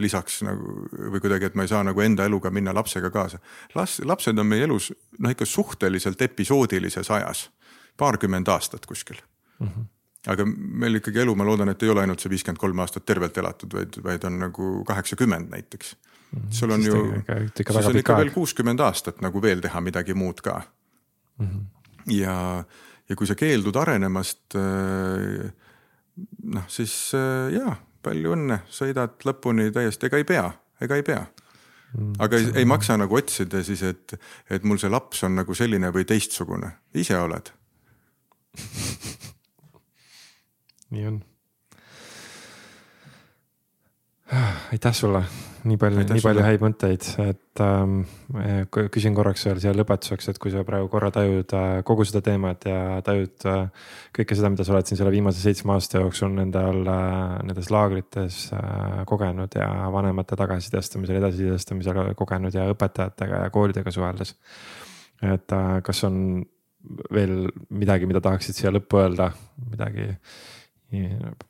B: lisaks nagu või kuidagi, et ma ei saa nagu enda eluga minna lapsega kaasa. las-, lapsed on meie elus noh, ikka suhteliselt episoodilises ajas, paarkümmend aastat kuskil mm. -hmm aga meil ikkagi elu, ma loodan, et ei ole ainult see viiskümmend kolm aastat tervelt elatud, vaid, vaid on nagu kaheksakümmend näiteks mm. -hmm. sul on siis ju, siis on ikka veel kuuskümmend aastat nagu veel teha midagi muud ka mm. -hmm. ja, ja kui sa keeldud arenemast noh, siis jaa palju õnne, sõidad lõpuni täiesti, ega ei pea, ega ei pea. Mm, aga ei, ei maksa nagu otsida siis, et, et mul see laps on nagu selline või teistsugune, ise oled
A: nii on. aitäh sulle, nii palju, nii palju häid mõtteid, et ähm, küsin korraks veel siia lõpetuseks, et kui sa praegu korra tajud äh, kogu seda teemat ja tajud äh, kõike seda, mida sa oled siin selle viimase seitsme aasta jooksul nende all äh,, nendes laagrites äh, kogenud ja vanemate tagasisidestamisel, edasisidestamisel kogenud ja õpetajatega ja koolidega suheldes. et äh, kas on veel midagi, mida tahaksid siia lõppu öelda, midagi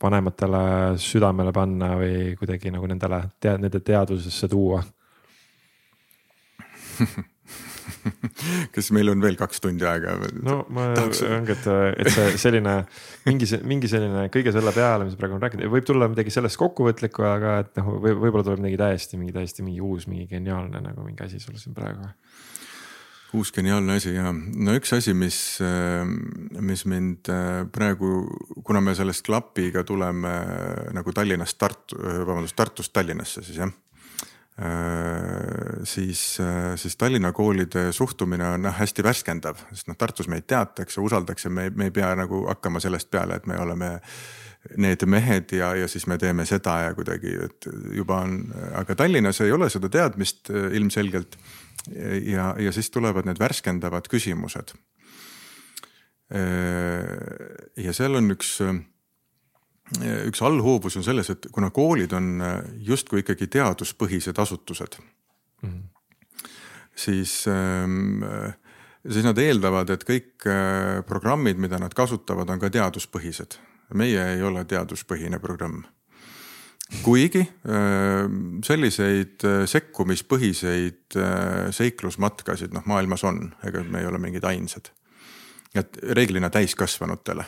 A: vanematele südamele panna või kuidagi nagu nendele nende teadvusesse tuua
B: kas meil on veel kaks tundi aega?
A: no ma Tahaks... ongi, et, et see selline mingi, mingi selline kõige selle peale, mis praegu on rääkinud, võib tulla midagi sellest kokkuvõtlikku, aga et noh, või võib-olla tuleb midagi täiesti, mingi täiesti mingi uus, mingi geniaalne nagu mingi asi sul siin praegu
B: uus geniaalne asi ja no üks asi, mis, äh, mis mind äh, praegu, kuna me sellest klapiga tuleme äh, nagu Tallinnast Tartu, vabandust, Tartust Tallinnasse siis jah. Siis, siis Tallinna koolide suhtumine on noh, hästi värskendav, sest noh, Tartus meid teatakse, usaldatakse, me, me ei pea nagu hakkama sellest peale, et me oleme need mehed ja, ja siis me teeme seda ja kuidagi, et juba on, aga Tallinnas ei ole seda teadmist ilmselgelt ja, ja siis tulevad need värskendavad küsimused. ja seal on üks, üks allhoovus on selles, et kuna koolid on justkui ikkagi teaduspõhised asutused mm, -hmm. siis siis nad eeldavad, et kõik programmid, mida nad kasutavad, on ka teaduspõhised. meie ei ole teaduspõhine programm kuigi selliseid sekkumispõhiseid seiklusmatkasid noh, maailmas on, ega me ei ole mingid ainsad. et reeglina täiskasvanutele.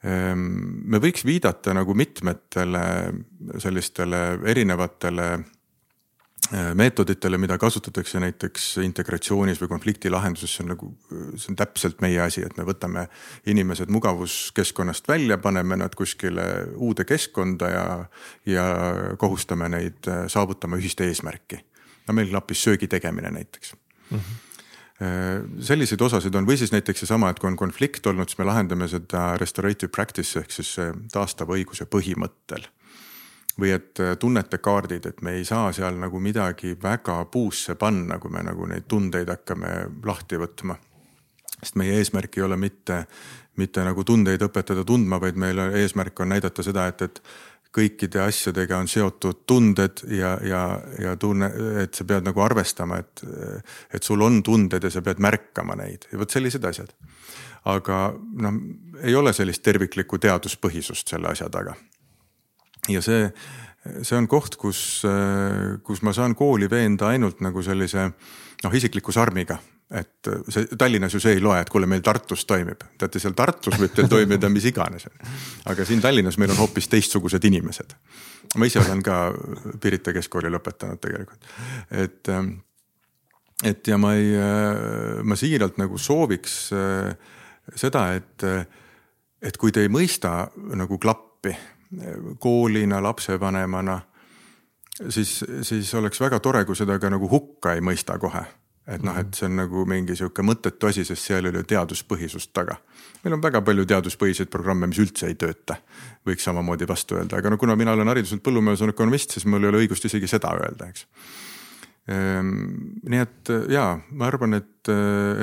B: Me võiks viidata nagu mitmetele sellistele erinevatele meetoditele, mida kasutatakse näiteks integratsioonis või konflikti lahenduses, see on nagu, see on täpselt meie asi, et me võtame inimesed mugavuskeskkonnast välja, paneme nad kuskile uude keskkonda ja, ja kohustame neid äh, saavutama ühist eesmärki. no meil klappis söögi tegemine näiteks mm. -hmm. selliseid osasid on või siis näiteks seesama, et kui on konflikt olnud, siis me lahendame seda restorative practice ehk siis taastava õiguse põhimõttel või et äh, tunnete kaardid, et me ei saa seal nagu midagi väga puusse panna, kui me nagu neid tundeid hakkame lahti võtma. sest meie eesmärk ei ole mitte, mitte nagu tundeid õpetada tundma, vaid meil eesmärk on näidata seda, et, et kõikide asjadega on seotud tunded ja, ja, ja tunne, et sa pead nagu arvestama, et, et sul on tunded ja sa pead märkama neid ja vot sellised asjad. aga noh, ei ole sellist terviklikku teaduspõhisust selle asja taga ja see, see on koht, kus, kus ma saan kooli veenda ainult nagu sellise noh, isikliku sarmiga et see Tallinnas ju see ei loe, et kuule, meil Tartus toimib, teate seal Tartus võib teil toimida mis iganes. aga siin Tallinnas meil on hoopis teistsugused inimesed. ma ise olen ka Pirita keskkooli lõpetanud tegelikult, et, et ja ma ei, ma siiralt nagu sooviks seda, et, et kui te ei mõista nagu klappi koolina, lapsevanemana, siis, siis oleks väga tore, kui seda ka nagu hukka ei mõista kohe. et noh, et see on nagu mingi sihuke mõttetu asi, sest seal ei ole teaduspõhisust taga. meil on väga palju teaduspõhiseid programme, mis üldse ei tööta, võiks samamoodi vastu öelda, aga no kuna mina olen hariduselt põllumajandusökonomist, siis mul ei ole õigust isegi seda öelda, eks nii et ja ma arvan, et,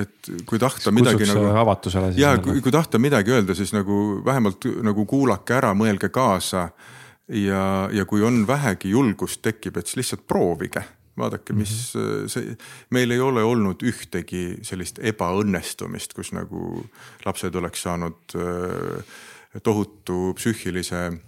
B: et kui tahta
A: Kutsuks
B: midagi nagu.
A: avatusele.
B: ja kui, kui tahta midagi öelda, siis nagu vähemalt nagu kuulake ära, mõelge kaasa. ja, ja kui on vähegi julgust tekib, et siis lihtsalt proovige vaadake, mis mm -hmm. see, meil ei ole olnud ühtegi sellist ebaõnnestumist, kus nagu lapsed oleks saanud tohutu psüühilise Äh,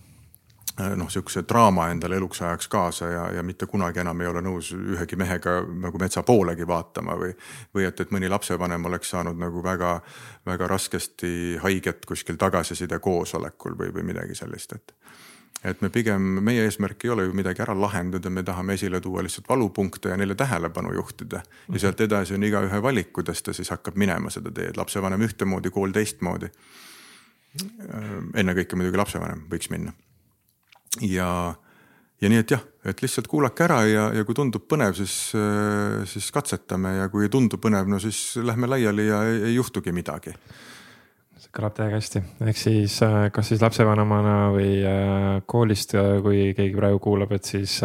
B: noh, sihukese draama endale eluks ajaks kaasa ja, ja mitte kunagi enam ei ole nõus ühegi mehega nagu metsa poolegi vaatama või. või et, et mõni lapsevanem oleks saanud nagu väga, väga raskesti haiget kuskil tagasiside koosolekul või, või midagi sellist, et. et me pigem, meie eesmärk ei ole ju midagi ära lahendada, me tahame esile tuua lihtsalt valupunkte ja neile tähelepanu juhtida. ja mhm. sealt edasi on igaühe valik, kuidas ta siis hakkab minema seda teed, lapsevanem ühtemoodi, kool teistmoodi. Äh, ennekõike muidugi lapsevanem võiks minna ja, ja nii, et jah, et lihtsalt kuulake ära ja, ja kui tundub põnev, siis, siis katsetame ja kui ei tundu põnev, no siis lähme laiali ja ei, ei juhtugi midagi.
A: See kõlab täiega hästi, ehk siis kas siis lapsevanemana või koolist, kui keegi praegu kuulab, et siis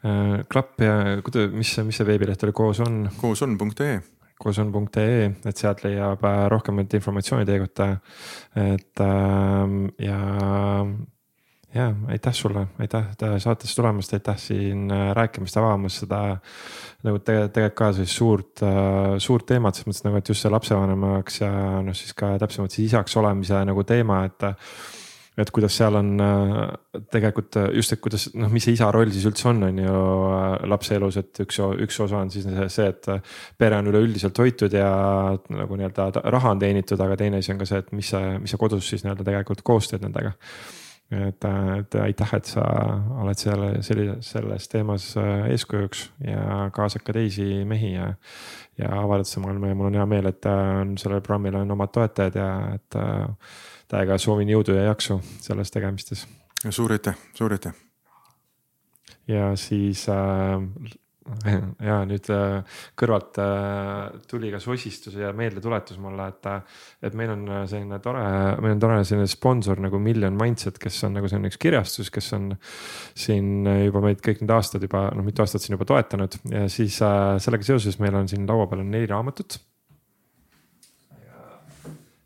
A: klapp ja kuidas, mis, mis see veebileht oli, koos on?
B: koos on.ee
A: koos on.ee, et sealt leiab rohkemat informatsiooni teie kohta. et ja ja aitäh sulle, aitäh saatesse tulemast, aitäh siin äh, rääkimast, avamast seda nagu tegelikult, tegelikult ka sellist suurt, äh, suurt teemat, selles mõttes nagu, et just see lapsevanemaks ja noh, siis ka täpsemalt siis isaks olemise nagu teema, et et kuidas seal on äh, tegelikult just, et kuidas noh, mis see isa roll siis üldse on, on ju lapse elus, et üks, üks osa on siis see, et pere on üleüldiselt hoitud ja nagu nii-öelda raha on teenitud, aga teine asi on ka see, et mis sa, mis sa kodus siis nii-öelda tegelikult koos teed nendega et, et aitäh, et sa oled selle, sellises, selles teemas äh, eeskujuks ja kaasad ka teisi mehi ja. ja avaldad seda maailma ja mul on hea meel, et on sellel programmil on omad toetajad ja et äh, täiega soovin jõudu ja jaksu selles tegemistes.
B: suur aitäh, suur aitäh.
A: ja siis äh, ja nüüd äh, kõrvalt äh, tuli ka sosistus ja meeldetuletus mulle, et, äh, et meil on selline tore, meil on tore selline sponsor nagu Million Mindset, kes on nagu selline üks kirjastus, kes on siin juba meid kõik need aastad juba, noh, mitu aastat siin juba toetanud. Ja siis sellega seoses meil on siin laua peal on neli raamatut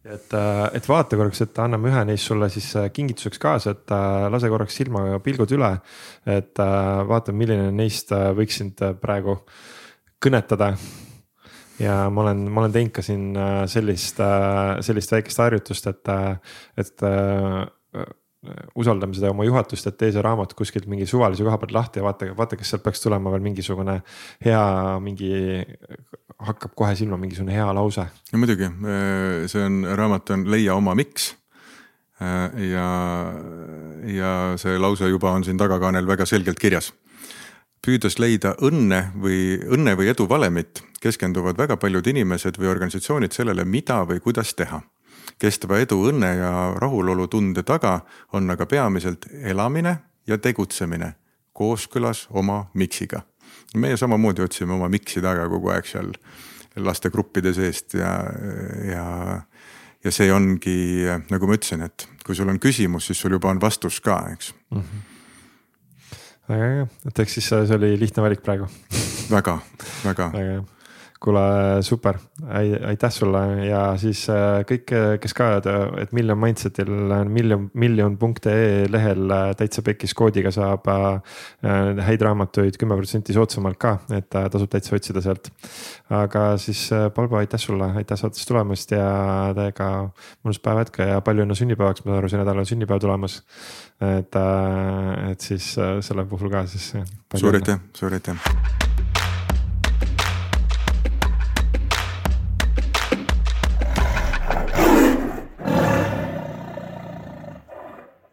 A: et, äh, et vaata korraks, et anname ühe neist sulle siis äh, kingituseks kaasa, et äh, lase korraks silmaga pilgud üle. et vaata, milline neist võiks sind praegu kõnetada. ja ma olen, ma olen teinud ka siin sellist, sellist väikest harjutust, et, et usaldame seda oma juhatust, et tee see raamat kuskilt mingi suvalise koha pealt lahti ja vaata, vaata, kas sealt peaks tulema veel mingisugune hea, mingi hakkab kohe silma mingisugune hea lause.
B: no muidugi, see on, raamat on Leia oma miks. ja, ja see lause juba on siin tagakaanel väga selgelt kirjas. püüdes leida õnne või õnne või edu valemit, keskenduvad väga paljud inimesed või organisatsioonid sellele, mida või kuidas teha. Kestva edu, õnne ja rahulolutunde taga on aga peamiselt elamine ja tegutsemine kooskõlas oma miksiga. Meie samamoodi otsime oma miks'i taga kogu aeg seal lastegruppide seest ja, ja, ja see ongi nagu ma ütlesin, et kui sul on küsimus, siis sul juba on vastus ka, eks. Mm. -hmm
A: väga äge, et eks siis see oli lihtne valik praegu.
B: Väga, väga. väga hea
A: kuule, super, aitäh sulle ja siis äh, kõik, kes ka, et Million Mindsetil miljon, miljon.ee lehel äh, täitsa pekis koodiga saab äh, häid raamatuid kümme protsenti soodsamalt ka, et tasub täitsa otsida sealt. aga siis Palbo, aitäh sulle, aitäh saatesse tulemast ja täiega mõnus päev jätku ja palju õnne sünnipäevaks, ma saan aru, see nädal on sünnipäev tulemas. et, et siis selle puhul ka siis.
B: suur aitäh, suur aitäh